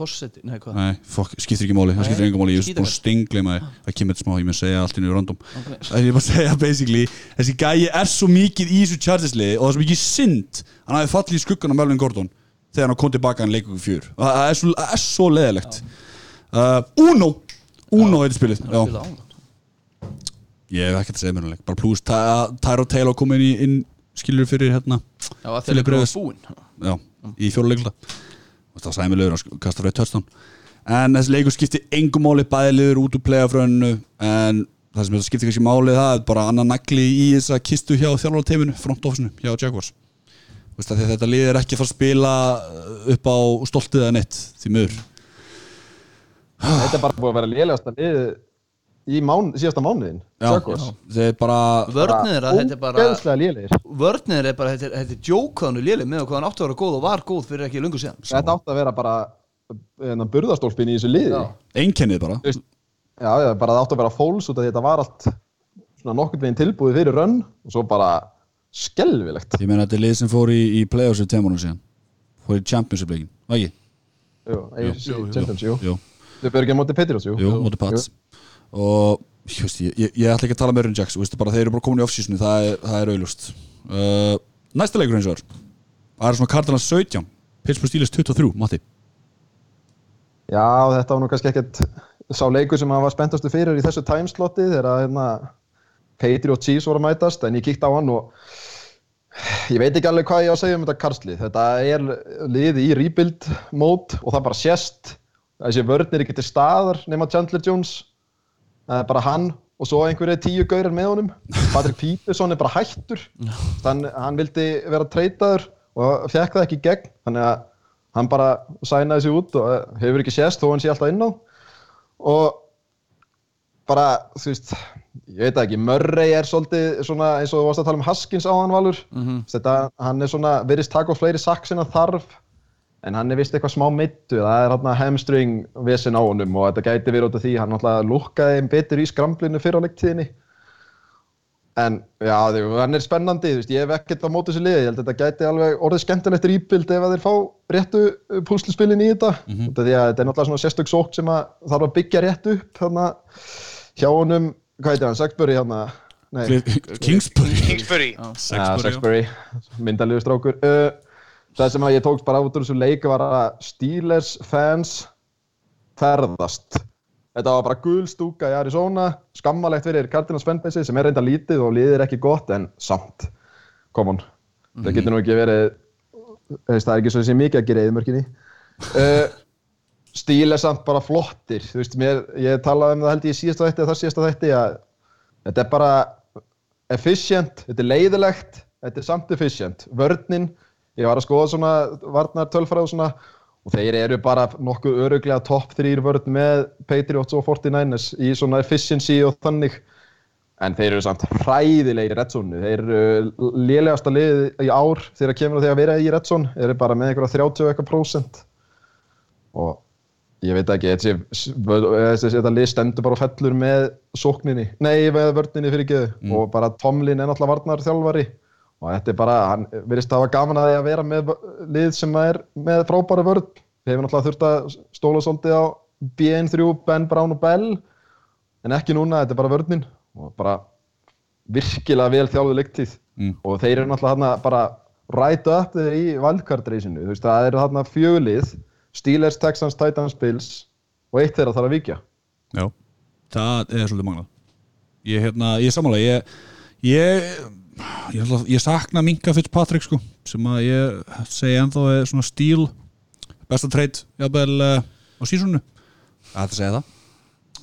Fossetti, nei hvað? Nei, fokk, skiptir ekki máli, það skiptir enga máli, ég er búin að stingla maður, það kemur þetta smá, ég með að segja allt inn í random. Okay. Það er bara að segja basically, þessi gæi er svo mikið í þessu Chargers-liði og það er svo mikið synd, hann hafi fallið í skuggan á Melvin Gordon þegar hann kom tilbaka hann leikur fjör, það er svo, er svo leðilegt uh, Uno, Uno heitir spilið, Ég hef ekkert að segja mér náttúrulega, bara pluss Tyro Taylor kom inn í inn, skilur fyrir hérna Já, það búin Já, í fjóluleikla það sæmi lögur að kasta rauð törstán en þessi leikur skipti engum máli bæðilegur út úr plegafröðinu en það sem skipti kannski máli það er bara annan nagli í þessa kistu hjá þjálfurteiminu frontofisinu hjá Jaguars. Þetta lið er ekki að fara að spila upp á stoltið eða neitt því mör Þetta er bara búið að vera lélegast að lið í mán, síðasta mánuðin það er bara vörnir er bara vörnir er bara, þetta er djókvæðinu léleg með hvað hann átti að vera góð og var góð fyrir ekki lungu síðan þetta átti að vera bara hérna, burðarstólfin í þessu liði. Einkennið bara. Já, já, bara það átti að vera fóls út af því þetta var allt svona nokkur veginn tilbúið fyrir rönn og svo bara skelvilegt ég meina þetta er lið sem fór í, í play-offs í teimunum síðan. Fór í championship-leikin, var ekki? Jú, Champions, jú. á móti Petirós, jú. Jú, og ég, ég, ég ætla ekki að tala með Aaron Jacks þeir eru bara komin í off-seasonu, það er, það er auðlust uh, næsta leikur eins og það það er svona Cardinals 17 Pittsburgh Steelers 23, Matti. Já, þetta var nú kannski ekkert sá leikur sem hann var spenntastu fyrir í þessu timeslotti þegar hérna, Patriot Chiefs voru að mætast en ég kíkt á hann og ég veit ekki alveg hvað ég á að segja um þetta karslið þetta er liði í rebuild mode og það bara sést. Þessi vörnir ekki til staðar nema Chandler Jones uh, bara hann og svo einhverju tíu gaurar með honum. Patrick Peterson er bara hættur. Þannig að hann vildi vera treytaður og fekk það ekki gegn. Þannig að hann bara sænaði sér út og eh, hefur ekki sést þó hann sé alltaf inn á. Og bara, þú veist ég veit ekki, Murray er svolítið svona eins og þú varst að tala um Haskins á hann valur. Mm -hmm. þetta, hann er svona, verðist taka á fleiri saksin að þarf en hann er vist eitthvað smá mittu það er hérna hamstring vesen á honum og þetta gæti verið út af því hann náttúrulega lukkaði einn betur í skramblinu fyrir á leiktíðinni En já, hann er spennandi, þú veist, ég hef ekkert á móti þessu liði, ég held að þetta gæti alveg orðið skemmtilegt rýpild ef að þeir fá réttu uh, púsluspilin í þetta. Mm -hmm. Þetta er náttúrulega svona sérstök sók sem að þarf að byggja rétt upp þarna hjá honum, hvað heitir hann, Sagsbury hérna, nei, Kingsbury Kingsbury ja, Sexbury, já. Sagsbury, myndalegu strákur. Uh, það sem ég tókst bara út úr þessu leik var að Steelers fans ferðast. Þetta var bara gul stúka í Arizona, skammalegt fyrir Cardinals fanbase sem er reynda lítið og liðir ekki gott en samt, come on, það getur nú ekki verið, þú veist, það er ekki svo sem mikið að gera í mörkinni. Uh, stíl er samt bara flottir, þú veist, mér, ég talaði um það held ég í síðasta þætti eða það síðasta þætti að þetta er bara efficient, þetta er leiðilegt, þetta er samt efficient. Vörninn, ég var að skoða svona varnar tölfræð og svona og þeir eru bara nokkuð öruglega topp þrýr vörn með Patriots og 49ers í svona efficiency og þannig. En þeir eru samt hræðilegir í reddsónu þeir eru lélegasta lið í ár þegar kemur því að vera í reddsón eru bara með einhverja 30 og eitthvað prósent. Og ég veit ekki þetta lið stendur bara og fellur með sókninni, nei með vörninni fyrir geðu og bara Tomlin er náttúrulega varnar þjálfari og þetta er bara, hann virðist hafa gaman að því að vera með lið sem er með frábæra vörn. Við hefum náttúrulega þurft að stóla svolítið á BN3, Ben Brown og Bell. En ekki núna, þetta er bara vörnin. Og bara virkilega vel þjálfuð leiktíð. Mm. og þeir eru náttúrulega þarna bara right up þeir í wildcard-reysinu þú veist, það eru þarna fjögulið Steelers, Texans, Titans, Bills og eitt þeirra þarf að vikja Já, það er svolítið magnað. Ég, hérna, ég er sammála. Ég, ég, ég, ætla- ég sakna Minka Fitzpatrick sko sem að ég segi ennþá er svona stíl besta treyt jafnvel uh, á sísonu Það er að segja það?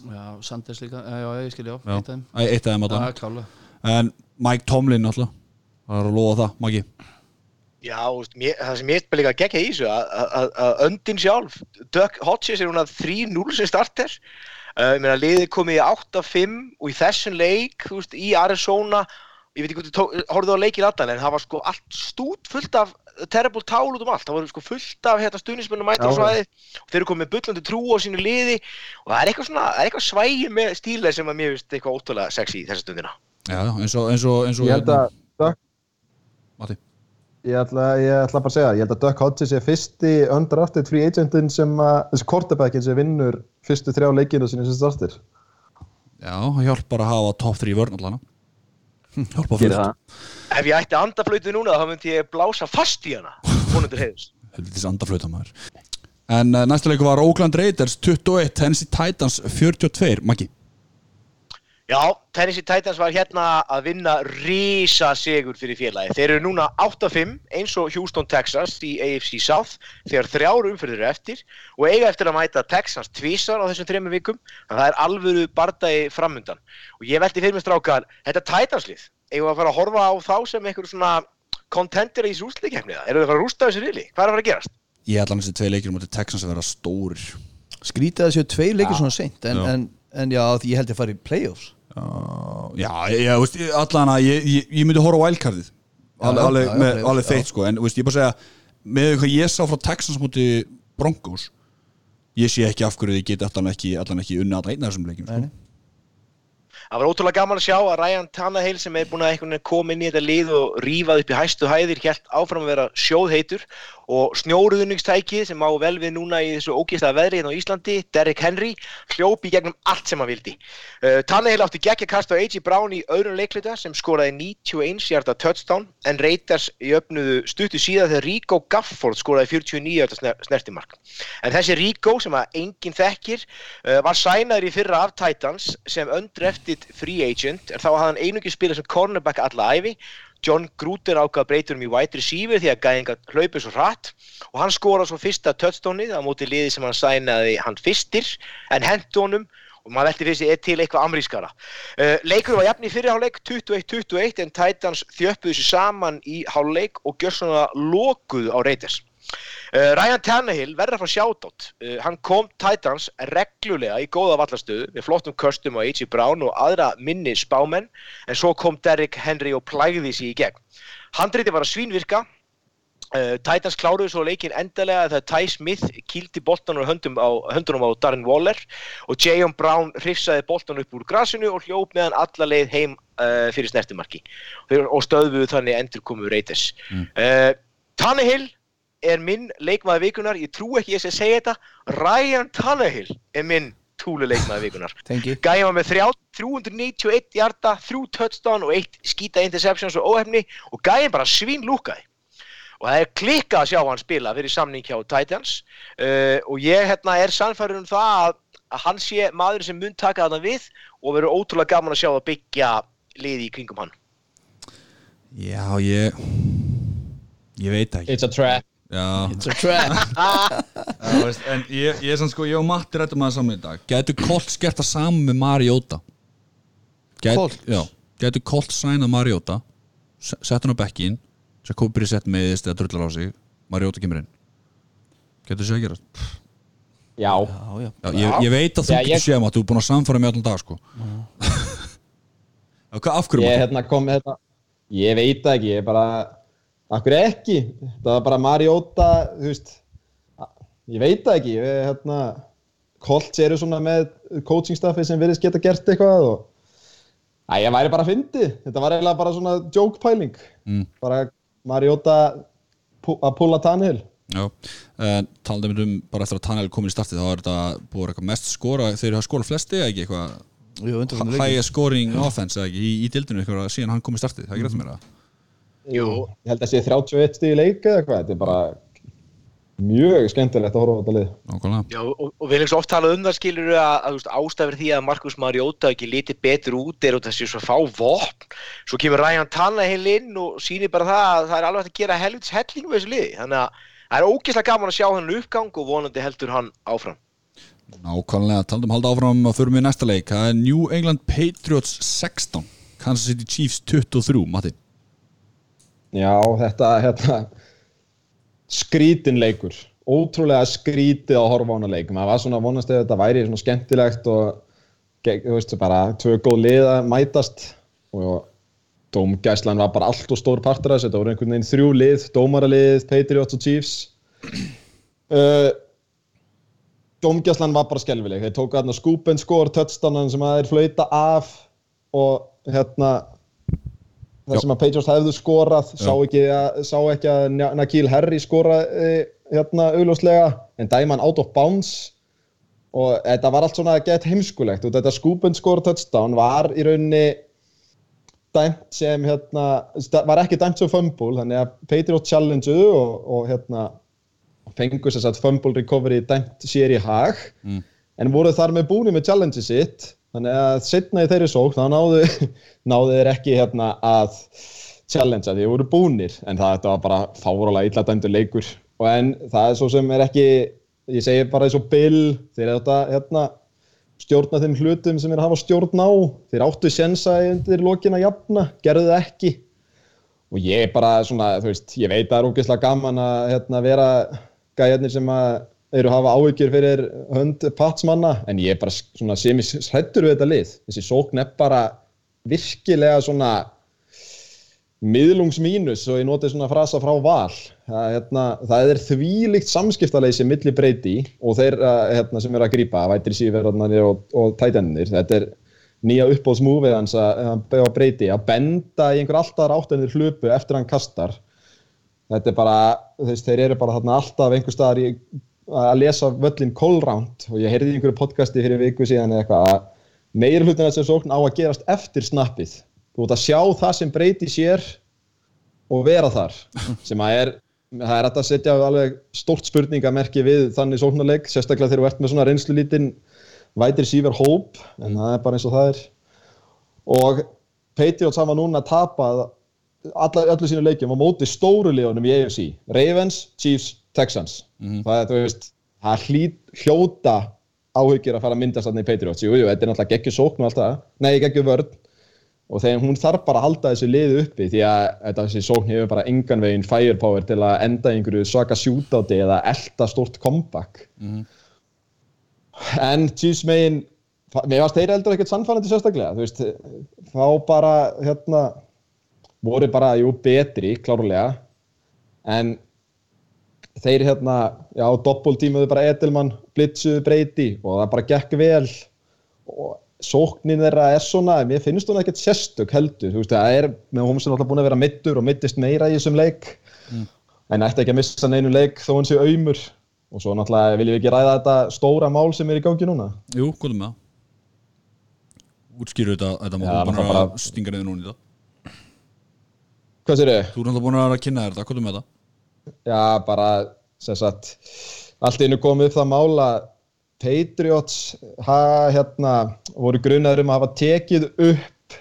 Já, Sanders líka, já, já, ég skil, já, Já. eitt af þeim. Allan. Klálega. En Mike Tomlin alltaf Það er að lofa það, Maggi. Já, það sem ég er líka að gegja í þessu að- að að- að öndin sjálf Doug Hodges er hún að 3-0 sem starter. Uh, ég meina liðið komið í 8-5 og í þessum leik þú veist, í Arizona ég veit ekki hvort þú horfðu á leikið allan en það var sko allt stút fullt af terrible tál út um allt, það voru sko fullt af hérna, stuðnismennum mæta á svæði og þeir eru komið með bullandi trú á sínu liði. Og það er eitthvað svona, það er eitthvað svægi með stílega sem að mér finnst eitthvað ótrúlega sexy í þessa stundina. Já, já, eins og, eins og, eins og ég held að Duck, Matti? Ég ætla, ég ætla bara að segja ég held að Duck Hodges er fyrsti undrafted free agentin sem að þessi quarterbackin sem vinnur fyrstu þrjá leikinu sinni sem startir. Já, hjálpar að hafa top 3 vörn allana Hjálpar Gerir fullt það. Ef ég ætti andaflöytu núna þá myndi ég blása fast í hana vonundur maður. En uh, næsta leiku var Oakland Raiders 21, Tennessee Titans 42 Maggi Já, Tennessee Titans var hérna að vinna rísa sigur fyrir félagi. Þeir eru núna 8-5 eins og Houston Texas í AFC South þegar þrjár umfyrir eftir og eiga eftir að mæta Texans tvísar á þessum þrejum vikum. Að það er alvöru bardagi framundan. Og ég veldi fyrir mig strákar, þetta Titanslið, eigum við að fara að horfa á þá sem einhver svona contender í þessu úsleikefni það? Eru þið að fara að rústa þessu rili? Hvað er að fara að gerast? Ég ætla hans að tvei leikir mútið Texans að vera stórir Skrítið að séu tveir leikir svona seint en, en, en já, því ég held ég að fara í playoffs Uh, já, ég, veist, allan að ég, ég, ég myndi horfa á wildcardið alveg, alveg, alveg já. feitt sko en veist, ég bara segja, með hvað ég sá frá Texans múti Broncos ég sé ekki af hverju þið geti allan ekki, allan ekki allan einn af þessum leikjum sko. Það var ótrúlega gaman að sjá að Ryan Tannehill sem er búin að koma inn í þetta lið og rífað upp í hæstu hæðir helt áfram að vera sjóðheitur og snjóruðningstækið sem á vel við núna í þessu ógeðslega veðri hérna á Íslandi, Derrick Henry, hljópi í gegnum allt sem hann vildi. Uh, Tannehill átti geggja kast á A.J. Brown í öðrum leikluta sem skoraði 91 hjarta touchdown en Raiders jöfnuðu stuttu síðan þegar Rico Gafford skoraði 49 hjarta sner snertimark. En þessi Rico sem að enginn þekkir uh, var sænaður í fyrra af Titans sem undrafted free agent en þá hafði hann einungi spilað sem cornerback alla æfi John Gruden ákvað breytur um í wide receiver því að gæðinga hlaupið svo hratt og hann skoraði svo fyrsta touchdownið á móti liði sem hann sænaði hann fyrstir en hendt honum og maður velti fyrir sig er til eitthvað amrískara. Uh, leikur var jafn í fyrirháleik 21-21 en Titans þjöppuðu sér saman í háleik og gjör svona lokuðu á Raiders. Uh, Ryan Tannehill verður fá sjátátt. Uh, hann kom Titans reglulega í góða vallarstöðu með flottum köstum á A.J. Brown og aðra minni spámenn en svo kom Derrick Henry og plægði sig í gegn. Handriti var að svínvirka Uh, Titans kláruðu svo leikinn endalega þegar Ty Smith kýldi boltan á, höndunum á Darren Waller og Jayon Brown hrifsaði boltan upp úr grasinu og hljóp meðan alla leið heim uh, fyrir snertimarki og, og stöðuðu þannig endur komu Raiders mm. uh, Tannehill er minn leikmaði vikunar ég trú ekki ég sé að segja þetta Ryan Tannehill er minn túlu leikmaði vikunar Tengi Gæði var með þrjá, 391 hjarta, þrjú touchdown og eitt skýta interceptions og óhefni og gæðin bara svín lúkaði. Og það er klikkað að sjá hann spila fyrir samning hjá Titans uh, og ég hérna er sannfærður um það að, að hann sé maður sem mun taka þarna við og verður ótrúlega gaman að sjá það byggja liði í kringum hann. Já, ég Ég veit ekki. It's a trap It's a trap. Já, veist, en ég, ég er sann sko, ég og Matti rættum að það saman í dag. Gætu Colt skert það saman með Mariota? Colts? Já, gætu Colt sæna Mariota? Se- Sett hann á bekkin komið byrja sett meðist eða drullar á sig. Mariota kemur inn. Gætu sér að gera. Já, Já, já. Já, ég, ég veit að þú Já, getur ég- séð Matti, þú er búin að samfara með allan dag sko. Já, hvað, af hverju ég Matti? hérna kom með þetta Ég veit það ekki, ég bara Akkur ekki, það var bara Mariota, þú veist Ég veit það ekki, ég hérna Colts eru svona með coachingstaffi sem virðist geta gert eitthvað og Æ, ég væri bara að fyndi Þetta var eiginlega bara svona joke pæling Mm. Bara Mariota að pulla Tannehill. Já, uh, talandi um bara eftir að Tanel komin í startið þá er þetta búið eitthvað mest skora þeir hafa skorað flesti eða ekki eitthvað? High scoring offense eða ekki í, í dildinu eitthvað síðan hann kom í startið, það er ekki rétt mér að Jú. Ég held að sé 31 stíð í leik eða eitthvað Þetta er bara mjög skemmtilegt að horfa á þetta lið. Nákvæmlega. Já, og, og við hefum svo oft talað um það skilur að, að ástæður því að Markus Mariota ekki lítið betur út er og þessi svo fá vopn. Svo kemur Ryan Tannehill inn og sýnir bara það að það er alveg að gera helvits helling með þessu liði, þannig að það er ógeðslega gaman að sjá hann uppgang og vonandi heldur hann áfram. Nákvæmlega, talandi um halda áfram að förum við næsta leik. Það er New England Patriots 16 Kansas City Chiefs 23 Matti Já, þetta hérna skrítin leikur. Ótrúlega skrítið að horfa á hana leik. Maður var svona vonast eða þetta væri svona skemmtilegt og þú veist bara tvö góð lið að mætast. Og dómgæslan var bara allt og stór partur af þessu, þetta voru einhvern veginn þrjú lið dómaralið, Patriots og Chiefs. Uh, dómgæslan var bara skelvileg þeir tóku hérna skúpen skor touchdownan sem að þeir flauta af og hérna þar sem að Patriots hefðu skorað sá ekki, að, sá ekki að Nakil Harry skoraði hérna augljóslega en dæman out of bounds. Og þetta var allt svona gett heimskulegt. Og þetta skúpund skor touchdown var í rauninni dæmt sem hérna var ekki dæmt sem fumble þannig að Patriots challengeuðu og, og hérna fengu sér satt fumble recovery dæmt sér í hag. Mm. en voru þar með búni með challenge sitt þannig að setna í þeirri sók þá náðu, náðu þeir ekki hérna að challengea því þeir voru búnir. En það þetta var bara fárólega illa dæmdur leikur. Og en það er svo sem er ekki ég segi bara eins og Bill þeir þetta hérna stjórna þeim hlutum sem er að hafa stjórn á. Þeir áttu sensa undir lokin að jafna gerðu það ekki. Og ég bara svona, þú veist, ég veit að það er ógeðslega gaman að hérna, vera gæjarnir sem að eru að hafa áhyggjur fyrir hönd patsmanna en ég er bara svona sem ég hrættur við þetta lið. Þessi sókn er bara virkilega svona miðlungsmínus og ég noti svona frasa frá val. Það, hérna, það er þvílíkt samskiptaleysi milli breyti og þeir uh, hérna, sem eru að grípa, vætir síverðarnir og, og tætennir, þetta er nýja uppbóðsmúfið hans að, breyti að benda í einhver alltaf áttenir hlupu eftir hann kastar. Þetta er bara, þeir eru bara þarna alltaf einhver staðar í, að lesa völlin kólránt og ég heyrði í einhverju podcasti fyrir viku síðan eða eitthvað að meira hlutin þessum sókn á að gerast eftir snappið þú ert að sjá það sem breyti sér og vera þar sem að er, það er að setja alveg stórt spurningamerki við þannig sóknarleik, sérstaklega þegar þú ert með svona reynslulítinn vætir síver hóp en það er bara eins og það er. Og Patriots hafa núna tapað öllu sínu leikjum á móti stóru liðunum í AFC Ravens, Chiefs, Texans. Það er, þú veist, það hlýt, hljóta áhugir að fara að myndast þarna í Patriots, jú, jú, þetta er náttúrulega geggjur sókn og allt það, nei, geggjur vörn. Og þegar hún þarf bara að halda þessu liði uppi því að þetta, þessi sókn hefur bara engan veginn firepower til að enda einhverju svaka shootáti eða elda stort comeback. En Chiefs megin mér varst þeir eldur ekkert sannfærandi sérstaklega. Þú veist, þá bara hérna, voru bara, jú, betri klárlega, en þeir hérna, já, doppultímuðu bara Edelmann, blitsuðu breyti og það bara gekk vel. Og sóknin þeirra er svona, mér finnst hún ekkert sérstök heldur, þú veist, það er með Holmsen alltaf búin að vera middur og middist meira í þessum leik. En ætti ekki að missa neinu leik þó hann sé auðmur og svo náttúrulega viljum við ekki ræða þetta stóra mál sem er í gangi núna. Jú, er með það? Útskýru þetta, þetta má Já, þú búin náttúrulega að stinga niður núna í það Hvað sér þið? Þú er náttúrulega búin að kynna þér þetta, hvað er með það? Já, bara, sem sagt, allt einu komið upp það mál að Patriots ha, hérna, voru grunaður um að hafa tekið upp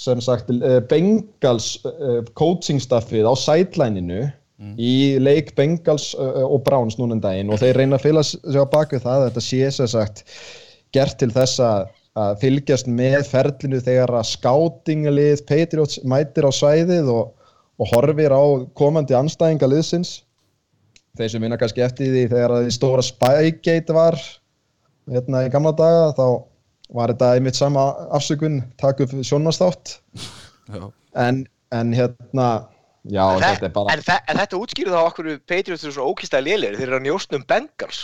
sem sagt eh, Bengals uh, coachingstaffið á sidelininu í leik Bengals uh, og Browns núna en daginn og þeir reyna að fylga sig á baku það að þetta sé sem sagt gert til þess að að fylgjast með ferlinu þegar að skátinglið Patriots mætir á svæðið og, og horfir á komandi anstæðinga liðsins. Þeir sem vinna kannski eftir því þegar að því stóra Spygate var hérna í gamla daga þá var þetta einmitt sama afsökun takk upp sjónastátt Já, en, en hérna já, En, þetta er bara en, en þetta útskýrðu þá okkur Patriots eru svo ókýrstæði lélir þeir eru að njóstn um Bengals.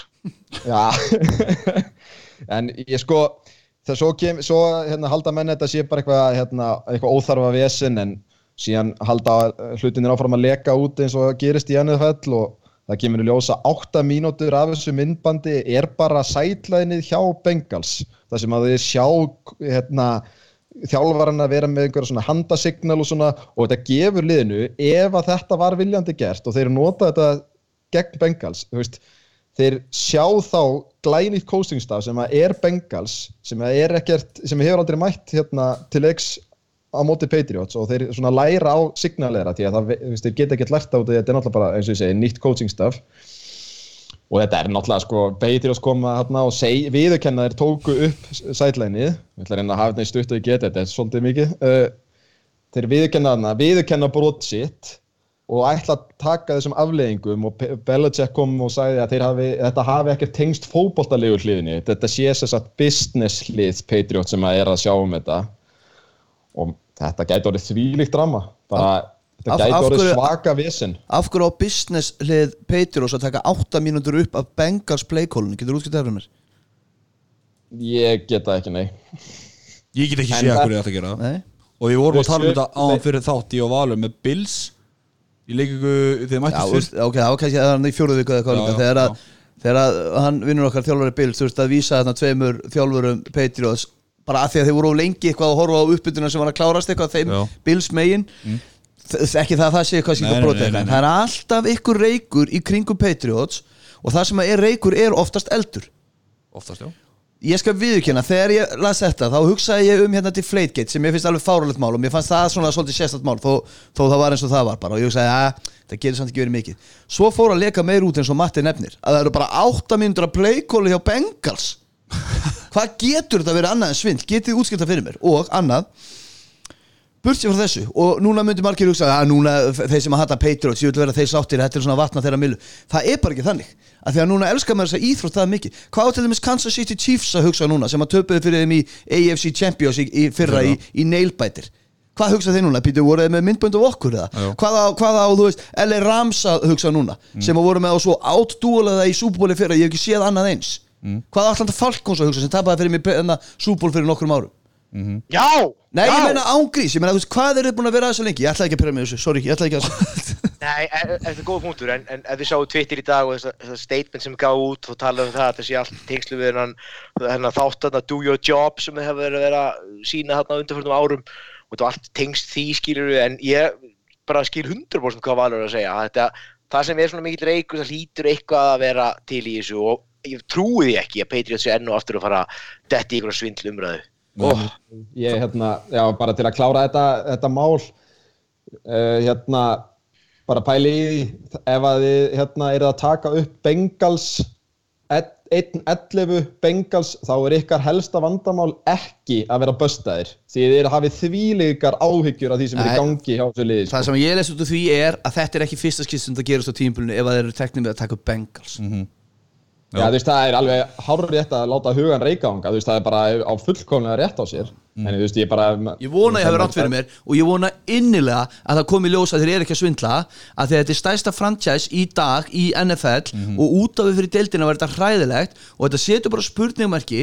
Já, en ég sko, það svo, kem, svo hérna, halda menn þetta sé bara eitthvað hérna, eitthvað óþarfa vesen en síðan halda hlutinir áfram að leka út eins og gerist í NFL og það kemur í ljósa 8 mínútur af þessu myndbandi er bara sætlæðinið hjá Bengals. Það sem að þið sjá hérna, þjálfarinn að vera með einhverja handasignal og svona og þetta gefur liðinu ef að þetta var viljandi gert og þeir nota þetta gegn Bengals, þú veist þeir sjá þá glænýtt coachingstaf sem að er Bengals sem að er ekkert, sem hefur aldrei mætt hérna til leiks á móti Patriots og þeir læra á signalera því að það, veist, geta ekkert lært á þetta þetta er náttúrulega bara, eins og ég segi, nýtt coachingstaf og þetta er náttúrulega sko Patriots koma hérna og seg, viðurkenna þeir tóku upp sætlænið við ætla að að hafa þetta í stutt og ég geta þetta er svolítið mikið. Uh, þeir viðurkenna þarna, viðurkenna brot sitt og ætla að taka þessum afleðingum og Belichick kom og sagði að hafi, þetta hafi ekkert tengst fótboltalegu hliðinni. Þetta sé þess að business hlið Patriot sem að er að sjá um þetta. Og þetta gæti orðið þvílíkt drama. Bara, Af- þetta gæti af orðið hverju- svaka vesen. Af hverju á business hlið Patriots að taka 8 mínútur upp af Bengals playkólinu, getur þú útskipt það fyrir mér? ég geta ekki nei. Ég get ekki En séð það- hvað ég ætti að gera Nei. Og við vorum að tala um þetta Nei. fyrir þátt í og valum með Bills Í leikingu þegar mættist fyrst ok, það var kannski hann í fjóruðu viku þegar, að, þegar að hann vinnur okkar þjálfari Bills þurfti að vísa þarna tveimur þjálfurum Patriots bara að því að þeir voru of lengi eitthvað að horfa á uppbytuna sem var að klárast eitthvað þeim. Bills megin. Þ- ekki það að það sé eitthvað nei, brotið það er alltaf ykkur reykur í kringum Patriots og það sem er reykur er oftast eldur. Oftast, já ég skal viðurkenna, þegar ég las þetta þá hugsaði ég um hérna til Flategate sem ég finnst alveg fáralegt mál og mér fannst það svona svolítið sérstætt mál þó, þó það var eins og það var bara. Og ég hugsaði að það gerir samt ekki verið mikið. Svo fór að leka meir út eins og Matti nefnir að það eru bara 8 mínútur að playkóli hjá Bengals. Hvað getur þetta verið annað en svindl? Getið útskipta fyrir mér? Og annað burtið frá þessu. Og núna myndi margir hugsa að núna þeir sem að hata Patriots ég vil vera þeir sáttir, þetta er svona vatna þeirra milu. Það er bara ekki þannig, að því að núna elskar maður þess að íþrótt það mikið, hvað til dæmis Kansas City Chiefs að hugsa núna sem að töpuðu fyrir þeim í AFC Champions í, í fyrra í, í nailbætir hvað hugsa þeir núna, Pítur, voru þeir með myndbönd af okkur eða, Já. hvað á, hvað á, þú veist LA Rams að hugsa núna, sem að voru með á svo átdúlega í súbúli fyrra, ég hef ekki séð annað eins. Hvað á Atlanta Falcons að hugsa sem tapaði fyrir mig súból fyrir nokkrum árum Já! Nei, já. ég meina ángrís, ég meina, þú veist, hvað eru þið búin að vera að þessu lengi? Ég ætlaði ekki að pyrra mig þessu, sorry, ég ætlaði ekki að Nei, e- e- þetta er góð punktur, en, en ef þið sjáu Twitter í dag og þessa, þessa statement sem gaf út og talaðu um það að það sé allt tengslu við hennan, hennan þátt þarna do your job sem þið hefur verið að vera að sína þarna á undanfjörnum árum og þetta var allt tengst því skilur við, en ég bara skil 100% hvað Valur er að segja þetta, það sem er svona mikill reykur það hlýtur eitthvað að vera til í þessu og ég trúi því ekki að Patriots sé enn og aftur að fara að detti í einhverja svindl umræðu oh, ég hérna, já, bara til að klára þetta, þetta mál uh, hérna, bara pæli í því ef að þið hérna eru að taka upp Bengals 1-11 Bengals þá er ykkar helsta vandamál ekki að vera böstaðir því þið eru hafið þvíleikar áhyggjur af því sem er Nei. í gangi hjá þessu liði sko. Það sem ég les út úr því er að þetta er ekki fyrsta skist sem það gerist á tímpulinu ef að þeir eru teknið með að taka upp Bengals Já, þú veist, það er alveg hárur rétt að láta hugan þú veist, það er bara á fullkomlega rétt á sér, en þú veist, ég bara... Ég vona að ég hafi rátt fyrir mér og ég vona innilega að það komi ljós að þeir eru ekki að svindla að þegar þetta er stærsta franchise í dag í NFL og út af við fyrir deildina var þetta hræðilegt og þetta setur bara spurningmarki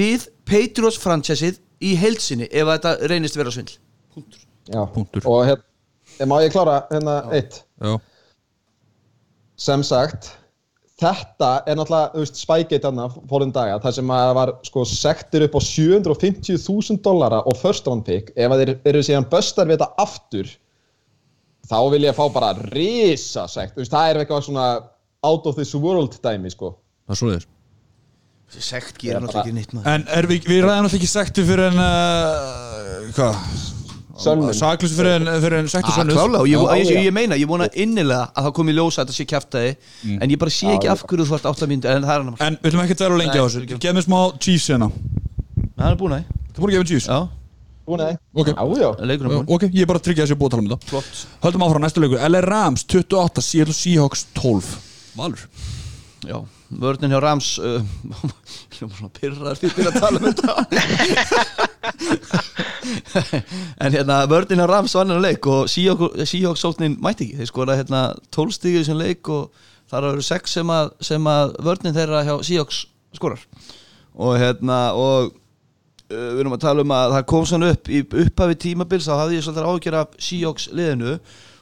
við Patriots franchiseið í heilsinni ef að þetta reynist vera svindl. Já, Punktur. og hérna, má ég klára hérna eitt, Já, sem sagt, þetta er náttúrulega, þú veist, Spygate þarna fórinn daga, þar sem að það var sko sektir upp á 750.000 dollara og first round pick, ef að þeir eru síðan bustar við þetta aftur, þá vil ég fá bara risa sekt, þú veist, það er eitthvað svona out of this world dæmi, sko. það er svo þér Þessi sekt gerir náttúrulega ekki neitt maður En er við, við ræðum alltaf ekki sektu fyrir en uh, Hvað? Saklus fyrir en, sönnuð klálega, og ég, meina, ég vona innilega að það komi ljós að þetta sé kjæftæði en ég bara sé ekki af hverju þú ert átt að mynda en það er hann En við ætlum ekki að vera lengi á þessu. Gef mér smá Chiefs hérna. Hann er búin að Það búin að gefa já, Búin að, Ok. er ég er bara að tryggja þessu búið að tala um þetta. Flott. Höldum áfram næstu leikur LA Rams 28, Seattle Seahawks 12 Valur. Já, vörnin hjá Rams uh, svona fyrir byrja að tala um þetta. En hérna, vörnin hjá Rams vann hennar leik og Seahawks sóknin mætti ekki. Þeir skora hérna 12 stigið sem leik og þar eru 6 sem að, að vörnin þeirra hjá Seahawks skorar. Og hérna og uh, við erum að tala um að það kom svona upp í upphafi tímabils þá hafði ég svolítið ágjör af Seahawks liðinu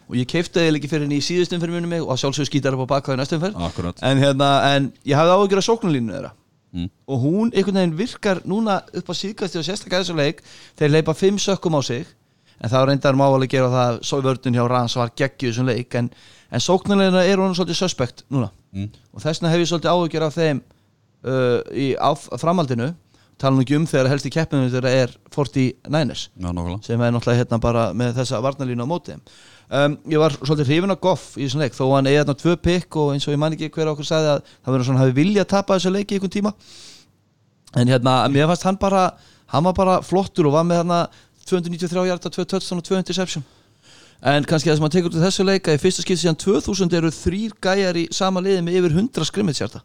og ég keifti eða ekki fyrir henni í síðustum fyrir mig og sjálfsögur skítar upp á bakkaði næstum fyrir Akkurat. En, hérna, en ég hafði áhugjur af sóknarlínu þeirra. Mm. og hún einhvern veginn virkar núna upp á síðkasti og sérstaklega þessu leik. Þeir leipa fimm sökkum á sig. En það reyndar mávalega gera það svo vördun hjá Rans var geggju þessum leik. En, en sóknarlínu er hún svolítið suspect núna. Mm. og þess vegna hef ég svolítið áhugjur af þeim uh, í áf, framhaldinu. Tala ekki um þegar helst í keppinu þeirra er 49ers Já, nákvæmlega. sem er náttúrulega hérna bara með þessa varnalínu á móti þeim. Um, ég var svolítið hrifin af Goff í þessum leik þó hann eigi þarna tvö pikk og eins og ég man ekki hver okkur sagði að það verður svona hafi vilja að tapa þessu leiki í einhvern tíma. En hérna, mér fannst hann bara hann var bara flottur og var með þarna 293 hjarta, 2 touchdown og 2 interception. En kannski það sem hann tekur af þessu leika í fyrsta skipt síðan 2000 eru þrýr gæjar í sama liði með yfir 100 skrimmitsjarta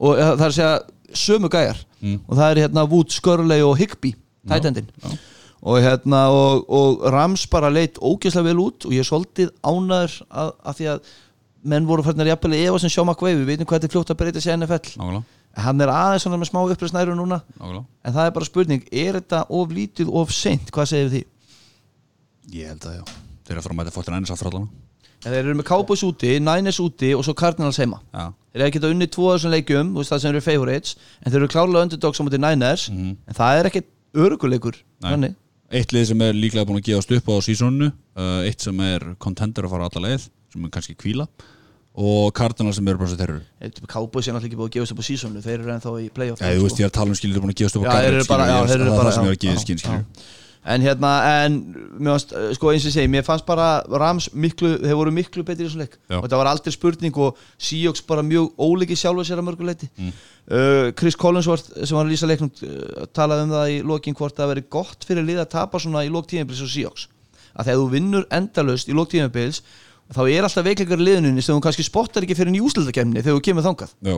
og það er að segja sömu gæjar. Mm. og það er hérna Wood, Skörley og Higby tætendin. Og hérna og, og Rams bara leitt ógeðslega vel út og ég er svolítið ánæður að, að því að menn voru færðinir jafnvel efa sem sjá makvei við veitum hvað þetta er fljótt að breyta sér NFL Nákvæmlega. Hann er aðeins svona með smá uppreisnæru núna. Nákvæmlega. En það er bara spurning, er þetta of lítið of seint, hvað segir því? Ég held að já. Þeir eru að fara að mæta fóttir ennins aftur allana En þeir eru með Cowboys úti, Niners úti og svo Cardinals heima. Já. Þeir eru ekkert að unni tvo af þessum veist það sem eru favorites en þeir eru klárlega underdogs á móti Niners. Mhm. en það er ekkert öruguleikur Nei. þannig Eitt lið sem er líklega búin að gefast upp á sísónu uh, Eitt sem er contender að fara alla leið Sem er kannski kvíla Og Cardinal sem eru bara sem þeir eru Cowboys er náttúrulega ekki búið að gefast upp á sísónu þeir eru ennþá í playoff Já, þú veist, ég er að tala um búin að upp á Já, þeir eru bara- skilurðu, já, ég- þeir eru það er það sem ég er að skinn skilur en hérna, en mér fannst, uh, sko eins og segi, mér fannst bara Rams miklu, þeir voru miklu betri í þessum leik. Já. og þetta var aldrei spurning og Seahawks bara mjög ólíki sjálfa sér að mörguleiti Mm. uh, Chris Collinsworth sem var að lýsa leiknum uh, talaði um það í lokin hvort það veri gott fyrir lið að tapa svona í lok tímabils og Seahawks. Að þegar þú vinnur endalaust í lok tímabils þá er alltaf veikleikar í liðinunni sem þú kannski spottar ekki fyrir nýjúslutakemni þegar þú kemur þangað. Já,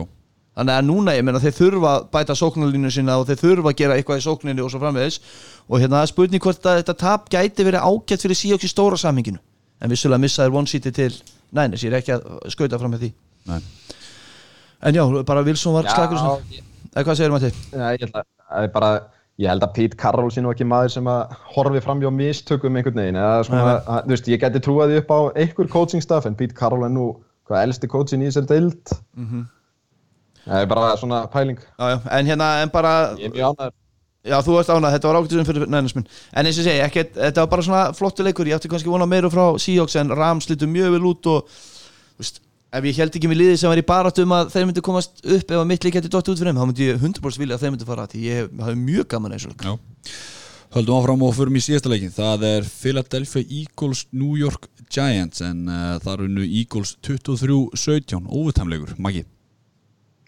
Þannig að núna, ég meina, þeir þurfa að bæta sóknarlínu sína og þeir þurfa að gera eitthvað í sókninni og svo framvegis. Og hérna það er spurning hvort að þetta tap gæti verið ágætt fyrir Seahawks í stóra samhenginu. En vissulega missaður one seati til Niners, ég er ekki að skauta fram með því. Nei. En já, bara Wilson var slagur eða hvað segir maður til? Ég held að, bara, ég held að Pete Carroll sé nú ekki maður sem að horfi fram hjá mistökum einhvern veginn eða svona, að, þú veist, ég geti trúað því upp á einhver coaching staff en Pete Carroll er nú hvað elsti coachin í þessari deild. Mhm. Það er bara svona pæling. Já, já, en hérna, en bara Ég er mjög ánægður. Já, þú veist ánað, þetta var ágættisum fyrir Niners minn. En eins og segi, ekki, þetta var bara svona flottu leikur. Ég átti kannski vona meira frá Seahawks en Rams lítu mjög vel út og veist, ef ég held ekki með liði sem var í baráttu um að þeir myndi komast upp ef að mitt lík geti dott út fyrir þeim þá myndi ég 100% vilja að þeir myndi fara því ég hafi mjög gaman eins og Já. Höldum áfram og förum í síðasta leikin Það er Philadelphia Eagles New York Giants En uh, það er unnu Eagles 23-17 Óvittamleikur, Maggi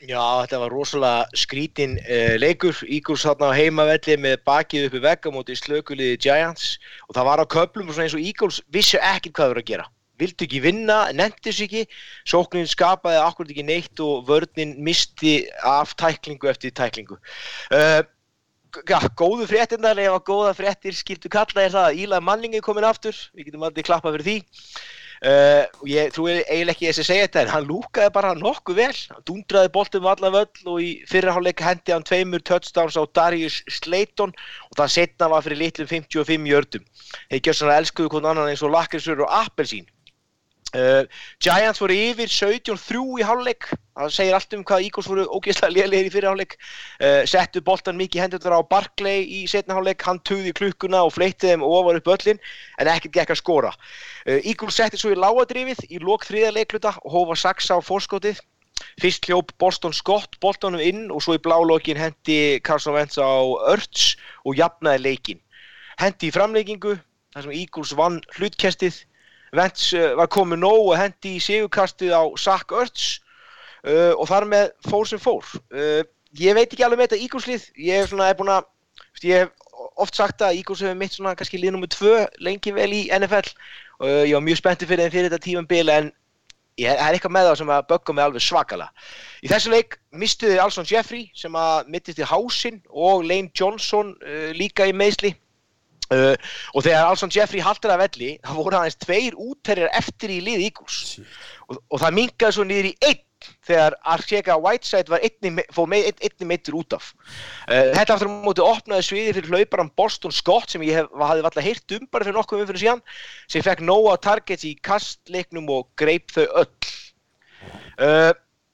Já, þetta var rosalega skrítin uh, leikur, Eagles þarna á heimavelli með bakið uppi vegg á móti slökuliði Giants. Og það var á köplum svona eins og Eagles vissu ekkert hvað það voru að gera. vildu ekki vinna, nefndi sér ekki. Sóknin skapaði akkurat ekki neitt og vörnin misti af tæklingu eftir tæklingu. Uh, ja, góðu fréttinnar ef að góða fréttir skildu kalla er það að Íla Manning er komin aftur. Við getum aldrei klappað fyrir því uh, og ég trúi eiginlega ekki að segja þetta en hann lúkaði bara nokkuð vel. Hann dundraði boltum um alla völl og í fyrraháleik hendi hann tveimur touchdowns á Darius Slayton og það setna var fyrir litlum 55 jördum þeir gjör svona elskuðu konan annan eins og lakrisur og appelsín Uh, Giants voru yfir 17-3 í hálfleik. Það segir allt um hvað Eagles voru ógeðslega lélegir í fyrir hálfleik. Uh, settu boltan mikið hendur á Barclay í setna hálfleik, hann tuði klukkuna og fleitti þeim ofar upp öllin en ekkert gekk að skora. Uh, Eagles setti svo í lágadrifið í lok þriða leikluta og hófa saksa á fórskotið fyrst hljóp Boston Scott boltanum inn og svo í blálókin hendi Carson Wentz á Örts og jafnaði leikin hendi í framleikingu þar sem Eagles vann hlutkestið Vents uh, var komið nóg og hendi í sigurkastið á Sack Örts uh, og þar með fór sem fór. Uh, ég veit ekki alveg með þetta Ígúslið, ég hef búin að, ég hef oft sagt að Ígús hefur mitt svona kannski lið nummið tvö lengi vel í NFL uh, ég var mjög spenntið fyrir þeim fyrir þetta tímambil en ég er eitthvað með það sem að bögga mig alveg svakala. Í þessu leik mistuði Alson Jeffrey sem að mittist í hásinn og Lane Johnson líka í meðsli. Uh, og þegar Alson Jeffrey haldur að velli það voru aðeins tveir útterjar eftir í lið Eagles. Og, og það minkaði svo niður í einn þegar Archega Whiteside var einni, fóð með ein, einni meittur út af. Uh, þetta aftur á móti opnaði sviði fyrir hlauparan Boston Scott sem ég hef, hafði alltaf heyrt um bara fyrir nokkuð umfyrir síðan sem fekk nóga targets í kastleiknum og greip þau öll. Uh,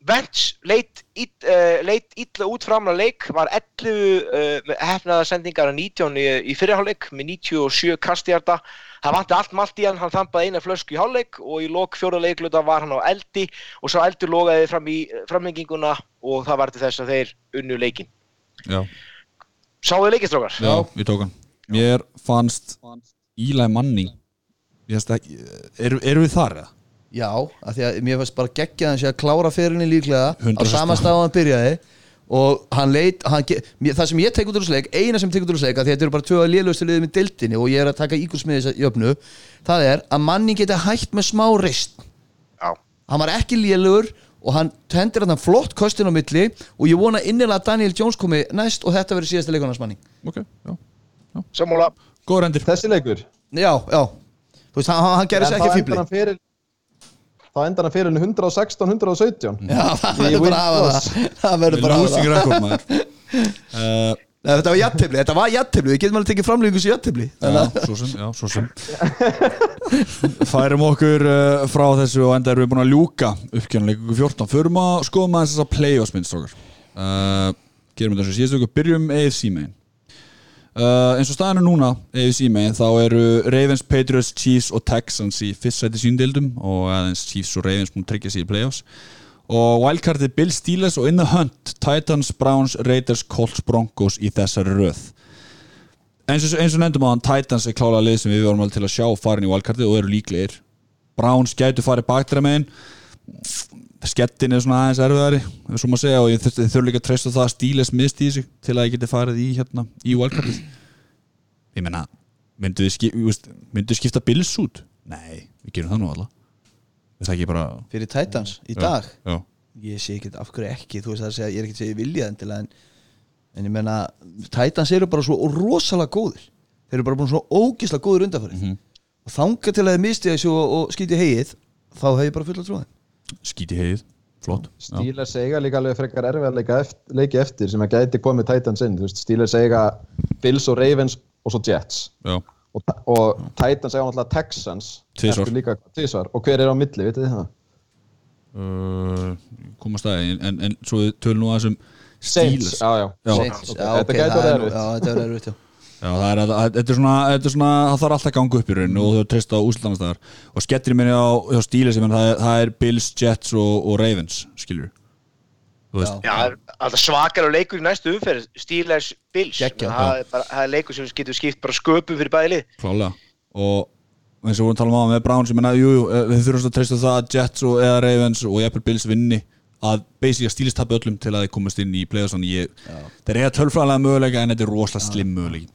Vents leit, ill, uh, leit illa út framlega leik, var 11 uh, hefnaða sendingar að 19 í, í fyrirháleik með 97 kastjarta. Það vandi allt malt í hann, hann þampaði eina flösku í háleik og í lok fjóra leikluta var hann á eldi og svo eldur logaði fram í framhenginguna og það var til þess að þeir unnu leikin. Já, Sáðu leikistrókar? já, við tók hann Mér fannst Eli Manning Ég veist ekki, eru er við þar eða? Já, af því að mér fannst bara geggja hans að klára fyrirni líklega á 100%. sama stað á hann byrjaði. Og hann leit, hann, mér- það sem ég tek út úr þessu leik, eina sem tek út úr þessu leik af því að þetta eru bara tvö að lélustu liðið með deildinni og ég er að taka að jöfnu það er að manni geta hægt með smá reist Já. hann var ekki lélugur og hann tendir hann flott kostin á milli og ég vona innilega að Daniel Jones komi næst og þetta verður síðasta leikunars manni. Ok, já Sammála. Góður endir. Þessi leikur? Já, já, þú veist, hann, hann gerði En sér ekki fýbli hann fyrir þá endar hann fyrir 116-117 Já, það Í verður bara að hafa það. Það verður bara að hafa það. maður. Uh, Nei, Þetta var jættibli, þetta var jættibli, við getum alveg tekið framlýningu sem jættibli Já, svo sem, já, svo sem. Færum okkur uh, frá þessu og enda erum við búin að ljúka uppkjörnuleiku 14 Förum að skoðum aðeins þessa playoffs minn strókar uh, Gerum við þessu síðustu ykkur, byrjum AFC megin uh, eins og staðinu núna AFC megin þá eru Ravens, Patriots, Chiefs og Texans í fyrst sæti síndildum og aðeins Chiefs og Ravens múin tryggja sig í playoffs. Og wildcardið Bill Steelers og In the Hunt Titans, Browns, Raiders, Colts, Broncos í þessari röð. Eins og, eins og nefndum hann Titans er klálega lið sem við vorum alveg til að sjá farin í wildcardið og eru líklegir. Browns gætu farið baktra megin skettin er svona aðeins erfiðari ef svo maður segja og ég þurfti þurf líka að treysta það að Steelers misti í sig til að ég geti farið í hérna í wildcardið ég menna myndu þið skip, myndu skipta Bills út? Nei, við gerum það nú alla bara Fyrir Titans í Já, dag? já. Ég sé ekki af hverju ekki, þú veist það að segja Ég er ekki að segja ég vilja endilega en, en ég menna, Titans eru bara svo rosalega góðir. Þeir eru bara búin svo ógislega góðir undanfærið Mhm. Og þanga til að þið misti þessu og, og skýti hegið Þá hef ég bara fulla trúið skíti heið, flott já. Steelers eiga líka alveg frekar erfið að leika eftir, leiki eftir sem að gæti komið Titans inn Steelers eiga Bills og Ravens og svo Jets Já. og, og Titans eiga náttúrulega Texans líka tvisvar og hver er á milli, vitið þið það? Uh, komast að en, en, en svo við tölum nú aðeins um Saints, Steelers já, já, Já. Saints, já, þetta ok, gæti er. Já, er já Já, er, að- að- er svona, þetta er svona það þarf alltaf að ganga upp í rauninu og þau treysta á úslutanastæðar og skettir minni á, á ég menn, það, er, það er Bills, Jets og, og Ravens skilur Já. Er svakar og leikur í næstu umferð Steelers Bills. Það er, bara, það er leikur sem getur skipt bara sköpum fyrir bæði lið. Klálega. Og eins og við vorum að tala um á með menna, jú, jú, eh, þið þurfum að treysta á það að Jets og eða Ravens og jafnvel Bills vinni að basically að Steelers tapja öllum til að þeir komast inn í ég, þeir eiga tölfræðlega möguleika en þetta er rosalega slim möguleiki.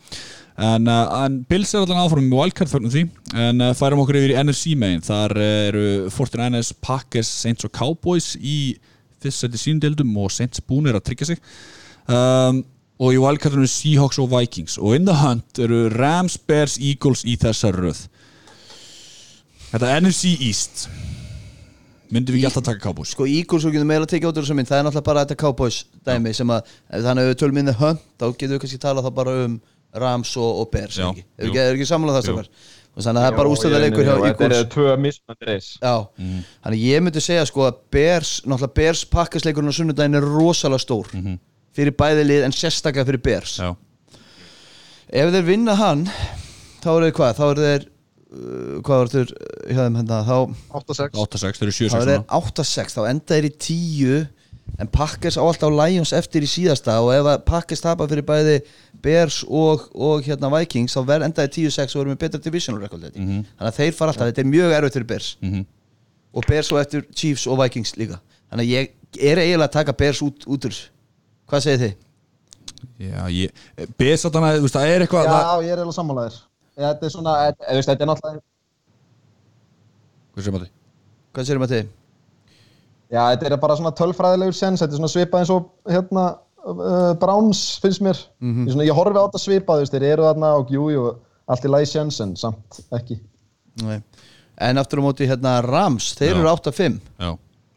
En, uh, en Bills er allan áfram með wildcard fyrir því. En uh, færum okkur yfir í NFC megin. Þar uh, eru 49ers, Packers, Saints og Cowboys í fyrst seti síndildum og Saints búnir að tryggja sig. Um, og í wildcardinu Seahawks og Vikings. Og in the hunt eru Rams, Bears, Eagles í þessar röð. Þetta er NFC East myndum við ekki alltaf taka Cowboys? Sko Eagles og getum meira að tekið úr þessu mynd. Það er náttúrulega bara þetta Cowboys dæmi sem að Þannig að við tölum inn the hunt Þá getum við kannski talað þá bara um Rams og, og Bears Já, ekki? jú. Er ekki, er ekki samlega það Jú. sem Þannig að það er bara ústæða leikur hjá Þetta Eagles. eru tvö mismandi reis Já, þannig að ég myndi segja sko að Bears, náttúrulega Bears pakkasleikurinn á sunnudaginn er rosalega stór fyrir bæði lið en sérstaklega fyrir Bears. Já, ef þeir vinna hann þá eru þeir hvað, þá eru þeir hvað eru þeir uh, hjá þeim hérna? Þá, 8-6 8-6, þau eru þá 7-6 eru þeir núna. 8-6 þá enda þeir í 10 en Packers á alltaf Lions eftir í síðasta og ef að Packers tapa fyrir bæði Bears og, og hérna Vikings þá verð endaði 10-6 og verðum með betra divisional record mm Mhm. þannig að þeir fara alltaf, þetta er mjög erfitt fyrir Bears. Mhm. og Bears og eftir Chiefs og Vikings líka. Þannig að ég er eiginlega að taka Bears út, út úr hvað segir þið? Já, ég Bears að þannig, þú veist, það er eitthvað Já, ég er eiginlega sammálaðir Þetta er svona, þú veist, þetta er náttúrulega Hvað sem að því? hvað segir maður þið? Já, þetta er bara svona tölfræðilegur sens Þetta er svona svipað eins og hérna uh, Browns finnst mér ég, svona, ég horfi á þetta svipað, þú veist, þeir eru þarna og jú, jú, allt í lagi sens en samt ekki Nei. en aftur á móti hérna Rams þeir Já. eru 8-5 Já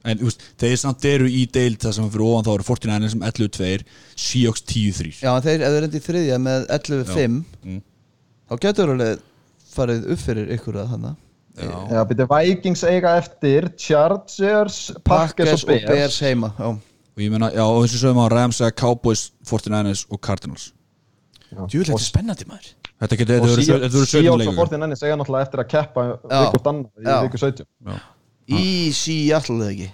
En þú veist, þeir samt eru í deild það sem fyrir ofan þá eru 49 sem 11-2 Seahawks 10-3 Já, en þeir, ef þeir endi í þriðja með 11-5 Mm. Þá getur alveg farið upp fyrir ykkur að þannig Já, Já, byrju, Vikings eiga eftir Chargers, Packers og Bears, heima já. og ég meina, já, og þessu sögum á Rams eða Cowboys, 49ers og Cardinals. Þetta er spennandi maður. Þetta getur, verður 17 Seahawks og leikur 49ers eiga náttúrulega eftir að keppa Já. viku danna í Já. viku 17 Já, í Seattle eða ekki?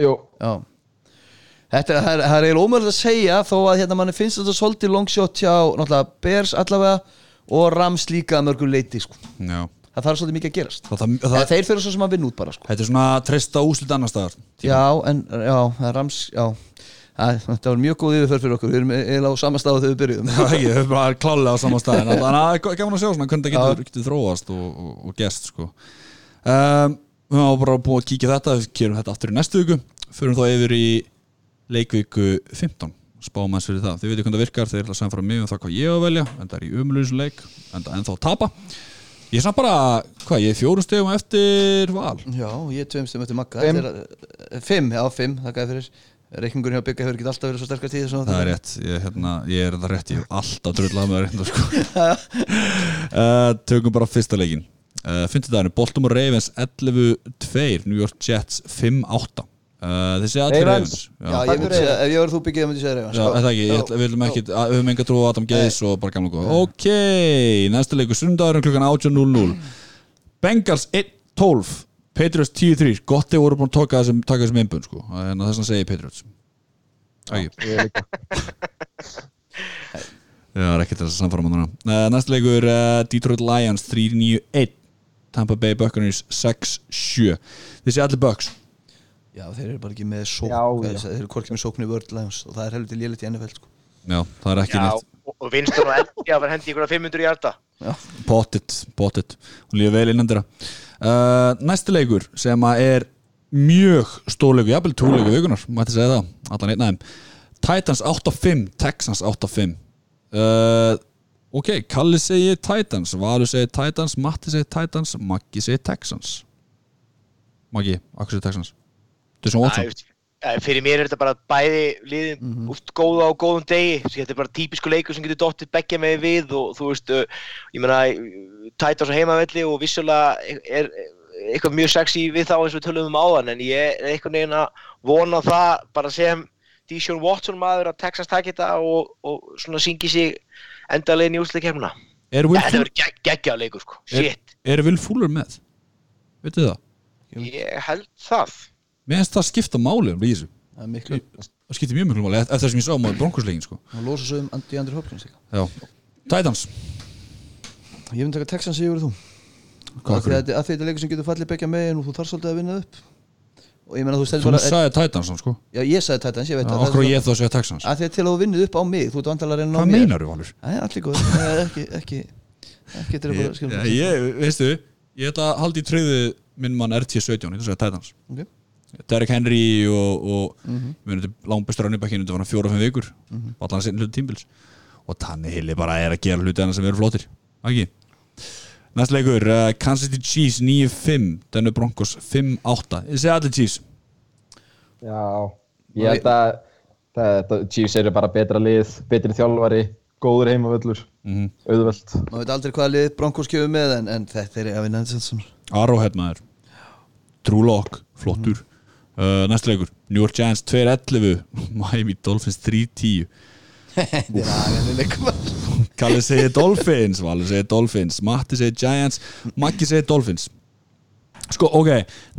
Jú, já. Þetta er, það er, er eiginlega ómögulegt að segja þó að hérna manni finnst þetta svolítið longshot hjá náttúrulega Bears allavega og Rams líka að mörgur leiti sko. það þarf svolítið mikið að gerast. Það, það, það, þeir fyrir svo sem að vinna út bara sko. Þetta er svona treysta úslit annar staðar. Já, en já, Rams já, það, þetta var mjög góð yfirferð fyrir okkur. Við erum eiginlega á sama stáðu þegar við byrjuðum. Það er ekki, þau eru bara klálega á sama staðin Þannig að það er gaman að sjá svona hvernig það getur, getur þróast og, og, og gest sko. um, Við hafa bara búið að kíkja þetta. Við gerum þetta aftur í næstu viku. Förum þá yfir í leikviku 15 Spáum aðeins fyrir það. Þið veitir hvernig það virkar Þeir ætla að samfara mig um það hvað ég á að velja En það er í umlöðsum leik En það ennþá að tapa. Ég er samt bara, hvað, ég er fjórum stegum eftir val. Já, ég er tveim stum eftir Magga. Fimm. Þetta er, eh, fimm, já, fimm, þakka þér fyrir. Reikningur hjá Bygga hefur ekki alltaf verið svo sterkast í þessu Það er rétt, ég, hérna, ég er það rétt Ég hef alltaf drullað með það reynda sko. uh, Tökum bara fyrsta leikin uh, Fyndi daginu, Baltimore Ravens 11-2 New York Jets 5-8 uh, Þessi myndi segja, ef ég verður þú Bygga, ég myndi segja Já, reyfa er það ekki, ég, ætla- við viljum ekki að- Við höfum enga trú á Adam Gaze og bara gamla góða. Ok, næsta leikur, sundagurinn klukkan 18.00 Bengals 1-12 Patriots 10-3 Gott þeir voru búin að taka þessum, innbund sko. en þess að segja Patriots. Það er ekki til þess að samfara núna. Uh, Næsta leikur uh, Detroit Lions 3-9-1 Tampa Bay Buccaneers 6-7 Þessi allir Bucks já, þeir eru bara ekki með sókn Já, já. þeir eru hvorki með sókn í World Lions og það er helviti lélitt í NFL sko. Já, það er ekki Já, neitt. og, og vinstur og endi að vera hendi ykkur 500 hjarta Pottit, pottit Hún líður vel innan þeirra uh, Næsti leikur sem að er mjög stórleiku, jafnvel trúleiku vikunar mætti segja það, allan einn aðeim Titans 8-5, Texans 8-5 uh, Ok, Kalli segir Titans Valur segir Titans, Matti segir Titans Maggi segir Texans. Maggi, akkur segir Texans Er Æ, Watson æ, Fyrir mér er þetta bara bæði liðin mm -hmm. úst góða á góðum degi. Þetta er bara típisku leikur sem getur dottið beggja með við og þú veist, uh, ég meina tæta á heimavelli og vissulega er eitthvað mjög sexy við þá eins og við tölum um áðan en ég er einhvern veginn að vona það bara sem Deshaun Watson maður að Texas taki þetta og, og svona syngi sig endalegin í úsleikefnuna Er Will, Þetta Fuller, verður gegg, geggja leikur sko, Er- shit, er Will Fuller með? Veitu það? ég held það Mér finnst það skipta máli um Lísu það er Það skiptir mjög mjög máli eftir það sem ég sá á bronkoslegin sko. og losa svo um Andy Andrew Hopkins. Titans. Ég myndi taka Texans verður þú. Hvað að því að, að þetta er leikur sem getur fallið begja megin og þú þarf svolítið að vinna upp. Og ég meina þú stendur Þú sagði Titans sko. Já ég sagði Titans, ég veit að Okkur og ég þá segja Texans? Að því að til að þú vinnið upp á mig þú ert vandalega að reyna á Hvað mér. meinar þú, Valur? Það er allir góð, það er ekki ekki, ekki til að bara skilja ég, veistu, ég ætla að halda í treyðu minn mann RT17, ég að segja Titans. Ok. Derek Henry og, og við erum til langbæstur rannibækinu þetta var hann fjóra-fimm vikur. Mm -hmm. allan sinn hluti tímbils og Tanni Hilli bara er að gera hluti hennar sem eru flottir. Ekki? Næst leikur, uh, Kansas City Chiefs 9-5 Denver Broncos 5-8 ég segi allir Chiefs? Já, ég held að þetta Chiefs eru bara betra lið, betri þjálfari, góður heimavöllur, mm auðvelt. maður veit aldrei hvað lið Broncos kefur með en, en þetta er að vinna Arrowhead maður. True Lock, flottur uh, næst leikur, New York Giants 2-11 Miami Dolphins 3-10 þetta er aðeins leikum Kalli segir Dolphins, Valur segir Dolphins Matti segir Giants, Maggi segir Dolphins. Sko, ok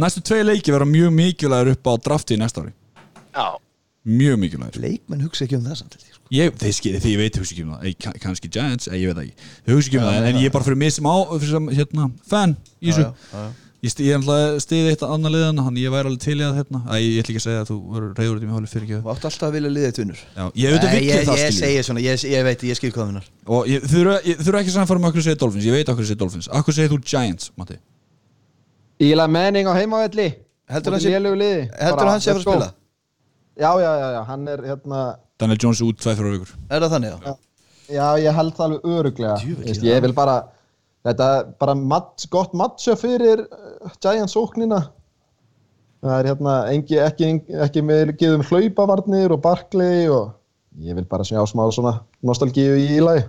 Næstu tvei leiki vera mjög mikilvægur upp á drafti í næsta ári. Já, Mjög mikilvægur leikmenn hugsa ekki um það samt sko. ég, Þeir skilja, því ég veit hugsa ekki um það. Ei, Kannski Giants, ei, ég veit ekki. Þau hugsa ekki um Já, það, en já, ég er bara fyrir mig sem á fyrir sem, hérna, fan í þessu. Já, já, já. Ég, ég er alltaf stiðið eitt annar liðan Þannig ég væri alveg til í að hérna. Æ, ég ætla ekki að segja að þú verður reyður út í mig hálfur fyrir þú átt alltaf að vilja liðið tvinnur Já, ég vill ég, það ég segi svona, ég, ég veit, ég skil hvað ég þurfa ég þurfa ekki að samfara með okkur að segja Dolphins. Ég veit okkur að segja Dolphins. Akkur segir þú Giants, Matti? Íla menning á heimavelli. Heldur hann sé- lélegu liði. heldur Bara, hann sé að að spila? Já, já, já, já, hann er hérna, Daniel Jones út tvæð fyrir vikur. Er það þannig já? já, ég held það alveg öruglega. Djöfull, Veist, já. ég vil bara, þetta er bara mat, gott matcha fyrir Giants sóknina. Það er hérna, engi, ekki, ekki með geðum hlaupavarnir og Barkley og ég vil bara sjá smá svona nostalgíu í ílagi.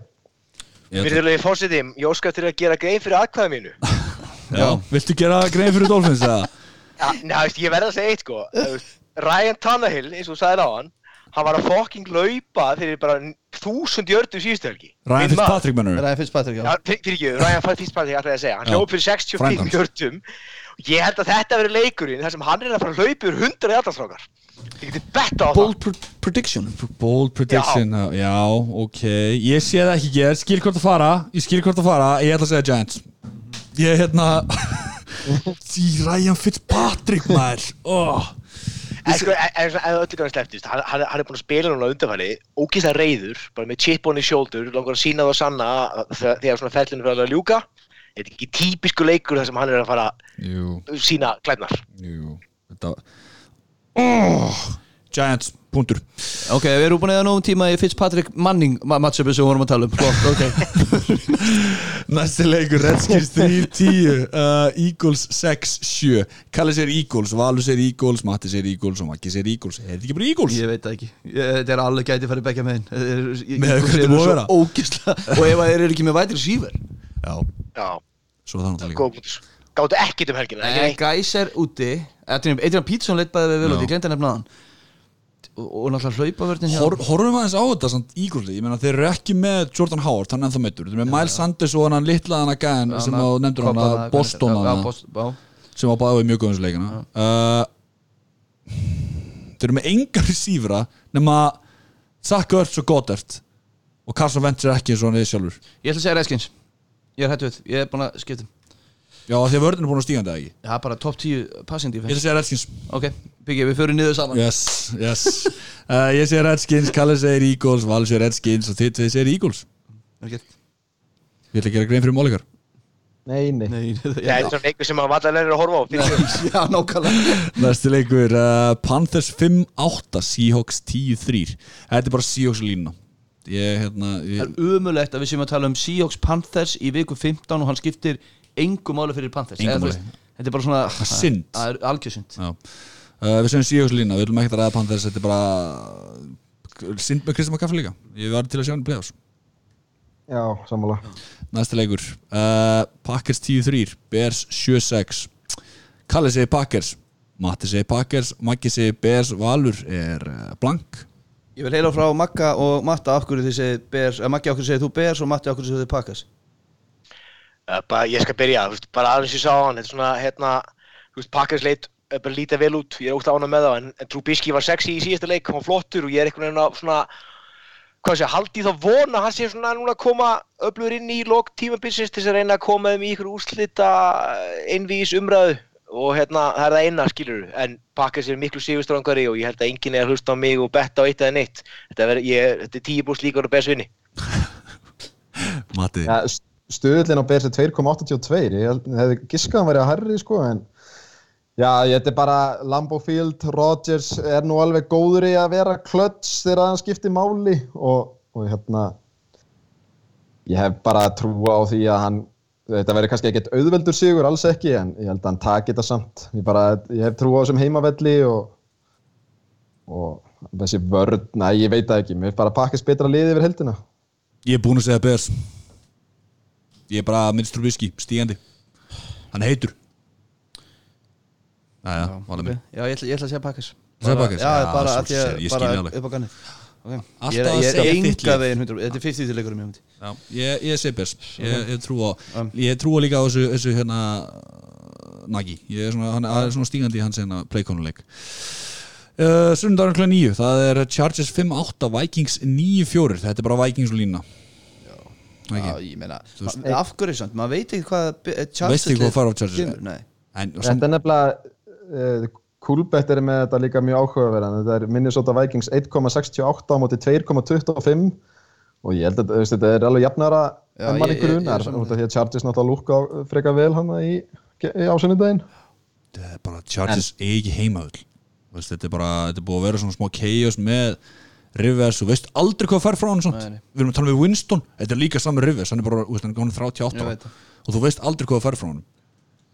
virðulegi fósiti, ég óska eftir að gera grein fyrir aðkvæða mínu. Já, viltu gera grein fyrir Dolphins eða? Já, veist, ég verð að segja eitt, sko. Ryan Tannehill, eins og þú sagðir á hann, hann var að fucking laupa fyrir bara þúsund jördu síðustu helgi. Ryan. Fitzpatrick mennur Ryan Fitzpatrick, já Já, fyr- fyrir ekki, Ryan Fitzpatrick ætlaði að segja, hann Já. hljóp fyrir 65 Frændi hans. hjörtum og ég held að þetta verið leikurinn þar sem hann er að fara að hlaupa yfir 100 jætastrákar ég geti betta á bold pr prediction Bold prediction, já. já, ok Ég sé það ekki gerð, skil hvort að fara Ég skil hvort að fara, ég ætla að segja Giants Ég er hérna Því Ryan Fitzpatrick maður oh. Öllu kannar slepptist hann, hann, er búin að spila núna undanfæli ógíslega reyður, bara með chip on his shoulder langar að sína það sanna þegar svona fellinu fyrir að ljúka. Þetta er ekki típisku leikur þar sem hann er að fara Jú, sína klædnar jú Þetta oh. Giants, punktur. Ok, við erum búin að eða nógum tíma í Fitzpatrick Manning ma- matchupi sem við vorum að tala um. Flott, ok. Næsti leikur, Redskins 3-10 uh, Eagles 6-7 Kalli sér Eagles, Valur sér Eagles Matti sér Eagles og Maggi sér Eagles. Er þetta ekki bara Eagles? ég veit það ekki. Ég, þetta er alveg gæti farið begja megin Með hvernig þetta búið að vera? ógisla og ef það eru ekki með vætri síver Já, já, svo það náttúrulega líka. gáttu ekkit um helgina, Gæs er úti. Adrian Peterson leitt bæði við vel út, ég glemdi að nefna hann og, náttúrulega hlaupavörðin Hor, Horfum aðeins á þetta samt Eaglesi Ég meina þeir eru ekki með Jordan Howard Hann er ennþá meittur Þeir eru með Miles Sanders og hann litla hann að gæðin sem á nefndur hann að Boston já. sem á báði mjög góðum leikana uh, Þeir eru með enga recívera nema Zach Ertz og Goddard. Og Carson Wentz er ekki eins og hann er sjálfur. Ég ætla að segja Redskins. Ég er hættu við, ég er búin að skipta um. Já því að vörðin er búin að stígandi eða ekki? Já, bara top 10 passing Ég ætla defense að segja Redskins. Ok, byggja, við förum niður saman. Yes, yes. Uh, Ég segir Redskins, Kalle segir Eagles Val segir Redskins og þitt þið segir Eagles. Okay. Ég ætla að gera grein fyrir mólikar Nei, nei. nei, það er svona leikur sem að vallar er að horfa á fyrir já, nákvæmlega. Næsti leikur uh, Panthers 5-8 Seahawks 10-3 Þetta er bara Seahawks lína Ég, hérna Það ég, er umulegt að við séum að tala um Seahawks Panthers í viku 15 og hann skiptir engu máli fyrir Panthers Eða, máli. veist, Þetta er bara svona Það er synd. Er já. uh, Við segjum Seahawks lína Við viljum ekkert að ræða Panthers Þetta er bara Synd með Kristján McCaffrey líka Ég var til að sjá hann í playoffs Já, sammála. Næsti leikur uh, Packers 10-3 Bears 7-6 Kalli segir Packers Matti segir Packers Maggi segir Bears Valur er uh, blank Ég vil heila frá Magga og Matta af hverju þið segið Bears, að Maggi af hverju segið þú Bears og Matti af hverju segið þið Packers bara, ég skal byrja, þú veist, bara aðeins ég sá hann, þetta er svona, hérna, þú veist, Pakkars leit uh, bara lítið vel út, ég er ótt ána með það, en, en Trubisky var sexy í síðasta leik, hann var flottur og ég er einhvern veginn að svona, hvað sé, haldi þá vona, hann sé svona núna að koma öflugur inn í lok tímabilsins til þess að reyna að koma þeim í ykkur úrslita einvís umræðu. Og hérna, það er það eina skilur en Packers er miklu sigurstrangari og ég held að enginn er að hlusta á mig og betta á eitt eða neitt. Þetta, ver, ég, þetta er tíu búst líka og best vinni. Matti, Ja, Stöðlinn á er 2,82 ég hefði giskað að verið að herri sko en já, þetta er bara Lambeau Field, Rodgers er nú alveg góður í að vera klöts þegar hann skiptir máli og, og hérna ég hef bara trú á því að hann þetta verður kannski ekkert auðveldur sigur, alls ekki en ég held að hann taki þetta samt. Ég, bara, ég hef trú á þessum heimavelli og, og þessi vörð, næ, ég veit það ekki mér er bara pakkist betra liði yfir heldina ég er búinn að segja Bears Ég er bara minnstur viski, stígandi. Hann heitur. Næja, valið mér Já, ég ætla, ég ætla að segja Packers? Já, bara að ég, bara upp á okay. Alltaf að segja þitt enga lið. veginn 100 Þetta er 50 leikur um ég, ég sé Bears. Ég, ég trú á Ég trú á líka á þessu, hérna Nagi, ég er svona, stígandi í hans hérna playkonuleik. Sunnudagurinn kl. 9 Það er Chargers 5-8 Vikings 9-4 Þetta er bara Vikings og lína Já, ég meina Af hverju samt, maður veit ekki hvað eh, Chargers Veistu ekki hvað fara á Chargers? kemur, Nei. En, og Þetta er nefnilega uh, Coolbet er með þetta líka mjög áhugaverðan. Þetta er Minnesota Vikings 1,68 á móti 2,25 og ég held að veist, þetta er alveg jafnara Já, en ég er grunar því. að Chargers náttúrulega lúka freka vel hann í, í er bara Chargers er ekki Veist, þetta er bara, þetta er búið að vera svona smá chaos með Rivers og veist aldrei hvað fær frá hann við erum að tala með Winston, þetta er líka saman Rivers hann er bara, hann er gáðin 38 Ég ára og þú veist aldrei hvað fær frá hann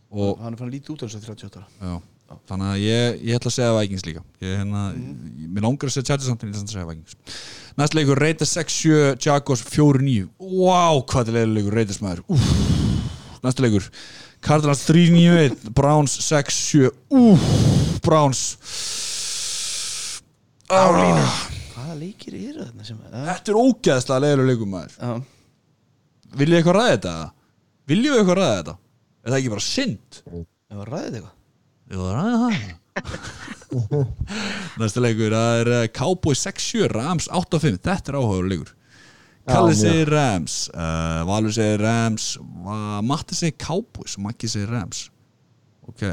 og Hann er fann lítið út á þessu 38 ára. Þannig að ég, ég ætla að segja Vikings líka. Ég, hérna, ég, mér langar að segja Chargers samt en ég ætla að segja Vikings. Næst leikur Raiders 6-7, Jaguars 4-9 wow, hvað er leikur Raiders maður. Úf. næst leikur Cardinals 3-9 Browns 6-7 Úf, Browns. Ah, Hvaða leikir eru þarna sem er? Þetta er ógeðslega leiður leikum maður Já, Viljið eitthvað ræða þetta? Viljið við eitthvað ræða þetta? Er það ekki bara synd? ég var ræðið eitthvað Jú, ræða það Næsta leikur, það er uh, Cowboy 6-7, Rams 8-5 Þetta er áhugaður leikur Kalli mjög. segir Rams uh, Valur segir Rams Va- Matti segir Cowboys, Maggi segir Rams Ok,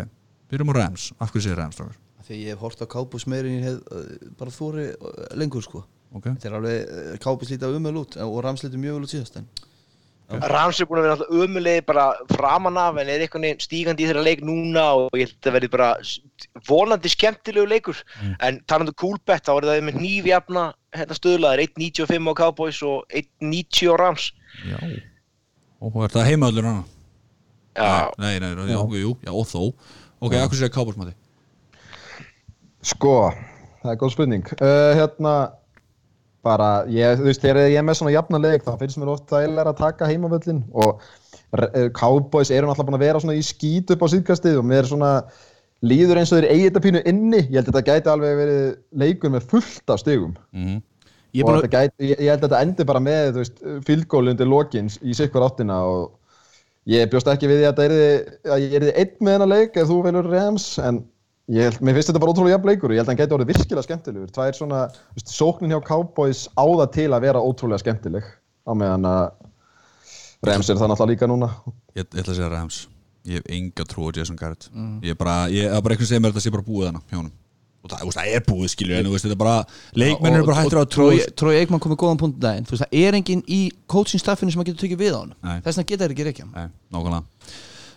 byrjum á Rams Af hverju segir Rams, strákar? Þegar ég hef hort á Kábús meir en ég hef uh, bara þóri uh, lengur sko. Ok, Þetta er alveg, uh, Kábús lítið umöl út og Rams lítið mjög vel út síðast en Rams er búin að vera alltaf ömulegi bara framan af en er eitthvað stígandi í þeirra leik núna og ég held að það verði bara vonandi skemmtilegu leikur. En talandu coolbet þá er það með nýfjafna hérna stöðlaðir 1.95 á Cowboys og 1.90 á Rams. Já. Og er það heimaðlur hana? Já, Nei, nei, nei, já, jú, já, og þó. Ok, af hverju segir Cowboys, Matti? Sko, það er góð spurning. Uh, Hérna bara, ég, þú veist, þegar ég er með svona jafna leik þá finnst mér oft það er að taka heimavöllin og uh, Cowboys eru náttúrulega búin að vera svona í skít upp á síðkastið og mér er svona líður eins og þeir eigi þetta pínu inni. Ég held að þetta gæti alveg verið leikur með fullt af stigum. Mm Ég er og búin að þetta gæti, ég, held að þetta endi bara með þú veist, fylgóli undir lokins í sikkur áttina og ég bjóst ekki við því að, yrði, að ég erði einn með hennar leik ef þú velur Rams en held, mér finnst þetta bara ótrúlega jafn leikur. Og ég held að hann gæti orðið virkilega skemmtilegur. Tvær svona, þú veist, sóknin hjá Cowboys á það til að vera ótrúlega skemmtileg á meðan að Rams er það náttúrulega líka núna. Ég, ég ætla að segja Rams. Ég hef enga trú á Jason Garrett. Ég er bara, ég er bara einhvern sem að þetta sé bara búið hana hjá honum. Og það, það er búið skilju En þú veist, þetta er bara, leikmenn eru bara hættur að trú Trói, Eikmann komið góðan punkt í daginn. Þú veist, það er enginn í coaching staffinu sem að getur tekið við á hann. Nei. Þess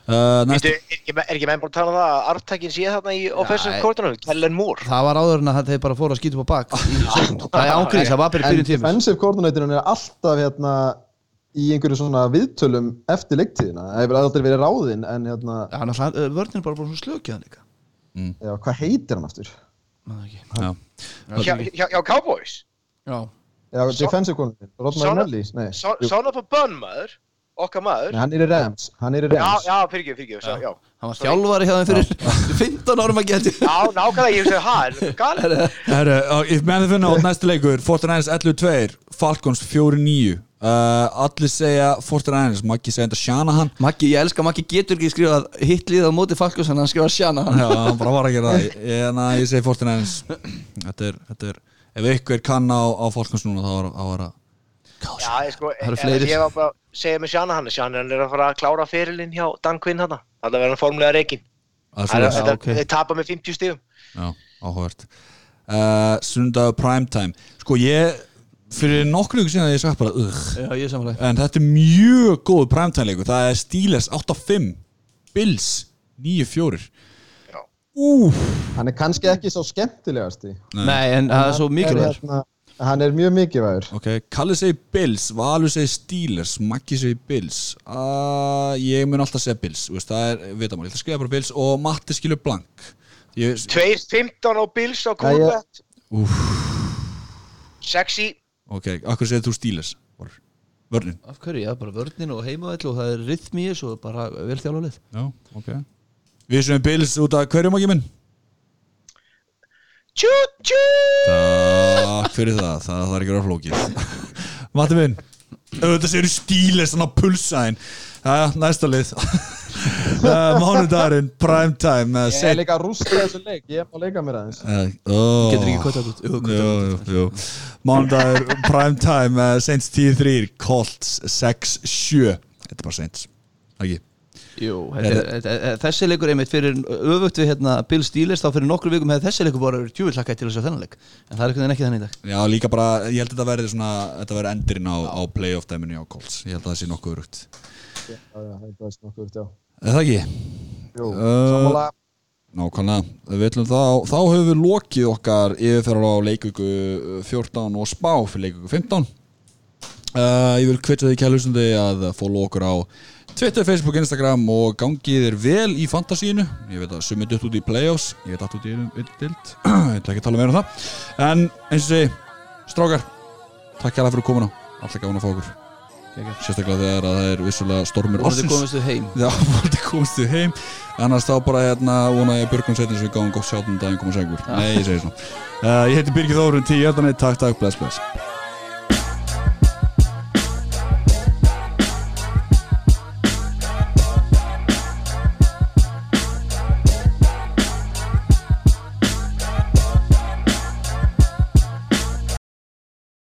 uh, Veitu, Næstu, er ekki, er ekki menn búin að tala um það að arftækin sé þarna í offensive coordinator, Kellen Moore. Það var áður en að þeir bara fóru að skýta upp á bak. Það er ángriðis, það var bara í en byrjun tíma defensive coordinatorinn er alltaf hérna í einhverju svona viðtölum eftir leiktíðina, það hefur aldrei verið ráðinn en hérna, Vörnir er bara búin að slökja hann líka. Já, hvað heitir hann aftur? Man það ekki. já. Hjá, hjá Cowboys? Já, Já, defensive coordinator, son of a bun maður, okkar maður. Nei, hann er í Rams Hann er í Já, Rams. já, fyrir ekki, fyrir ekki, já. hann var þjálfari hjá þeim fyrir 15 árum að geta. Já, nákvæmlega, ég segi, ha, er galið Herru, ég með þið finna á næstu leikur 49ers 11-2, Falcons 4-9 uh, Allir segja 49ers, Maggi segja þetta Shanahan. Maggi, ég elska Maggi getur ekki skrifað hittlið á móti Falkos en hann skrifað sjana hann Já, hann bara var að gera það. Ég, na, ég segi 49ers Þetta er, þetta er, ef ykkur kann á, á Falcons núna þá var, var að Já, ég sko, Það eru en fleiri. ég var bara segja með Shanahan Shanahan er að fara að klára ferilinn hjá Dan Quinn hann Það hann formulega Það er Það er- svoleiðis. þetta- ok. Þeir tapa með 50 stíðum Já, áhugavert. Uh, Sundag primetime. Sko ég, fyrir nokkru ykkur síðan að ég sagt bara ugh, Já, ég samanlega En þetta er mjög góð primetime leikur. Það er Steelers 8-5 Bills 9-4 Já. Úf Hann er kannski ekki svo skemmtilegasti. Nei, en það er svo mikilvægur. hérna, Hann er mjög mikilvægur. Ok, Kalli segi Bills, Valur segi Steelers Maggi segi Bills. Uh, Ég mun alltaf segja Bills þú veist, Það er, veitamál, ég ætla að skrifa bara Bills Og Matti skilur blank. Ég, 2-15 á Bills á Úf, Sexy ok, akkur segir þú Steelers? Vörnin. Af hverju, já, bara vörnin og heimavell og það er rytmi í þessu og bara vel þjála lið Já, ok. Við sem Bills út af hverju Maggi minn Tjú, tjú Takk fyrir það, það þarf ekki að vera flókið. Matti minn auðvitað séu að pulsa einn Jæja, næsta lið. Uh, Mánudagurinn, primetime uh, Ég er líka að rústa þessu leik Ég er að leika mér aðeins. Uh, oh. Getur ekki kvötað út Jú, kvötað út. jú, jú. Mánudagur, primetime uh, Saints 10-3, Colts 6-7 Þetta er bara Saints Ekki Jú, þessi leikur einmitt fyrir öfugt við hérna Bill Steelers þá fyrir nokkru vikum hefði þessi leikur bara tjúvillakætt til þess að þennan leik. En það er einhvern veginn ekki þannig í dag. Já, líka bara, ég held að þetta verði svona Þetta verði endurinn á, á playoff dæminu á Colts. Ég held að það sé nokkuð rugt Já, já, það er best nokkuð já. Er það ekki? Jú, Uh, sammála. Nákvæmlega, við viljum þá, þá höfum við lokið okkar yfirferðar á leikugu 14 og spá fyrir leikugu 15 uh, Ég vil hvetja því kælustundi að follow okkur á Twitter, Facebook, Instagram og gangið er vel í fantasínu Ég veit að sumið dött út í playoffs, ég veit aftur út í einu dild Ég ætla ekki að tala meira um það. En eins og segi, strákar, takk kærlega fyrir komuna. Alltaf gáðan að fá okkur. Sérstaklega þegar að það er vissulega stormur og þetta ársins. komist við heim. Já, komst þið heim. Annars þá bara hérna vona ég Björgun sem við gáum gott sjátum daginn koma segur Nei, ég segi svona. Uh, Ég heiti Birgir Þórun, 10 hjartanir, takk, takk, bless, bless